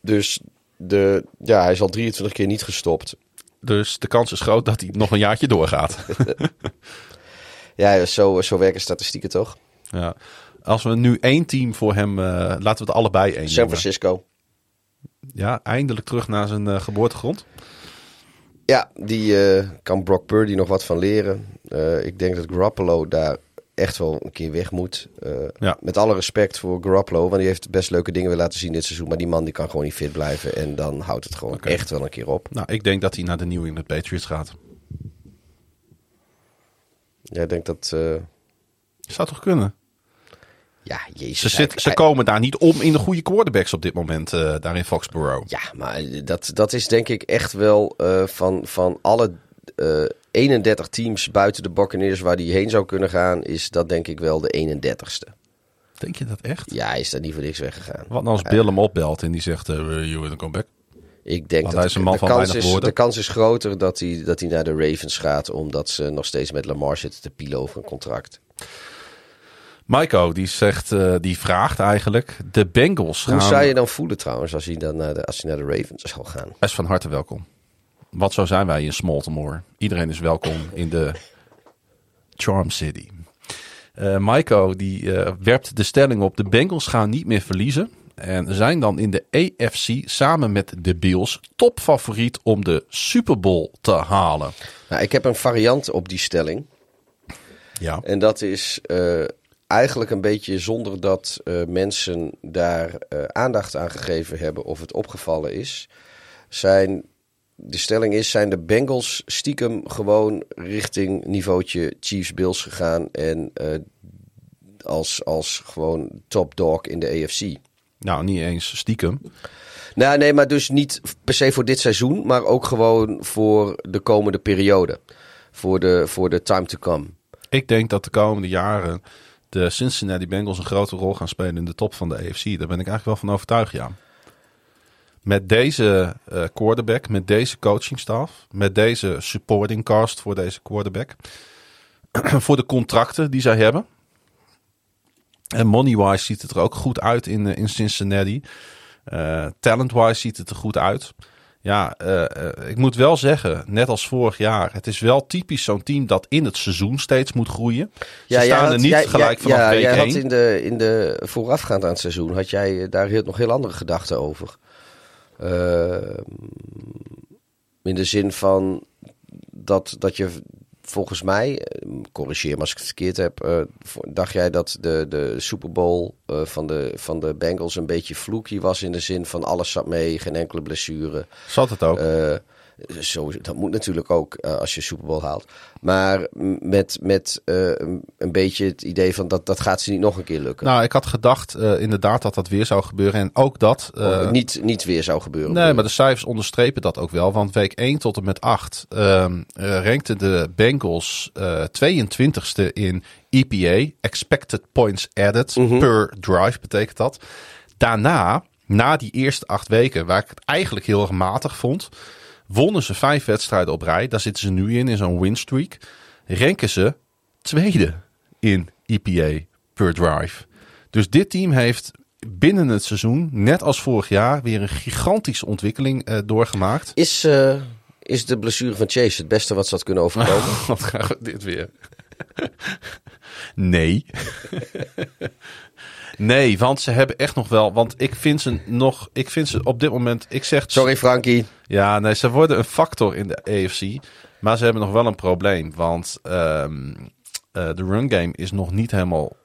Dus de, ja, hij is al 23 keer niet gestopt. Dus de kans is groot dat hij nog een jaartje doorgaat. *laughs* Ja, zo, zo werken statistieken toch? ja. Als we nu één team voor hem, eh, laten we het allebei één San noemen. Francisco. Ja, eindelijk terug naar zijn eh, geboortegrond. Ja, die eh, kan Brock Purdy nog wat van leren. Ik denk dat Garoppolo daar echt wel een keer weg moet. Eh, Ja. Met alle respect voor Garoppolo, want die heeft best leuke dingen weer laten zien dit seizoen. Maar die man die kan gewoon niet fit blijven en dan houdt het gewoon echt wel een keer op. Nou, ik denk dat hij naar de New England Patriots gaat. Jij denkt dat... eh, Zou toch kunnen? ja, jezus. Ze, zit, ze komen daar niet om in de goede quarterbacks op dit moment, eh, daar in Foxborough. Ja, maar dat, dat is denk ik echt wel van, van alle 31 teams buiten de Buccaneers waar die heen zou kunnen gaan, is dat denk ik wel de 31ste. Denk je dat echt? Ja, hij is daar niet voor niks weggegaan. Wat nou als Bill hem opbelt en die zegt, eh you will come back? Ik denk Want dat hij is een man de, van kans weinig is, woorden. de kans is groter dat hij, dat hij naar de Ravens gaat, omdat ze nog steeds met Lamar zitten te pielen over een contract. Maiko, die zegt, eh, die vraagt eigenlijk, de Bengals gaan... Hoe zou je dan voelen trouwens als hij, dan naar de, als hij naar de Ravens zou gaan? Hij is van harte welkom. Want zo zijn wij in Smoltemore. Iedereen is welkom in de Charm City. Eh Maiko die eh, werpt de stelling op. De Bengals gaan niet meer verliezen. En zijn dan in de AFC samen met de Bills topfavoriet om de Super Bowl te halen. Nou, ik heb een variant op die stelling. Ja. En dat is eh, eigenlijk een beetje zonder dat mensen daar aandacht aan gegeven hebben of het opgevallen is. Zijn, de stelling is, zijn de Bengals stiekem gewoon richting niveautje Chiefs-Bills gegaan en eh, als, als gewoon top dog in de AFC. Nou, niet eens stiekem. Nou, nee, maar dus niet per se voor dit seizoen, maar ook gewoon voor de komende periode. Voor de, voor de time to come. Ik denk dat de komende jaren de Cincinnati Bengals een grote rol gaan spelen in de top van de AFC. Daar ben ik eigenlijk wel van overtuigd, ja. Met deze eh, quarterback, met deze coachingstaf, met deze supporting cast voor deze quarterback. *clears throat* voor de contracten die zij hebben. En money-wise ziet het er ook goed uit in, eh, in Cincinnati. Eh, Talent-wise ziet het er goed uit. Ja, ik moet wel zeggen, net als vorig jaar, het is wel typisch zo'n team dat in het seizoen steeds moet groeien. Ze staan had- er niet jij- gelijk vanaf ja, week jij had 1. in de, in de voorafgaand aan het seizoen, had jij daar heel, nog heel andere gedachten over. Eh, in de zin van dat, dat je volgens mij, eh, corrigeer me als ik het verkeerd heb, eh, dacht jij dat de, de Super Bowl eh, van, de, van de Bengals een beetje fluky was in de zin van alles zat mee, geen enkele blessure. Zat het ook. Eh, zo, dat moet natuurlijk ook eh, als je Super Bowl haalt. Maar met, met eh, een- beetje het idee van dat, dat gaat ze niet nog een keer lukken. nou, ik had gedacht eh, inderdaad dat dat weer zou gebeuren. En ook dat. Of niet, niet weer zou gebeuren. Nee, maar de cijfers onderstrepen dat ook wel. Want week 1 tot en met 8 ehm eh, rankten de Bengals eh 22ste in EPA, Expected Points Added Mhm. per drive betekent dat. Daarna, na die eerste acht weken, waar ik het eigenlijk heel erg matig vond, wonnen ze vijf wedstrijden op rij. Daar zitten ze nu in, in zo'n winstreak. Ranken ze tweede in EPA per drive. Dus dit team heeft binnen het seizoen, net als vorig jaar, weer een gigantische ontwikkeling eh, doorgemaakt. Is, eh, is de blessure van Chase het beste wat ze had kunnen overkomen? *laughs* Wat gaan we dit weer? *laughs* nee. *laughs* nee, want ze hebben echt nog wel. Want ik vind ze nog. Ik vind ze op dit moment. Ik zeg. Sorry Frankie. Ja, nee, ze worden een factor in de AFC. Maar ze hebben nog wel een probleem. Want ehm, eh, de run game is nog niet helemaal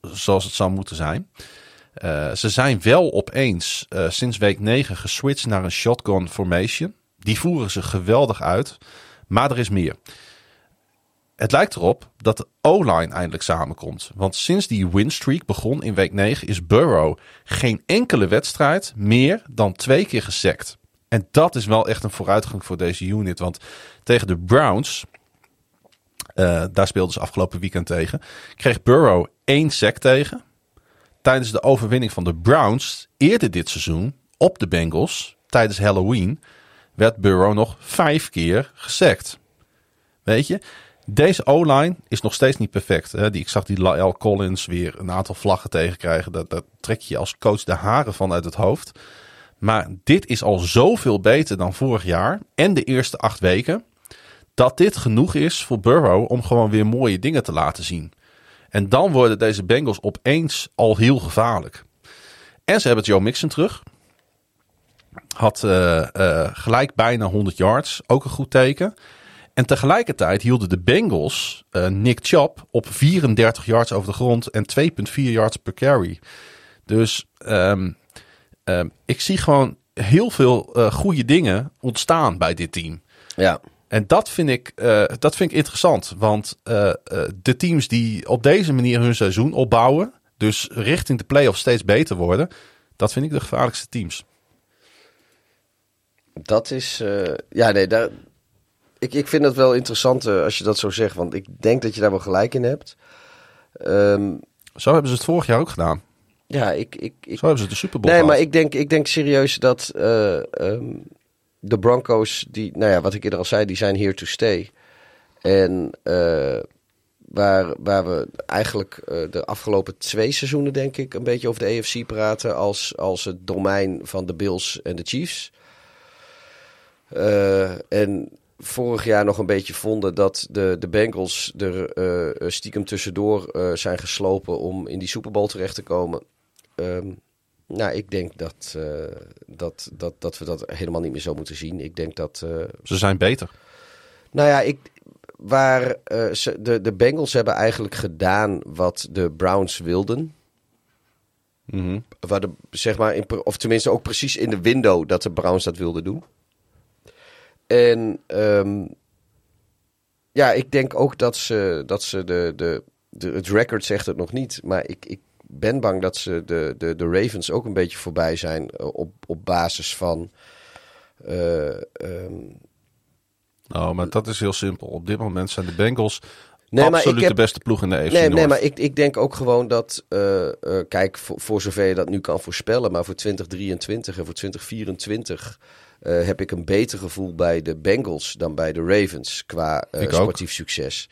zoals het zou moeten zijn. Eh, ze zijn wel opeens eh, sinds week 9 geswitcht naar een shotgun formation. Die voeren ze geweldig uit. Maar er is meer. Het lijkt erop dat de O-line eindelijk samenkomt. Want sinds die winstreak begon in week 9 is Burrow geen enkele wedstrijd meer dan twee keer gesackt. En dat is wel echt een vooruitgang voor deze unit. Want tegen de Browns, eh, daar speelden ze afgelopen weekend tegen, kreeg Burrow één sack tegen. Tijdens de overwinning van de Browns eerder dit seizoen op de Bengals, tijdens Halloween, werd Burrow nog vijf keer gesackt. Weet je, deze O-line is nog steeds niet perfect. Hè? Die, ik zag die Lael Collins weer een aantal vlaggen tegenkrijgen. Daar, daar trek je als coach de haren van uit het hoofd. Maar dit is al zoveel beter dan vorig jaar en de eerste acht weken. Dat dit genoeg is voor Burrow om gewoon weer mooie dingen te laten zien. En dan worden deze Bengals opeens al heel gevaarlijk. En ze hebben Joe Mixon terug. Had eh, eh, gelijk bijna 100 yards. Ook een goed teken. En tegelijkertijd hielden de Bengals uh, Nick Chubb op 34 yards over de grond en 2,4 yards per carry. Dus um, um, ik zie gewoon heel veel uh, goede dingen ontstaan bij dit team. Ja. En dat vind ik, uh, dat vind ik interessant. Want de teams die op deze manier hun seizoen opbouwen, dus richting de playoffs steeds beter worden, dat vind ik de gevaarlijkste teams. Dat is, ja nee, daar, ik, ik vind het wel interessant uh, als je dat zo zegt. Want ik denk dat je daar wel gelijk in hebt. Um, zo hebben ze het vorig jaar ook gedaan. Ja, ik... ik, ik zo hebben ze de Super Bowl Nee, gehad. maar ik denk, ik denk serieus dat uh, um, de Broncos... Die, nou ja, wat ik eerder al zei, die zijn here to stay. En uh, waar, waar we eigenlijk de afgelopen twee seizoenen, denk ik... een beetje over de AFC praten als, als het domein van de Bills en de Chiefs. en vorig jaar nog een beetje vonden dat de, de Bengals er uh, stiekem tussendoor uh, zijn geslopen om in die Super Bowl terecht te komen. Um, nou, ik denk dat, uh, dat, dat, dat we dat helemaal niet meer zo moeten zien. Ik denk dat. Ze zijn beter. Nou ja, ik, waar ze, de, de Bengals hebben eigenlijk gedaan wat de Browns wilden. Mm -hmm. Waar de, zeg maar, in, of tenminste ook precies in de window dat de Browns dat wilden doen. En um, ja, ik denk ook dat ze, dat ze de, de, de, het record zegt het nog niet, maar ik, ik ben bang dat ze de, de, de Ravens ook een beetje voorbij zijn op, op basis van. Uh, um, oh, maar dat is heel simpel. Op dit moment zijn de Bengals nee, absoluut maar heb, de beste ploeg in de AFC nee, North. Nee, maar ik, ik denk ook gewoon dat, uh, uh, kijk, voor, voor zover je dat nu kan voorspellen, maar voor 2023 en voor 2024 uh, heb ik een beter gevoel bij de Bengals dan bij de Ravens qua uh, sportief ook. succes.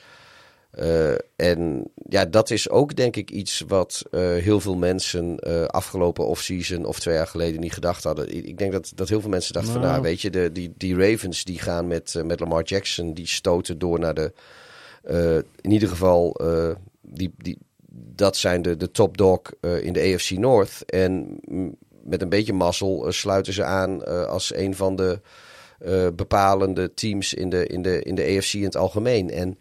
Uh, en ja, dat is ook denk ik iets wat heel veel mensen afgelopen offseason of twee jaar geleden niet gedacht hadden. Ik denk dat, dat heel veel mensen dachten Nou. van, nou weet je, de, die, die Ravens die gaan met, met Lamar Jackson, die stoten door naar de, in ieder geval, die, die, dat zijn de, de top dog in de AFC North. En met een beetje mazzel uh, sluiten ze aan uh, als een van de uh, bepalende teams in de, in, de, in de AFC in het algemeen. En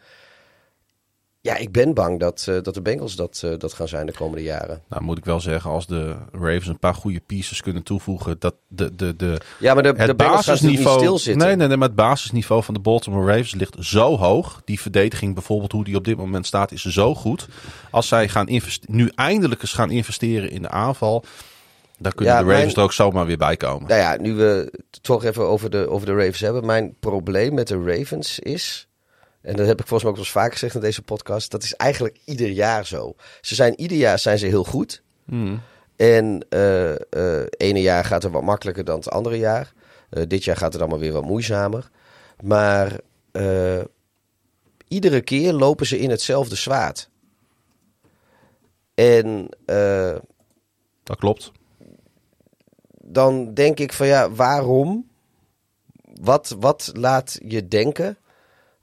ja, ik ben bang dat, dat de Bengals dat, dat gaan zijn de komende jaren. Nou, moet ik wel zeggen, als de Ravens een paar goede pieces kunnen toevoegen, dat de, de, de, ja, maar de, het de basisniveau, stilzitten. Nee, nee, nee, maar het basisniveau van de Baltimore Ravens ligt zo hoog. Die verdediging bijvoorbeeld, hoe die op dit moment staat, is zo goed. Als zij gaan nu eindelijk eens gaan investeren in de aanval, daar kunnen Ja, de Ravens mijn- er ook zomaar weer bij komen. Nou ja, nu we het toch even over de, over de Ravens hebben. Mijn probleem met de Ravens is, en dat heb ik volgens mij ook wel eens vaker gezegd in deze podcast, dat is eigenlijk ieder jaar zo. Ze zijn ieder jaar zijn ze heel goed. Hmm. En eh ene jaar gaat het wat makkelijker dan het andere jaar. Eh, dit jaar gaat het allemaal weer wat moeizamer. Maar iedere keer lopen ze in hetzelfde zwaard. En Dat klopt. Dan denk ik van ja, waarom? Wat, wat laat je denken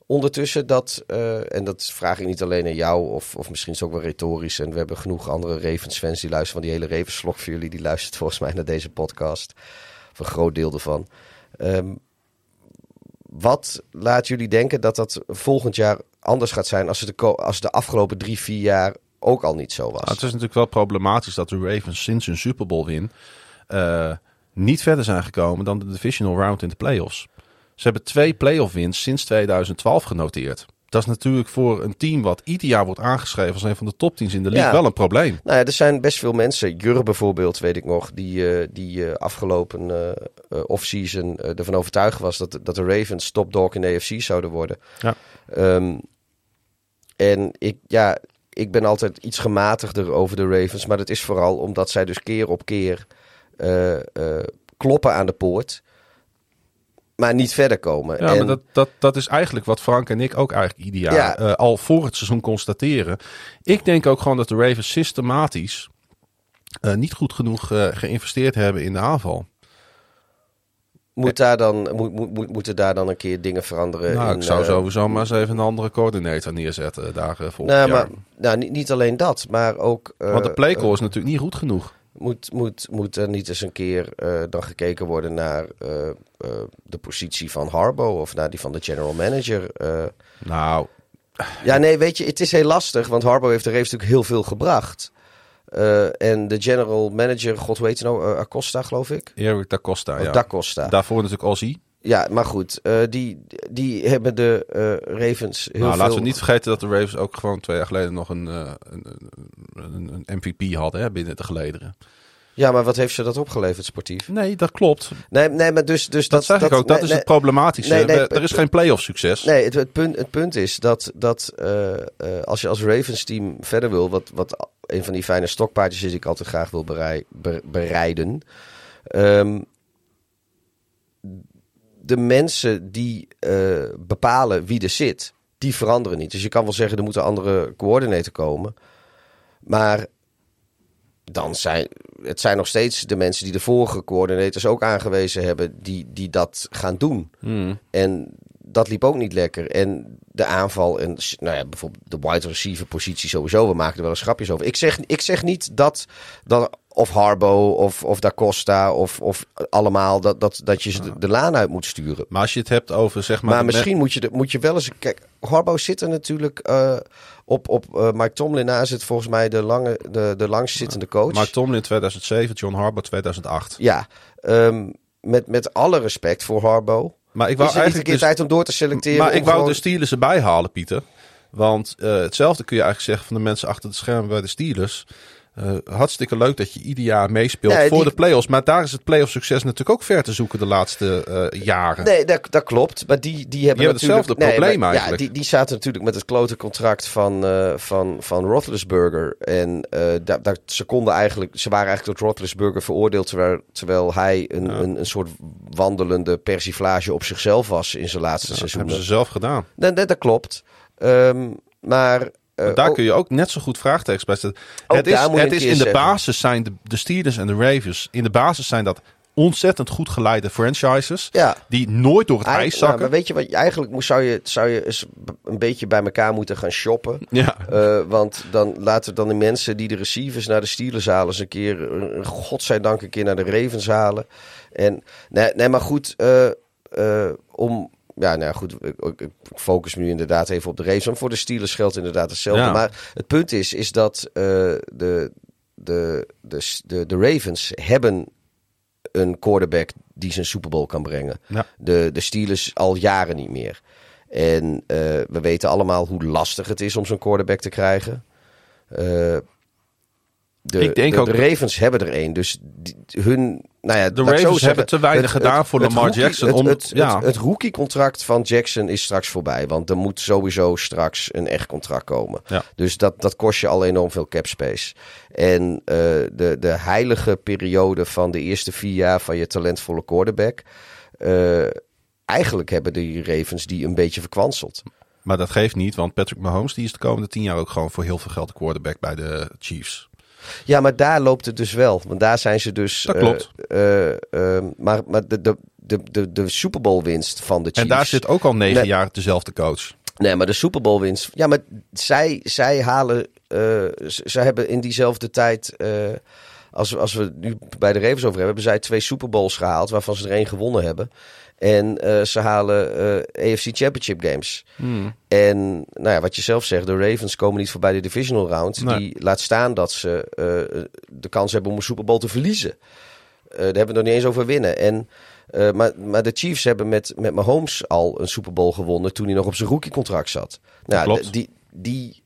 ondertussen dat, eh, en dat vraag ik niet alleen aan jou, of, of misschien is het ook wel retorisch, en we hebben genoeg andere Ravens-fans die luisteren, van die hele Ravens-vlog voor jullie, die luistert *laughs* volgens mij naar deze podcast, of een groot deel ervan. Ehm, wat laat jullie denken dat dat volgend jaar anders gaat zijn als het de, als de afgelopen drie, vier jaar ook al niet zo was? Nou, het is natuurlijk wel problematisch dat de Ravens sinds hun Super Bowl win eh, niet verder zijn gekomen dan de divisional round in de playoffs. Ze hebben twee playoff wins sinds 2012 genoteerd. Dat is natuurlijk voor een team wat ieder jaar wordt aangeschreven als een van de topteams in de league Ja. wel een probleem. Nou ja, er zijn best veel mensen, Jur bijvoorbeeld, weet ik nog, die, eh, die eh, afgelopen eh, offseason ervan overtuigd was dat, dat de Ravens topdog in de AFC zouden worden. Ja. Ehm, en ik, ja, ik ben altijd iets gematigder over de Ravens, maar dat is vooral omdat zij dus keer op keer kloppen aan de poort, maar niet verder komen. Ja, en, maar dat, dat, dat is eigenlijk wat Frank en ik ook eigenlijk ieder jaar Ja. eh, al voor het seizoen constateren. Ik denk ook gewoon dat de Ravens systematisch eh, niet goed genoeg eh, geïnvesteerd hebben in de aanval. moet daar dan, moet, moet, moet, moeten daar dan een keer dingen veranderen? nou, in, ik zou eh, sowieso maar eens even een andere coördinator neerzetten daar eh, volgend Nou, jaar. maar nou, niet, niet alleen dat, maar ook. eh, Want de playcall eh, is natuurlijk niet goed genoeg. Moet, moet, moet er niet eens een keer eh, dan gekeken worden naar eh, eh, de positie van Harbo of naar die van de general manager? Nou, ja, nee, weet je, het is heel lastig, want Harbo heeft de Ravens natuurlijk heel veel gebracht. En de general manager, god weet je nou, Acosta geloof ik? Erik da Costa, Of ja. Daarvoor natuurlijk Ozzy. Ja, maar goed, eh, die, die hebben de eh, Ravens heel nou, veel... laten we niet vergeten dat de Ravens ook gewoon twee jaar geleden nog een, eh, een, een, een MVP hadden hè, binnen de gelederen. Ja, maar wat heeft ze dat opgeleverd sportief? Nee, dat klopt. Nee, nee maar dus... dus Dat, zeg ik ook. Dat nee, is nee, het problematische. nee, er is geen playoff succes. Nee, het, het, punt, het punt is dat, dat als je als Ravens team verder wil, wat, wat een van die fijne stokpaardjes is die ik altijd graag wil berei, be- bereiden. ehm, de mensen die eh, bepalen wie er zit, die veranderen niet. Dus je kan wel zeggen, er moet een andere coördinator komen. Maar dan zijn het zijn nog steeds de mensen die de vorige coördinators ook aangewezen hebben, die, die dat gaan doen. Hmm. En dat liep ook niet lekker. En de aanval en nou ja, bijvoorbeeld de wide receiver positie sowieso. We maken er wel eens grapjes over. Ik zeg, ik zeg niet dat, dat of Harbo of, of Da Costa of, of allemaal dat, dat, dat je ze de, de laan uit moet sturen. Maar als je het hebt over zeg maar. Maar, misschien moet je, de, moet je wel eens... Kijk, Harbo zit er natuurlijk eh, op, op eh, Mike Tomlin na zit volgens mij de, lange, de, de langst zittende coach. Mark Tomlin 2007, John Harbaugh 2008. Ja, ehm, met, met alle respect voor Harbo. Maar ik Is wou een eigenlijk keer dus, tijd om door te selecteren? maar ik wou gewoon- de Steelers erbij halen, Pieter. Want eh, hetzelfde kun je eigenlijk zeggen van de mensen achter de schermen bij de Steelers. Eh, hartstikke leuk dat je ieder jaar meespeelt Nee, voor die- de playoffs. Maar daar is het playoff succes natuurlijk ook ver te zoeken de laatste eh, jaren. Nee, dat, dat klopt. Maar die, die hebben Die hebben natuurlijk... hetzelfde probleem maar, eigenlijk. Ja, die, die zaten natuurlijk met het klote contract van, eh van, van Roethlisberger. En daar, daar, ze, konden eigenlijk, ze waren eigenlijk door Roethlisberger veroordeeld... terwijl, terwijl hij een, Ja. een, een soort wandelende persiflage op zichzelf was in zijn laatste dat seizoen. hebben ze zelf gedaan. Nee, nee, dat klopt. Ehm, maar... eh, daar ook- kun je ook net zo goed vraagtekens bij Het is, het is in de zeggen. basis zijn de, de Steelers en de Ravens. In de basis zijn dat ontzettend goed geleide franchises. ja, Die nooit door het Eigen- ijs nou, zakken. maar weet je wat? Eigenlijk moest, zou, je, zou je eens een beetje bij elkaar moeten gaan shoppen. ja. Eh, want dan laten dan de mensen die de receivers naar de Steelers halen... eens een keer, eh, godzijdank een keer naar de Ravens halen. En, nee, nee maar goed, om... Ja, nou ja, goed, ik, focus me nu inderdaad even op de Ravens. Maar voor de Steelers geldt inderdaad hetzelfde. Ja. Maar het punt is, is dat eh, de, de, de, de, de Ravens hebben een quarterback die zijn Super Bowl kan brengen. Ja. De, de Steelers al jaren niet meer. En eh, we weten allemaal hoe lastig het is om zo'n quarterback te krijgen. Eh, de, Ik denk de, ook de Ravens hebben er een. Dus die- hun. Nou ja, De zo Ravens zeggen, hebben te weinig gedaan voor Lamar rookie- Jackson Het, om- het, ja. het, rookie-contract van Jackson is straks voorbij. Want er moet sowieso straks een echt contract komen. Ja. Dus dat, dat kost je al enorm veel cap space. En eh, de, de heilige periode van de eerste vier jaar van je talentvolle quarterback. eh, eigenlijk hebben die Ravens die een beetje verkwanseld. Maar dat geeft niet, want Patrick Mahomes die is de komende tien jaar ook gewoon voor heel veel geld de quarterback bij de Chiefs. Ja, maar daar loopt het dus wel. Want daar zijn ze dus. Dat eh, klopt. eh, eh, maar maar de, de, de, de, de Super Bowl winst van de Chiefs. En daar zit ook al negen Nee. jaar dezelfde coach. Nee, maar de Super Bowl winst. Ja, maar zij, zij halen. eh zij hebben in diezelfde tijd. eh, als, als we het nu bij de Ravens over hebben, hebben zij twee Super Bowls gehaald, waarvan ze er één gewonnen hebben. En eh, ze halen eh, AFC Championship games. En nou ja, wat je zelf zegt, de Ravens komen niet voorbij de divisional round. Nee. Die laat staan dat ze eh, de kans hebben om een Super Bowl te verliezen. Daar hebben we het nog niet eens over winnen. En, maar, maar de Chiefs hebben met, met Mahomes al een Super Bowl gewonnen toen hij nog op zijn rookiecontract zat. Nou, klopt. die, die,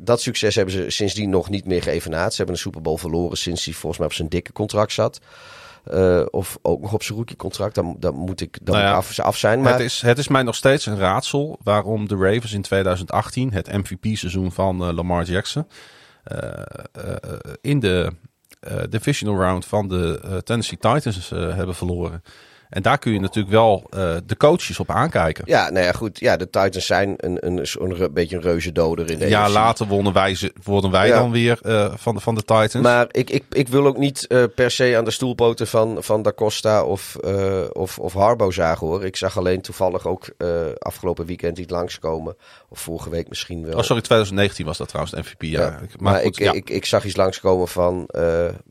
dat succes hebben ze sindsdien nog niet meer geëvenaard. Ze hebben een Super Bowl verloren sinds hij volgens mij op zijn dikke contract zat. Eh, of ook nog op zijn rookiecontract. Dan, dan moet ik, dan Nou ja, moet ik af, af zijn. Maar Het, is, het is mij nog steeds een raadsel waarom de Ravens in 2018, het MVP-seizoen van eh, Lamar Jackson, eh, in de divisional round van de Tennessee Titans hebben verloren. En daar kun je natuurlijk wel uh, de coaches op aankijken. Ja, nou ja, goed. Ja, de Titans zijn een, een, een, een beetje een reuze doder in de Ja, later wonnen wij, worden wij ja. dan weer uh, van, de, van de Titans. Maar ik, ik, ik wil ook niet uh, per se aan de stoelpoten van, van Da Costa of, of, of Harbo zagen hoor. Ik zag alleen toevallig ook afgelopen weekend iets langskomen. Of vorige week misschien wel. Oh, sorry, 2019 was dat trouwens, MVP. Ja. ja. Maar, maar goed, ik, ja. ik, ik zag iets langskomen van,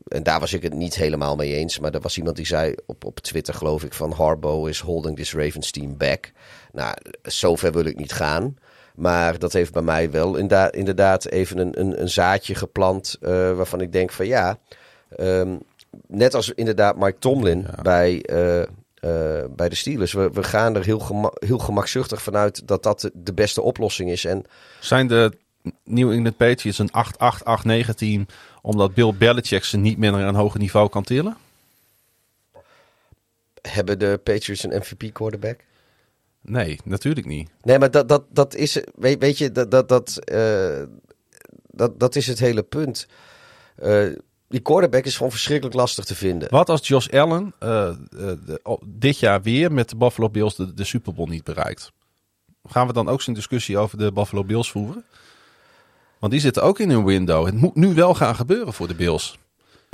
en daar was ik het niet helemaal mee eens. Maar er was iemand die zei op, op Twitter geloof ik van Harbo is holding this Ravens team back. Nou, zover wil ik niet gaan. Maar dat heeft bij mij wel inderdaad even een, een, een zaadje geplant. Uh, waarvan ik denk van ja. Um, net als inderdaad Mike Tomlin bij, uh, uh, bij de Steelers. We, we gaan er heel, gema heel gemakzuchtig vanuit dat dat de beste oplossing is. En Zijn de New England Patriots een 8-8-8-9 team omdat Bill Belichick ze niet meer naar een hoger niveau kan tillen? Hebben de Patriots een MVP quarterback? Nee, natuurlijk niet. Nee, maar dat, dat, dat is, weet, weet je, dat, dat, dat, uh, dat, dat is het hele punt. Uh, die quarterback is gewoon verschrikkelijk lastig te vinden. Wat als Josh Allen uh, de, dit jaar weer met de Buffalo Bills de, de Super Bowl niet bereikt? Gaan we dan ook zo'n discussie over de Buffalo Bills voeren? Want die zitten ook in hun window. Het moet nu wel gaan gebeuren voor de Bills.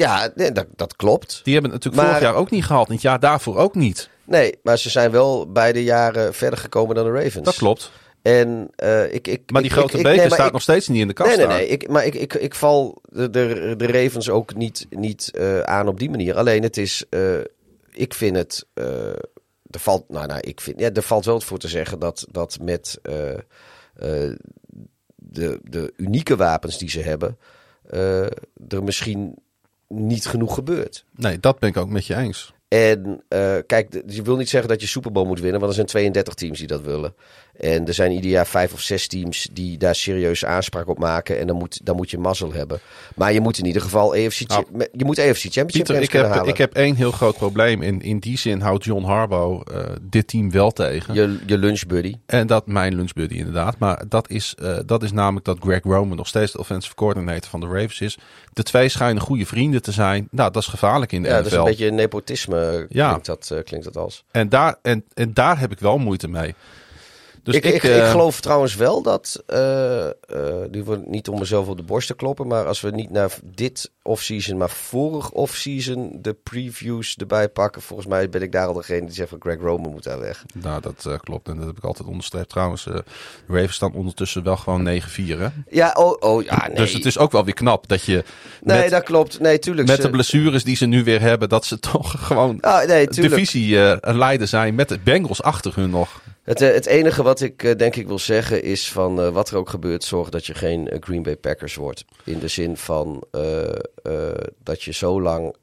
Ja, nee, dat, dat klopt. Die hebben het natuurlijk vorig jaar ook niet gehaald. En het jaar daarvoor ook niet. Nee, maar ze zijn wel beide jaren verder gekomen dan de Ravens. Dat klopt. En uh, ik, ik, maar die grote ik, beker nee, staat nog steeds niet in de kast. Nee, nee, nee. Ik, maar ik, ik, ik val de, de, de Ravens ook niet, niet uh, aan op die manier. Alleen het is, uh, ik vind het, er valt, nou, nou, ik vind, ja, er valt wel voor te zeggen dat, dat met de, de unieke wapens die ze hebben, er misschien niet genoeg gebeurt. Nee, dat ben ik ook met je eens. En uh, kijk, je wil niet zeggen dat je Super Bowl moet winnen, want er zijn 32 teams die dat willen. En er zijn ieder jaar vijf of zes teams die daar serieus aanspraak op maken. En dan moet, dan moet je mazzel hebben. Maar je moet in ieder geval EFC, nou, je moet EFC Championship Pieter, ik heb, halen. Ik heb één heel groot probleem. In, in die zin houdt John Harbaugh uh, dit team wel tegen. Je, je lunchbuddy. En dat mijn lunchbuddy inderdaad. Maar dat is, uh, dat is namelijk dat Greg Roman nog steeds de offensive coordinator van de Ravens is. De twee schijnen goede vrienden te zijn. Nou, dat is gevaarlijk in de ja, NFL. dat is een beetje nepotisme ja. klinkt, dat, uh, klinkt dat als. En daar, en, en daar heb ik wel moeite mee. Dus ik, ik, ik, uh, ik, geloof trouwens wel dat, uh, uh, nu wordt niet om mezelf op de borst te kloppen, maar als we niet naar dit offseason, maar vorig offseason de previews erbij pakken, volgens mij ben ik daar al degene die zegt van Greg Roman moet daar weg. Nou, dat klopt en dat heb ik altijd onderstreept. Trouwens, de Ravens staan ondertussen wel gewoon 9-4 hè? Ja, oh, oh ja, nee. Dus het is ook wel weer knap dat je... Nee, met, dat klopt. Nee, tuurlijk. Met de blessures die ze nu weer hebben, dat ze *laughs* toch gewoon ah, nee, divisie leider zijn met de Bengals achter hun nog. Het, het enige wat ik denk ik wil zeggen is van uh, wat er ook gebeurt, zorg dat je geen Green Bay Packers wordt. In de zin van dat je zo lang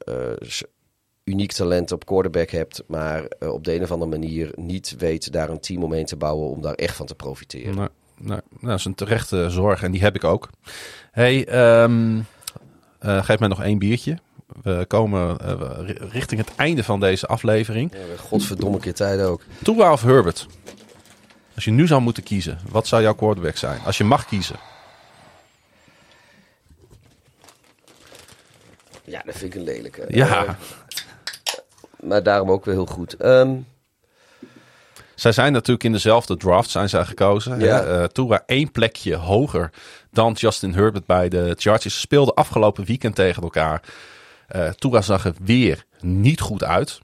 uniek talent op quarterback hebt, maar op de een of andere manier niet weet daar een team omheen te bouwen om daar echt van te profiteren. Nee, dat is een terechte zorg en die heb ik ook. Hey, um, geef mij nog één biertje. We komen richting het einde van deze aflevering. Ja, godverdomme keer tijd ook. Tua of Herbert? Als je nu zou moeten kiezen, wat zou jouw quarterback zijn? Als je mag kiezen. Ja, dat vind ik een lelijke. Ja. Uh, maar daarom ook weer heel goed. Um... Zij zijn natuurlijk in dezelfde draft zijn zij gekozen. Ja. Uh, Tua één plekje hoger dan Justin Herbert bij de Chargers. Ze speelden afgelopen weekend tegen elkaar. Uh, zag er weer niet goed uit.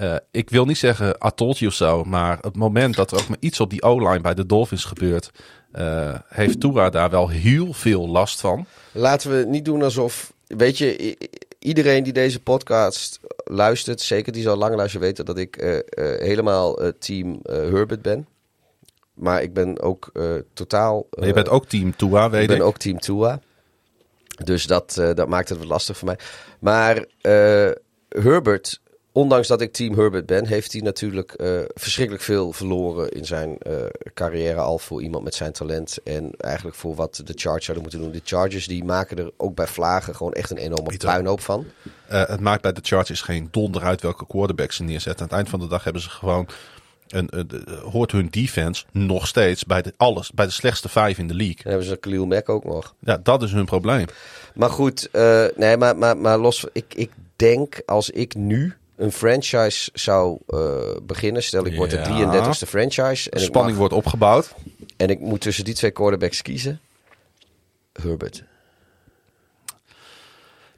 Uh, ik wil niet zeggen you of zo, maar het moment dat er ook maar iets op die O-line bij de Dolphins gebeurt, uh, heeft Tua daar wel heel veel last van. Laten we niet doen alsof, weet je, iedereen die deze podcast luistert, zeker die zal lang luisteren, weten dat ik uh, helemaal team Herbert ben. Maar ik ben ook totaal. je bent ook team Tua, weet ik. Ik ben ook team Tua. Dus dat, dat maakt het wat lastig voor mij. Maar Herbert ondanks dat ik team Herbert ben, heeft hij natuurlijk uh, verschrikkelijk veel verloren in zijn carrière al voor iemand met zijn talent. En eigenlijk voor wat de Chargers zouden moeten doen. De Chargers die maken er ook bij vlagen gewoon echt een enorme Pieter, puinhoop van. Het maakt bij de Chargers geen donder uit welke quarterback ze neerzetten. Aan het eind van de dag hebben ze gewoon... Een, een, hoort hun defense nog steeds bij de, alles, bij de slechtste vijf in de league. Dan hebben ze Khalil Mack ook nog. Ja, dat is hun probleem. Maar goed, nee, maar, maar, maar los... Ik, ik denk als ik nu een franchise zou eh, beginnen. Stel, ik word de Ja. 33ste franchise. En De spanning mag- wordt opgebouwd. en ik moet tussen die twee quarterbacks kiezen. Herbert.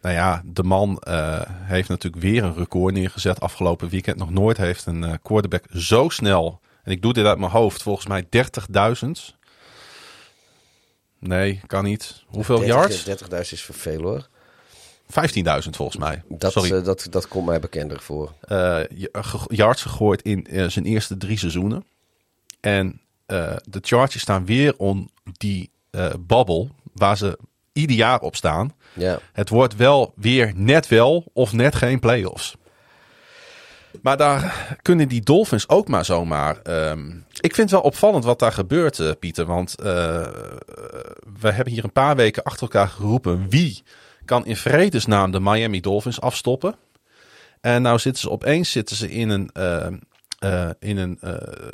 Nou ja, de man eh, heeft natuurlijk weer een record neergezet afgelopen weekend. Nog nooit heeft een eh, quarterback zo snel, en ik doe dit uit mijn hoofd, volgens mij 30.000. Nee, kan niet. Hoeveel 30 yards? 30.000 is voor veel hoor. 15.000 volgens mij. Dat, Sorry. eh, dat, dat komt mij bekender voor. yards gegooid in zijn eerste drie seizoenen. En de Chargers staan weer om die babbel waar ze ieder jaar op staan. Ja. Het wordt wel weer net wel of net geen playoffs. Maar daar kunnen die Dolphins ook maar zomaar. ehm, ik vind het wel opvallend wat daar gebeurt, eh, Pieter. Want eh, we hebben hier een paar weken achter elkaar geroepen. Wie kan in vredesnaam de Miami Dolphins afstoppen? En nou zitten ze opeens zitten ze in een, eh, eh, in een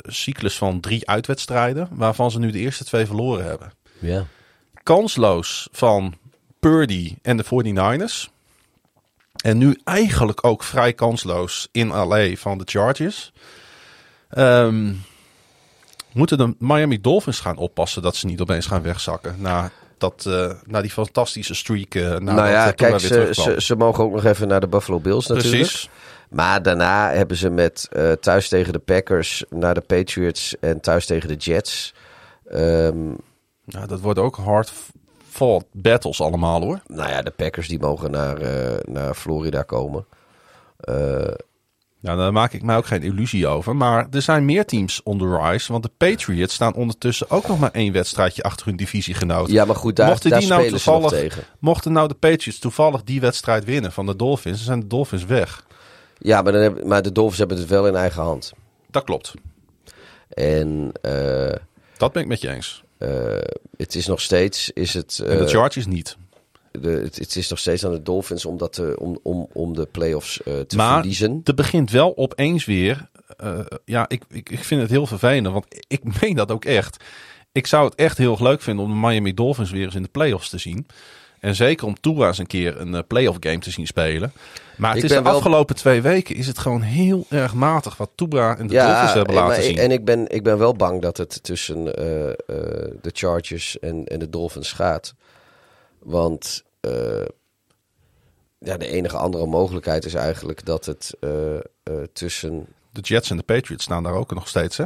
cyclus van drie uitwedstrijden. Waarvan ze nu de eerste twee verloren hebben ja. Kansloos van Purdy en de 49ers. En nu eigenlijk ook vrij kansloos in LA van de Chargers. Ehm, moeten de Miami Dolphins gaan oppassen dat ze niet opeens gaan wegzakken. Na, dat, eh, na die fantastische streak. nadat nou ja, eh, kijk, ze, ze, ze mogen ook nog even naar de Buffalo Bills natuurlijk. Precies. Maar daarna hebben ze met thuis tegen de Packers, naar de Patriots en thuis tegen de Jets. Ehm, Ja, dat wordt ook hard fought battles allemaal hoor. nou ja, de Packers die mogen naar, eh, naar Florida komen. Eh, Nou, daar maak ik mij ook geen illusie over. Maar er zijn meer teams on the rise. Want de Patriots staan ondertussen ook nog maar één wedstrijdje achter hun divisiegenoot. ja, maar goed, daar, Mochten daar die nou spelen ze nog toevallig- tegen. Mochten nou de Patriots toevallig die wedstrijd winnen van de Dolphins, dan zijn de Dolphins weg. Ja, maar, dan hebben, maar de Dolphins hebben het wel in eigen hand. Dat klopt. En eh, Dat ben ik met je eens. Eh, het is nog steeds, is het, En de eh, Chargers niet. de, het, het is nog steeds aan de Dolphins om, dat te, om, om, om de playoffs eh te Maar verliezen. er begint wel opeens weer. eh, ja, ik, ik, ik vind het heel vervelend. Want *laughs* ik meen dat ook echt. Ik zou het echt heel leuk vinden om de Miami Dolphins weer eens in de playoffs te zien. En zeker om Tua eens een keer een eh, playoff game te zien spelen. Maar het Ik is de wel- afgelopen twee weken is het gewoon heel erg matig wat Tua en de Dolphins hebben eh, laten maar- zien. En ik ben, ik ben wel bang dat het tussen eh, de Chargers en, en de Dolphins gaat. Want ja, de enige andere mogelijkheid is eigenlijk dat het tussen... De Jets en de Patriots staan daar ook nog steeds, hè?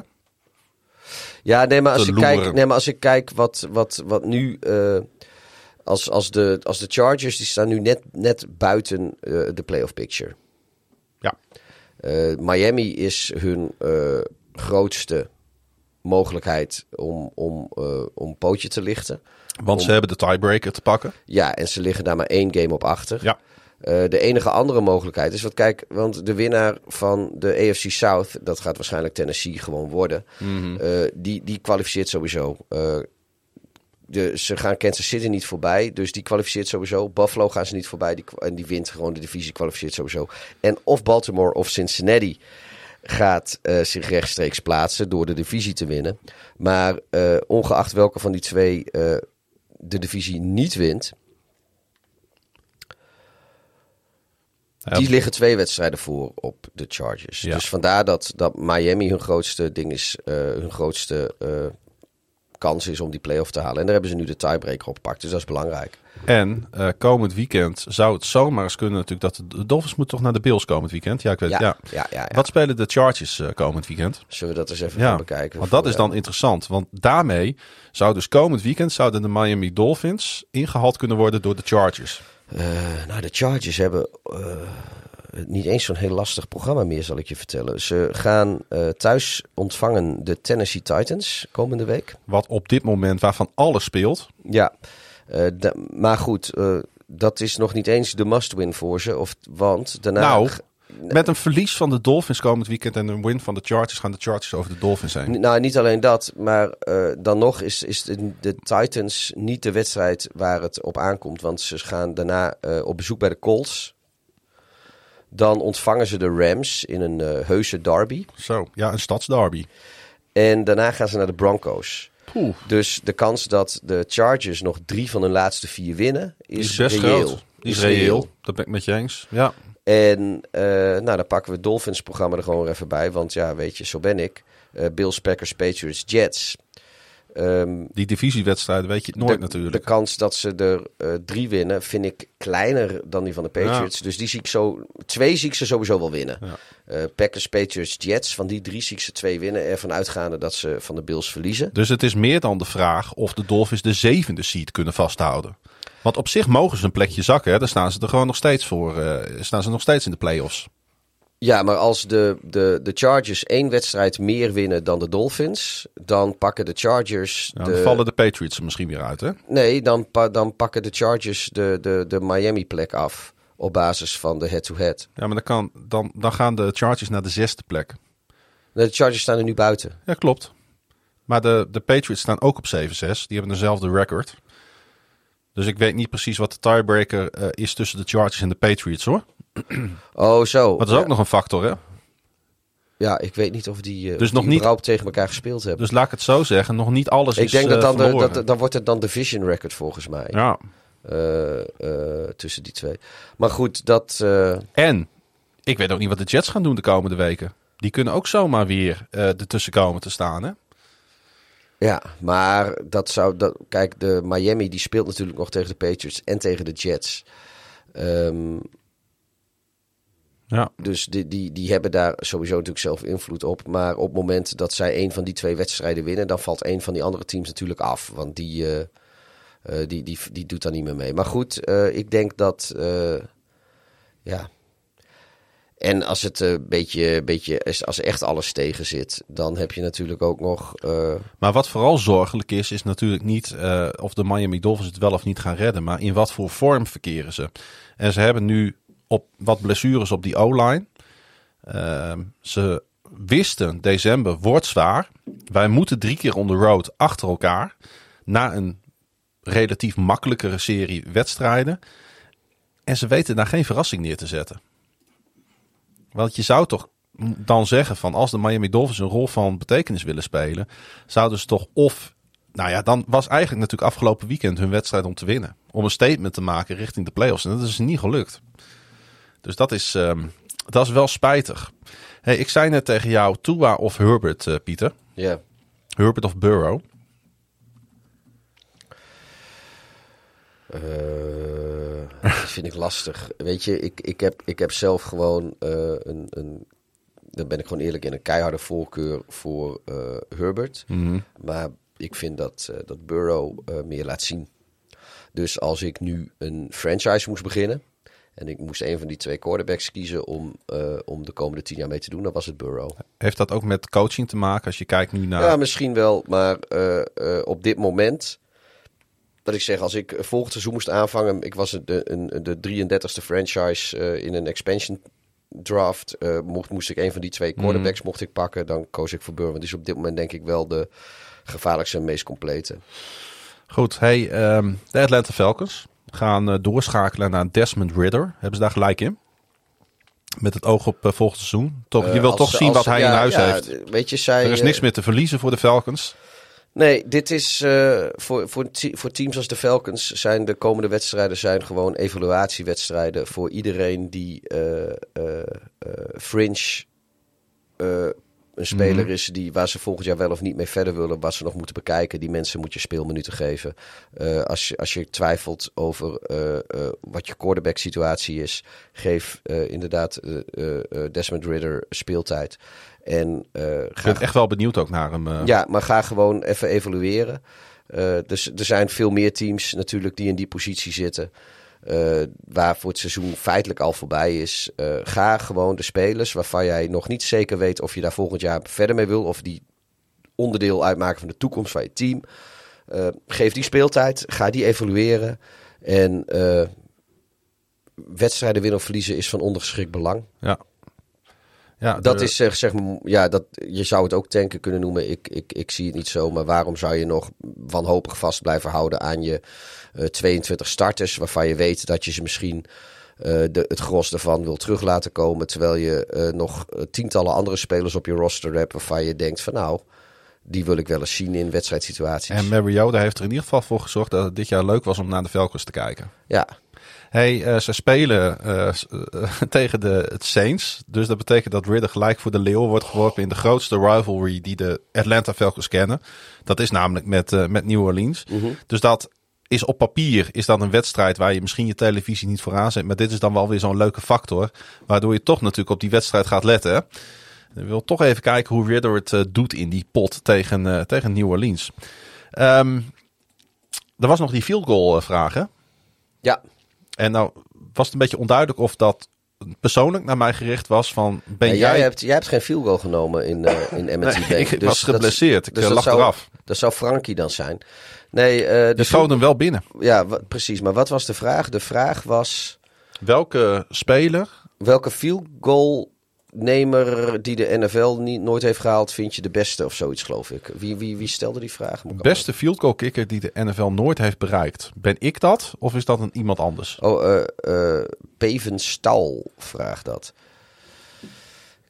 Ja, nee, maar als, ik kijk, nee, maar als ik kijk wat, wat, wat nu... als, als, de, als de Chargers, die staan nu net, net buiten eh, de playoff picture. Ja. Eh, Miami is hun eh, grootste mogelijkheid om, om, om pootje te lichten. Want ze hebben de tiebreaker te pakken. Ja, en ze liggen daar maar één game op achter. Ja. De enige andere mogelijkheid is, want kijk, want de winnaar van de AFC South, dat gaat waarschijnlijk Tennessee gewoon worden, eh, die, die kwalificeert sowieso. De, ze gaan Kansas City niet voorbij, dus die kwalificeert sowieso. Buffalo gaan ze niet voorbij die, en die wint gewoon de divisie, kwalificeert sowieso. En of Baltimore of Cincinnati gaat eh, zich rechtstreeks plaatsen door de divisie te winnen. Maar eh, ongeacht welke van die twee eh, de divisie niet wint, Ja, Die liggen twee wedstrijden voor op de Chargers. Ja. Dus vandaar dat, dat Miami hun grootste ding is, hun grootste kans is om die playoff te halen. En daar hebben ze nu de tiebreaker op gepakt, dus dat is belangrijk. En eh, komend weekend zou het zomaar eens kunnen natuurlijk dat de, Dolphins moeten toch naar de Bills komend weekend. Ja, ik weet Ja, ja. ja, ja. ja, Wat spelen de Chargers eh, komend weekend? Zullen we dat eens even gaan bekijken? want dat is dan eh, interessant. Want daarmee zou dus komend weekend zouden de Miami Dolphins ingehaald kunnen worden door de Chargers. eh, nou, de Chargers hebben niet eens zo'n heel lastig programma meer, zal ik je vertellen. Ze gaan eh, thuis ontvangen de Tennessee Titans komende week. Wat op dit moment waarvan alles speelt. Ja, eh, maar goed, eh, dat is nog niet eens de must-win voor ze. Of, want daarna... Nou, Met een verlies van de Dolphins komend weekend en een win van de Chargers gaan de Chargers over de Dolphins heen. N- Nou, niet alleen dat, maar dan nog is, is de, de Titans niet de wedstrijd waar het op aankomt. Want ze gaan daarna op bezoek bij de Colts. Dan ontvangen ze de Rams in een eh, heuse derby. Zo, ja, een stadsderby. En daarna gaan ze naar de Broncos. Poeh, Dus de kans dat de Chargers nog drie van hun laatste vier winnen, die is, reëel. groot. Die is reëel. Dat ben ik met je eens. Ja. En uh, nou, dan pakken we het Dolphins-programma er gewoon even bij. Want ja, weet je, zo ben ik. Uh, Bills, Packers, Patriots, Jets. Um, die divisiewedstrijden weet je het nooit de, natuurlijk. De kans dat ze er uh, drie winnen vind ik kleiner dan die van de Patriots. Ja. Dus die zie ik zo... Twee zie ik ze sowieso wel winnen. Ja. Uh, Packers, Patriots, Jets. Van die drie zie ik ze twee winnen. Ervan uitgaande dat ze van de Bills verliezen. Dus het is meer dan de vraag of de Dolphins de zevende seed kunnen vasthouden. Want op zich mogen ze een plekje zakken. Hè? Daar staan ze er gewoon nog steeds voor. Uh, staan ze nog steeds in de playoffs. Ja, maar als de, de, de Chargers één wedstrijd meer winnen dan de Dolphins, dan pakken de Chargers. De... Dan vallen de Patriots er misschien weer uit, hè? Nee, dan, pa dan pakken de Chargers de, de, de Miami-plek af. Op basis van de head-to-head. Ja, maar dan, kan, dan, dan gaan de Chargers naar de zesde plek. De Chargers staan er nu buiten. Ja, klopt. Maar de, de Patriots staan ook op 7-6. Die hebben dezelfde record. Dus ik weet niet precies wat de tiebreaker uh, is tussen de Chargers en de Patriots, hoor. *clears throat* Oh, zo. Dat is ja. ook nog een factor, hè? Ja, ik weet niet of die, uh, dus nog die niet überhaupt tegen elkaar gespeeld hebben. Dus laat ik het zo zeggen, nog niet alles ik is denk dat uh, dan, de, dat dan wordt het dan division record volgens mij. Ja. Uh, tussen die twee. Maar goed, dat. En ik weet ook niet wat de Jets gaan doen de komende weken. Die kunnen ook zomaar weer ertussen komen te staan, hè? Ja, maar dat zou. Dat, kijk, de Miami die speelt natuurlijk nog tegen de Patriots en tegen de Jets. Um, ja. Dus die, die, die hebben daar sowieso natuurlijk zelf invloed op. Maar op het moment dat zij een van die twee wedstrijden winnen, dan valt een van die andere teams natuurlijk af. Want die, uh, uh, die, die, die doet daar niet meer mee. Maar goed, uh, ik denk dat. ja. En als het een beetje, beetje als echt alles tegen zit, dan heb je natuurlijk ook nog. Maar wat vooral zorgelijk is, is natuurlijk niet of de Miami Dolphins het wel of niet gaan redden, maar in wat voor vorm verkeren ze. En ze hebben nu op wat blessures op die O-line. Uh, ze wisten, december wordt zwaar. Wij moeten drie keer on the road achter elkaar. Na een relatief makkelijkere serie wedstrijden. En ze weten daar geen verrassing neer te zetten. Want je zou toch dan zeggen van als de Miami Dolphins een rol van betekenis willen spelen. Zouden ze toch of... Nou ja, dan was eigenlijk natuurlijk afgelopen weekend hun wedstrijd om te winnen. Om een statement te maken richting de playoffs. En dat is niet gelukt. Dus dat is, um, dat is wel spijtig. Hey, ik zei net tegen jou Tua of Herbert, uh, Pieter. Ja. Yeah. Herbert of Burrow? Uh, dat vind ik lastig. Weet je, ik, ik, heb, ik heb zelf gewoon uh, een, een... Dan ben ik gewoon eerlijk in een keiharde voorkeur voor uh, Herbert. Mhm. Mm -hmm. Maar ik vind dat, dat Burrow meer laat zien. Dus als ik nu een franchise moest beginnen... En ik moest een van die twee quarterbacks kiezen om, uh, om de komende tien jaar mee te doen. Dan was het Burrow. Heeft dat ook met coaching te maken als je kijkt nu naar... Ja, misschien wel. Maar uh, uh, op dit moment... Dat ik zeg, als ik volgend seizoen moest aanvangen... Ik was de, een, de 33ste franchise in een expansion draft. mocht, moest ik een van die twee quarterbacks mm. mocht ik pakken. Dan koos ik voor Burrow. Want die is op dit moment denk ik wel de gevaarlijkste en meest complete. Goed, hey, um, de Atlanta Falcons gaan uh, doorschakelen naar Desmond Ridder. Hebben ze daar gelijk in? Met het oog op uh, volgend seizoen. Toch, Uh, je wilt toch zien wat hij ja, in huis ja, heeft. Weet je, zij, Er is niks meer te verliezen voor de Falcons. Nee, dit is uh, voor, voor, voor teams als de Falcons zijn de komende wedstrijden zijn gewoon evaluatiewedstrijden voor iedereen die uh, fringe een speler Mhm. mm. is die, waar ze volgend jaar wel of niet mee verder willen, wat ze nog moeten bekijken. Die mensen moet je speelminuten geven. Uh, als, je, als je twijfelt over uh, uh, wat je quarterback situatie is, geef inderdaad Desmond Ridder speeltijd. En, Ik ben echt wel benieuwd ook naar hem. Ja, maar ga gewoon even evalueren. dus er zijn veel meer teams natuurlijk die in die positie zitten. Uh, waar voor het seizoen feitelijk al voorbij is. Uh, ga gewoon de spelers waarvan jij nog niet zeker weet of je daar volgend jaar verder mee wil. Of die onderdeel uitmaken van de toekomst van je team. Uh, geef die speeltijd. Ga die evalueren. En wedstrijden winnen of verliezen is van ondergeschikt belang. Ja. Ja, dat de... is zeg, zeg maar, ja, dat, je zou het ook tanken kunnen noemen. Ik, ik, ik zie het niet zo, maar waarom zou je nog wanhopig vast blijven houden aan je 22 starters, waarvan je weet dat je ze misschien uh, de, het gros ervan wil terug laten komen, terwijl je uh, nog tientallen andere spelers op je roster hebt waarvan je denkt van nou, die wil ik wel eens zien in wedstrijdsituaties. En Mariota heeft er in ieder geval voor gezorgd dat het dit jaar leuk was om naar de Falcons te kijken. Ja. Hey, eh, ze spelen eh, eh, *laughs* tegen de het Saints. Dus dat betekent dat Ridder gelijk voor de leeuw wordt geworpen in de grootste rivalry die de Atlanta Falcons kennen. Dat is namelijk met, eh, met New Orleans. Dus dat is op papier is dat een wedstrijd waar je misschien je televisie niet voor aanzet. Maar dit is dan wel weer zo'n leuke factor. Waardoor je toch natuurlijk op die wedstrijd gaat letten. Ik wil toch even kijken hoe Ridder het eh, doet in die pot tegen, eh, tegen New Orleans. Ehm, er was nog die field goal eh, vraag, hè? Ja, En nou was het een beetje onduidelijk of dat persoonlijk naar mij gericht was van... Ben jij... jij, hebt, jij hebt geen field goal genomen in, eh in Nee, *laughs* ik Dus was dat- geblesseerd. Ik dus eh, dat lag zou, eraf. Dat zou Frankie dan zijn. Nee, eh, de schoot hem wel binnen. ja, precies. Maar wat was de vraag? De vraag was Welke speler welke field goal nemer die de NFL niet, nooit heeft gehaald, vind je de beste of zoiets, geloof ik. Wie, wie, wie stelde die vraag? Ik beste field goal kicker die de NFL nooit heeft bereikt? Ben ik dat of is dat een iemand anders? Oh, eh eh Pevenstal vraagt dat.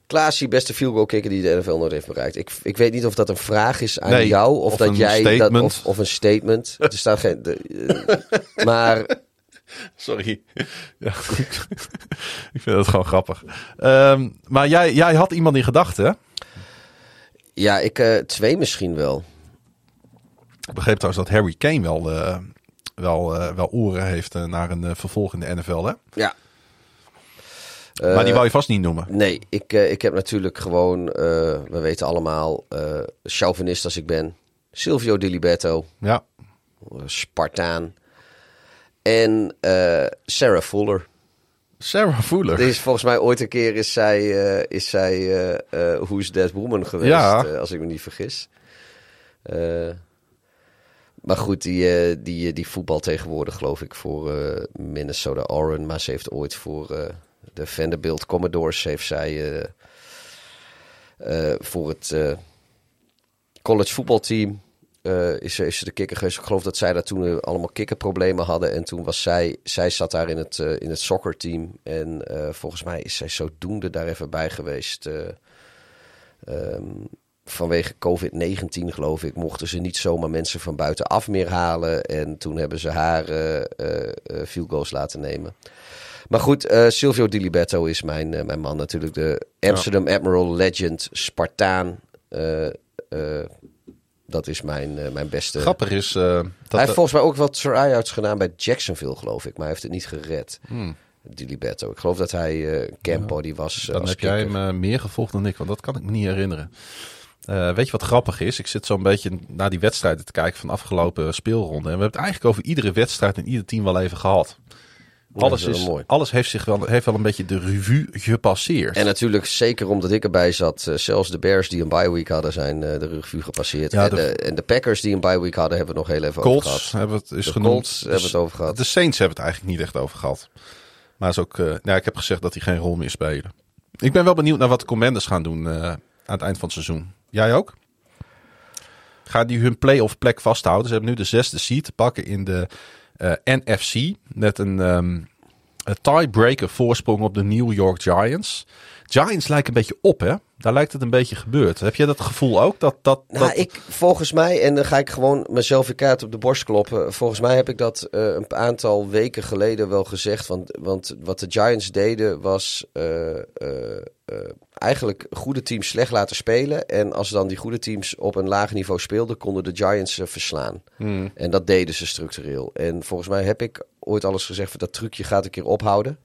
Klaasie, beste field goal kicker die de NFL nooit heeft bereikt. Ik, ik weet niet of dat een vraag is aan Nee, jou of, of dat een jij dat of, of een statement. *laughs* er staat geen. De, eh, maar *laughs* Sorry. Ja, *laughs* ik vind het gewoon grappig. Ehm, maar jij, jij had iemand in gedachten, ja, ik eh, twee misschien wel. Ik begreep trouwens dat Harry Kane wel, eh, wel, wel oren heeft naar een vervolg in de NFL, hè? Ja. Maar die wou je vast niet noemen. Nee, ik, eh, ik heb natuurlijk gewoon, eh, we weten allemaal, eh chauvinist als ik ben. Silvio Di Liberto, Ja, eh, Spartaan. En eh, Sarah Fuller. Sarah Fuller. Er is volgens mij ooit een keer is zij, eh, is zij eh, eh, Who's That Woman geweest, Ja. eh, als ik me niet vergis. Eh, maar goed, die, eh, die, die voetbal tegenwoordig geloof ik voor eh, Minnesota Oren. Maar ze heeft ooit voor eh, de Vanderbilt Commodores heeft zij eh, eh, voor het eh, college voetbalteam eh, is, is de kikker geweest. Ik geloof dat zij daar toen allemaal kikkerproblemen hadden. En toen was zij, zij zat daar in het, in het soccerteam. En volgens mij is zij zodoende daar even bij geweest. eh, ehm, vanwege COVID-19 geloof ik, mochten ze niet zomaar mensen van buitenaf meer halen. En toen hebben ze haar field goals laten nemen. Maar goed, eh, Silvio Di Liberto is mijn, eh, mijn man natuurlijk. De Amsterdam Admiral Legend Spartaan. Eh, dat is mijn, mijn beste. Grappig is dat... hij heeft volgens mij ook wat try-outs gedaan bij Jacksonville, geloof ik. Maar hij heeft het niet gered. Hmm. Di Liberto. Ik geloof dat hij eh camp body was. Dan heb jij hem meer gevolgd dan ik, want dat kan ik me niet herinneren. Weet je wat grappig is? Ik zit zo'n beetje naar die wedstrijden te kijken van de afgelopen speelronde. En we hebben het eigenlijk over iedere wedstrijd en ieder team wel even gehad. Alles, is mooi. alles heeft zich wel, heeft wel een beetje de revue gepasseerd. En natuurlijk, zeker omdat ik erbij zat, eh, zelfs de Bears die een bye week hadden, zijn eh, de revue gepasseerd. Ja, en, de- de, en de Packers die een bye week hadden, hebben we nog heel even over Colts gehad. hebben het is De genoemd. Colts hebben het over gehad. De Saints hebben het eigenlijk niet echt over gehad. Maar is ook, eh, nou, ik heb gezegd dat die geen rol meer spelen. Ik ben wel benieuwd naar wat de Commanders gaan doen eh, aan het eind van het seizoen. Jij ook? Gaan die hun playoff plek vasthouden? Ze hebben nu de zesde seed te pakken in de eh, NFC. Met een, ehm, een tiebreaker voorsprong op de New York Giants. Giants lijken een beetje op, hè? Daar lijkt het een beetje gebeurd. Heb jij dat gevoel ook? Dat, dat, Nou, dat... ik, volgens mij, en dan ga ik gewoon mezelf weer kaart op de borst kloppen. Volgens mij heb ik dat eh, een aantal weken geleden wel gezegd. Want, want wat de Giants deden was eh, eh, eigenlijk goede teams slecht laten spelen. En als dan die goede teams op een laag niveau speelden, konden de Giants ze verslaan. Hmm. En dat deden ze structureel. En volgens mij heb ik ooit alles gezegd van dat trucje gaat een keer ophouden.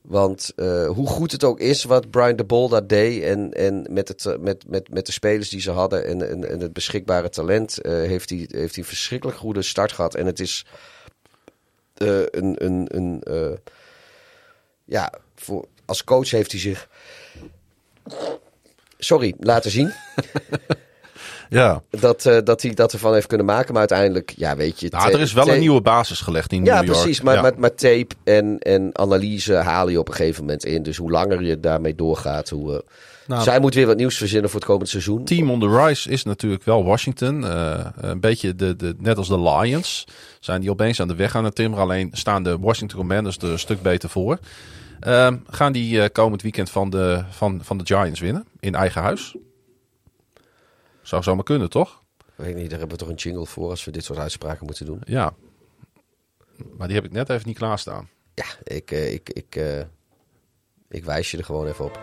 Want eh, hoe goed het ook is wat Brian de Bol daar deed en, en met, het, eh, met, met, met de spelers die ze hadden en, en, het beschikbare talent, eh, heeft, hij, heeft hij een verschrikkelijk goede start gehad. En het is een, een, een ja, voor, als coach heeft hij zich, sorry, laten zien *laughs* Ja, dat, eh, dat hij dat ervan heeft kunnen maken. Maar uiteindelijk, ja, weet je. nou, er is wel een nieuwe basis gelegd in New Ja, York. precies. Maar, Ja. maar, maar tape en, en analyse haal je op een gegeven moment in. Dus hoe langer je daarmee doorgaat, hoe. eh, Nou, zij moet weer wat nieuws verzinnen voor het komend seizoen. team on the rise is natuurlijk wel Washington. Eh, een beetje de, de, net als de Lions. Zijn die opeens aan de weg aan het timmeren. Alleen staan de Washington Commanders er een stuk beter voor. Ehm, gaan die eh, komend weekend van de, van, van de Giants winnen? In eigen huis? Zou zomaar kunnen, toch? Ik weet niet, daar hebben we toch een jingle voor als we dit soort uitspraken moeten doen. Ja. Maar die heb ik net even niet klaarstaan. Ja, ik, eh, ik, ik, eh, ik wijs je er gewoon even op.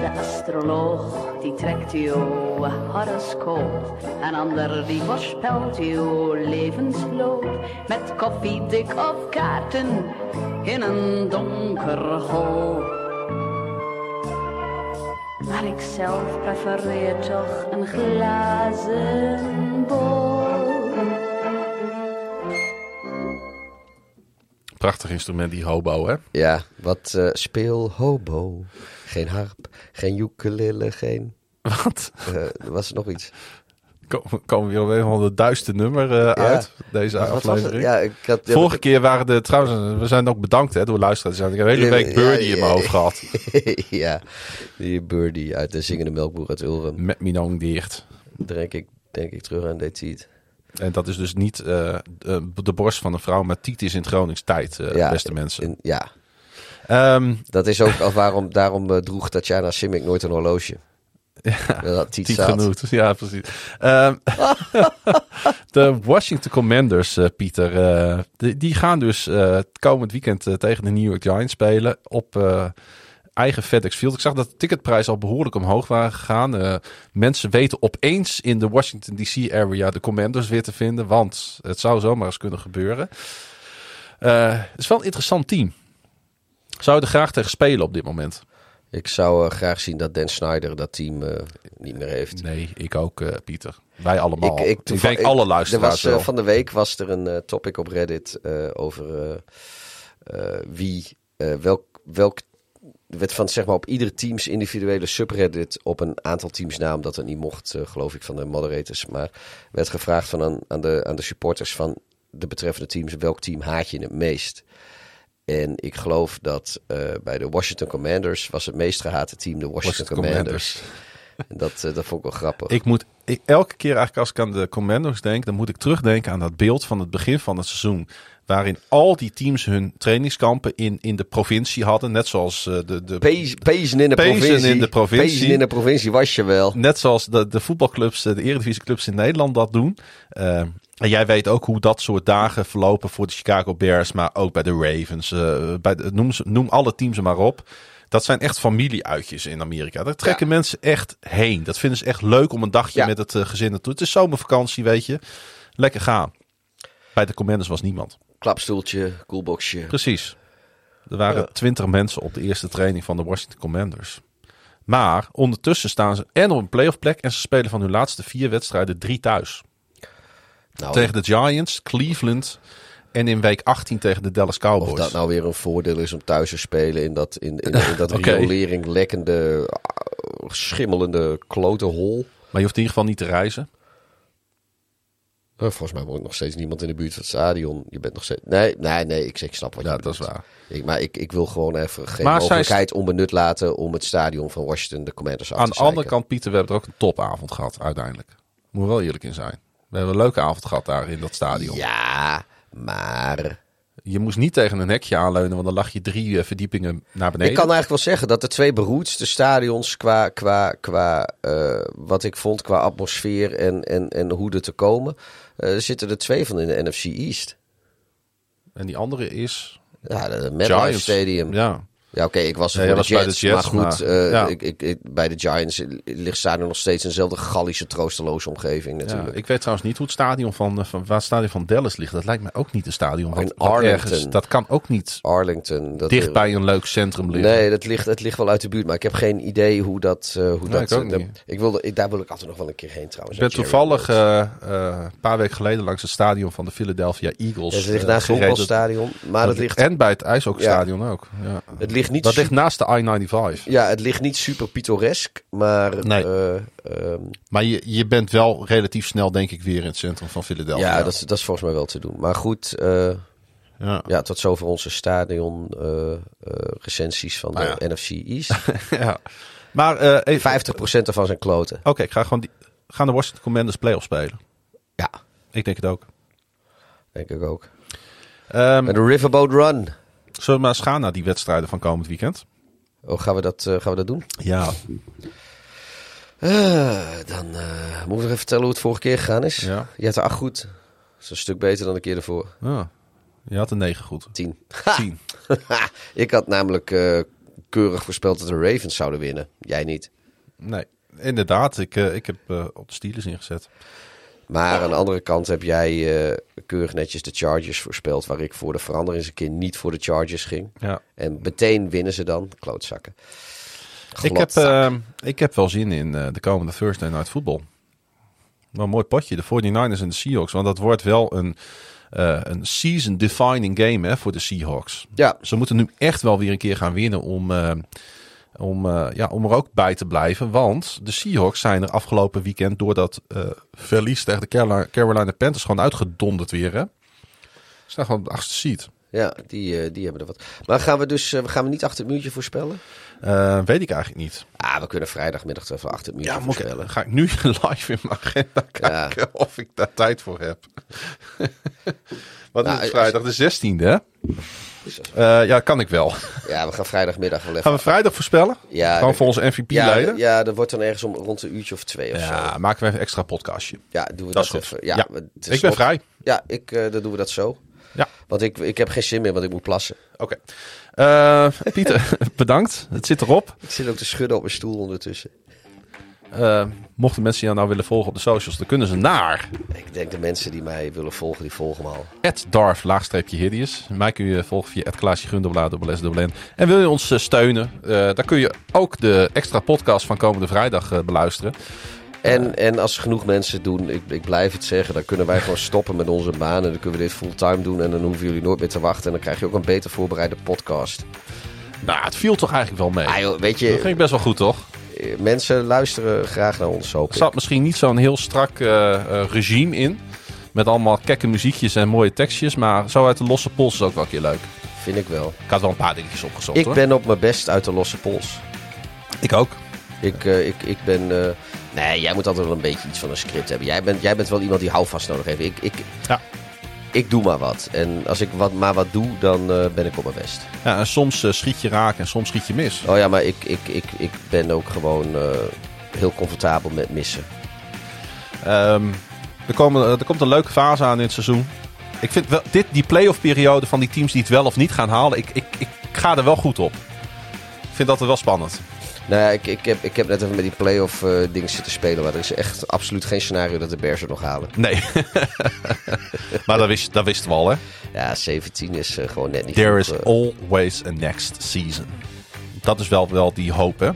De astroloog die trekt uw horoscoop. Een ander die voorspelt uw levensloop. Met koffiedik of kaarten in een donker hol. Maar ik zelf prefereer toch een glazen bol. Prachtig instrument, die hobo, hè? Ja, wat eh, speel hobo. Geen harp, geen ukulele, geen... Wat? eh, er was nog iets. Komen we weer op het duiste nummer eh, uit, deze Wat aflevering. Ja, ik had... ja, Vorige keer waren de, trouwens, we zijn ook bedankt hè, door luisteraars. Ik heb een hele week Birdie in mijn hoofd gehad. *laughs* ja, die birdie uit de zingende melkboer uit Ulrum. Met Minong dicht. Denk ik, denk ik terug aan dit tiet. En dat is dus niet eh, de, de borst van een vrouw, maar titis in het Gronings tijd, eh, Ja, beste mensen. in- ja, Ehm, dat is ook al waarom, daarom droeg Tatjana Simic nooit een horloge. Ja. Dat genoeg. Ja, precies. Ehm, *laughs* de Washington Commanders, eh, Pieter, eh, die, die gaan dus eh, het komend weekend tegen de New York Giants spelen op eigen FedEx Field. Ik zag dat de ticketprijzen al behoorlijk omhoog waren gegaan. Mensen weten opeens in de Washington DC area de Commanders weer te vinden, want het zou zomaar eens kunnen gebeuren. Het is wel een interessant team. Zou je er graag tegen spelen op dit moment? Ik zou eh, graag zien dat Dan Snyder dat team eh, niet meer heeft. Nee, ik ook, eh, Pieter. Wij allemaal. Ik, toeval- denk alle er luisteraars was, van de week was er een topic op Reddit over wie, welk, welk, er werd van zeg maar op iedere teams individuele subreddit op een aantal teams naam dat het niet mocht, geloof ik, van de moderators. Maar werd gevraagd van aan, aan, de, aan de supporters van de betreffende teams, welk team haat je het meest? En ik geloof dat eh, bij de Washington Commanders was het meest gehate team de Washington, Washington Commanders. En dat, eh, dat vond ik wel grappig. Ik moet ik, elke keer eigenlijk als ik aan de Commandos denk, dan moet ik terugdenken aan dat beeld van het begin van het seizoen. Waarin al die teams hun trainingskampen in, in de provincie hadden. Net zoals eh, de, de, Pezen in de provincie. in de provincie. Pezen in de provincie was je wel. net zoals de, de voetbalclubs, de eredivisieclubs in Nederland dat doen. Eh, en jij weet ook hoe dat soort dagen verlopen voor de Chicago Bears, maar ook bij de Ravens. eh, bij de, noem, ze- noem alle teams maar op. Dat zijn echt familieuitjes in Amerika. Daar trekken mensen echt heen. Dat vinden ze echt leuk om een dagje Ja. met het eh, gezin naartoe. Het is zomervakantie, weet je. Lekker gaan. Bij de Commanders was niemand. Klapstoeltje, coolboxje. Precies. Er waren Ja. twintig mensen op de eerste training van de Washington Commanders. Maar ondertussen staan ze en op een playoff plek en ze spelen van hun laatste vier wedstrijden drie thuis. Nou, Tegen de Giants, Cleveland en in week 18 tegen de Dallas Cowboys. of dat nou weer een voordeel is om thuis te spelen in dat, in, in, in dat *laughs* Oké. riolering lekkende, ah, schimmelende klote hol. Maar je hoeft in ieder geval niet te reizen. Eh, volgens mij woont nog steeds niemand in de buurt van het stadion. Je bent nog steeds... Nee, nee, nee, ik, ik snap wat je Ja, dat is waar. Ik, maar ik, ik wil gewoon even geen Maar zij- mogelijkheid onbenut laten om het stadion van Washington de Commanders af Aan te de andere kant, Pieter, we hebben er ook een topavond gehad uiteindelijk. Moet er wel eerlijk in zijn. We hebben een leuke avond gehad daar in dat stadion. Ja, maar... Je moest niet tegen een hekje aanleunen, want dan lag je drie eh, verdiepingen naar beneden. Ik kan eigenlijk wel zeggen dat de twee beroerdste stadions qua, qua, qua eh, wat ik vond qua atmosfeer en, en, en hoe er te komen, eh, zitten er twee van in de NFC East. En die andere is Ja, de MetLife. Stadium. Ja, Ja, oké, ik was er Ja, voor de Jets, bij de Jets, maar goed, maar- eh, ja. ik, ik, ik- bij de Giants ligt stadion nog steeds eenzelfde Gallische troosteloze omgeving ja. natuurlijk. Ik weet trouwens niet hoe het stadion van, eh, van, waar het stadion van Dallas ligt. Dat lijkt mij ook niet een stadion. Wat Arlington. ergens, dat kan ook niet Arlington. Dat dicht bij een leuk centrum liggen. Nee, dat ligt, het ligt wel uit de buurt, maar ik heb geen idee hoe dat... eh, hoe dat ik wilde, ik, daar wil ik altijd nog wel een keer heen trouwens. Ik ben toevallig een paar weken geleden langs het stadion van de Philadelphia Eagles. Het ligt naast het gereden. honkbalstadion, maar het ligt, En bij het ijshockeystadion ook. Het ligt niet Dat ligt naast de I-95. Ja, het ligt niet super pittoresk, maar... Nee. eh, ehm, Maar je, je bent wel relatief snel, denk ik, weer in het centrum van Philadelphia. ja, dat is, dat is volgens mij wel te doen. Maar goed, eh, Ja. ja, tot zover onze stadion eh, recensies van de Nou ja. NFC East. 50% *laughs* ja. Maar even- ervan zijn kloten. Oké, ik ga gewoon die, gaan de Washington Commanders playoff spelen. Ja, Ik denk het ook. denk ik ook. Ehm, En de Riverboat Run. Zullen we maar eens gaan naar die wedstrijden van komend weekend? Oh, gaan we dat, eh, gaan we dat doen? Ja. Eh, dan eh, moet ik nog even vertellen hoe het vorige keer gegaan is. Ja. Je had er acht goed. Dat is een stuk beter dan de keer ervoor. Ja. Je had een 9 goed. 10. 10. *laughs* ik had namelijk keurig voorspeld dat de Ravens zouden winnen. Jij niet. Nee, inderdaad. Ik, ik heb op de Steelers ingezet. Maar aan de andere kant heb jij eh, keurig netjes de Chargers voorspeld. Waar ik voor de verandering eens een keer niet voor de Chargers ging. Ja. En meteen winnen ze dan. Klootzakken. Ik heb, eh, ik heb wel zin in eh, de komende Thursday Night Football. Wel een mooi potje, de 49ers en de Seahawks. Want dat wordt wel een, een season-defining game hè, voor de Seahawks. ja, Ze moeten nu echt wel weer een keer gaan winnen om, om, eh, ja, om er ook bij te blijven. Want de Seahawks zijn er afgelopen weekend door dat eh, verlies tegen de Carolina, Carolina Panthers gewoon uitgedonderd weer. Hè? Ze staan gewoon op de achtste seat. ja die, eh, die hebben er wat. Maar gaan we dus gaan we niet achter het muurtje voorspellen? Weet ik eigenlijk niet. Ah, we kunnen vrijdagmiddag even achter het muurtje Ja, ik, voorspellen. ga ik nu *laughs* live in mijn agenda Ja. kijken of ik daar tijd voor heb. *laughs* Wat Nou, is het als- vrijdag de 16e, hè? Eh, ja, kan ik wel. *laughs* Ja, we gaan vrijdagmiddag wel even. Gaan we vrijdag voorspellen? Ja, Gewoon de- voor onze ja, MVP-leider? ja, dat wordt dan ergens om rond een uurtje of twee of zo. Ja, maken we even een extra podcastje. Ja, doen we Dat even. Ja, Ja, het is Ik ben nog- vrij. Ja, ik, eh, dan doen we dat zo. Ja. Want ik, ik heb geen zin meer, want ik moet plassen. Oké. Eh, Pieter, *laughs* bedankt. Het zit erop. Ik zit ook te schudden op mijn stoel ondertussen. Eh, mochten mensen jou nou willen volgen op de socials, dan kunnen ze naar Ik denk de mensen die mij willen volgen, die volgen me al. Darf laagstreepje Hideous. Mij kun je volgen via Klaasje. En wil je ons eh, steunen, eh dan kun je ook de extra podcast van komende vrijdag beluisteren. En, en als genoeg mensen doen, ik, ik blijf het zeggen, dan kunnen wij gewoon stoppen met onze baan. En dan kunnen we dit fulltime doen. En dan hoeven jullie nooit meer te wachten. En dan krijg je ook een beter voorbereide podcast. Nou, het viel toch eigenlijk wel mee. Ah, joh, weet Dat je, ging best wel goed, toch? Eh, mensen luisteren graag naar ons, hoop Er ik. zat misschien niet zo'n heel strak eh, eh, regime in. Met allemaal kekke muziekjes en mooie tekstjes. Maar zo uit de losse pols is ook wel een keer leuk. Vind ik wel. Ik had wel een paar dingetjes opgezocht Ik hoor. ben op mijn best uit de losse pols. Ik ook. Ik, ik, ik ben... nee, jij moet altijd wel een beetje iets van een script hebben. Jij bent, jij bent wel iemand die houvast nodig heeft. Ik, ik, Ja. Ik doe maar wat. En als ik wat, maar wat doe, dan eh, ben ik op mijn best. Ja, en soms eh, schiet je raak en soms schiet je mis. Oh ja, maar ik, ik, ik, ik ben ook gewoon eh, heel comfortabel met missen. Ehm, er, komen, er komt een leuke fase aan in het seizoen. Ik vind wel, dit, die playoff periode van die teams die het wel of niet gaan halen, ik, ik, ik ga er wel goed op. Ik vind dat wel spannend. Nou ja, ik, ik, heb, ik heb net even met die playoff eh dingen zitten spelen. Maar er is echt absoluut geen scenario dat de Bears het nog halen. Nee. *laughs* maar dat, wist, dat wisten we al, hè? Ja, 17 is eh, gewoon net niet There is eh. always a next season. Dat is wel, wel die hoop, hè?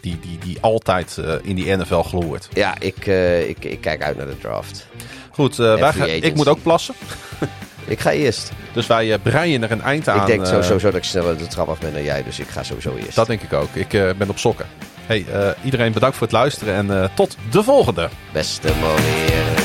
Die, die, die altijd in die NFL gloort. Ja, ik, ik, ik kijk uit naar de draft. Goed, wij gaan, ik moet ook plassen. *laughs* Ik ga eerst. Dus wij eh, breien er een eind aan. ik denk eh, sowieso dat ik sneller de trap af ben dan jij. Dus ik ga sowieso eerst. Dat denk ik ook. Ik eh, ben op sokken. Hey, eh, iedereen bedankt voor het luisteren en eh, tot de volgende. Beste money.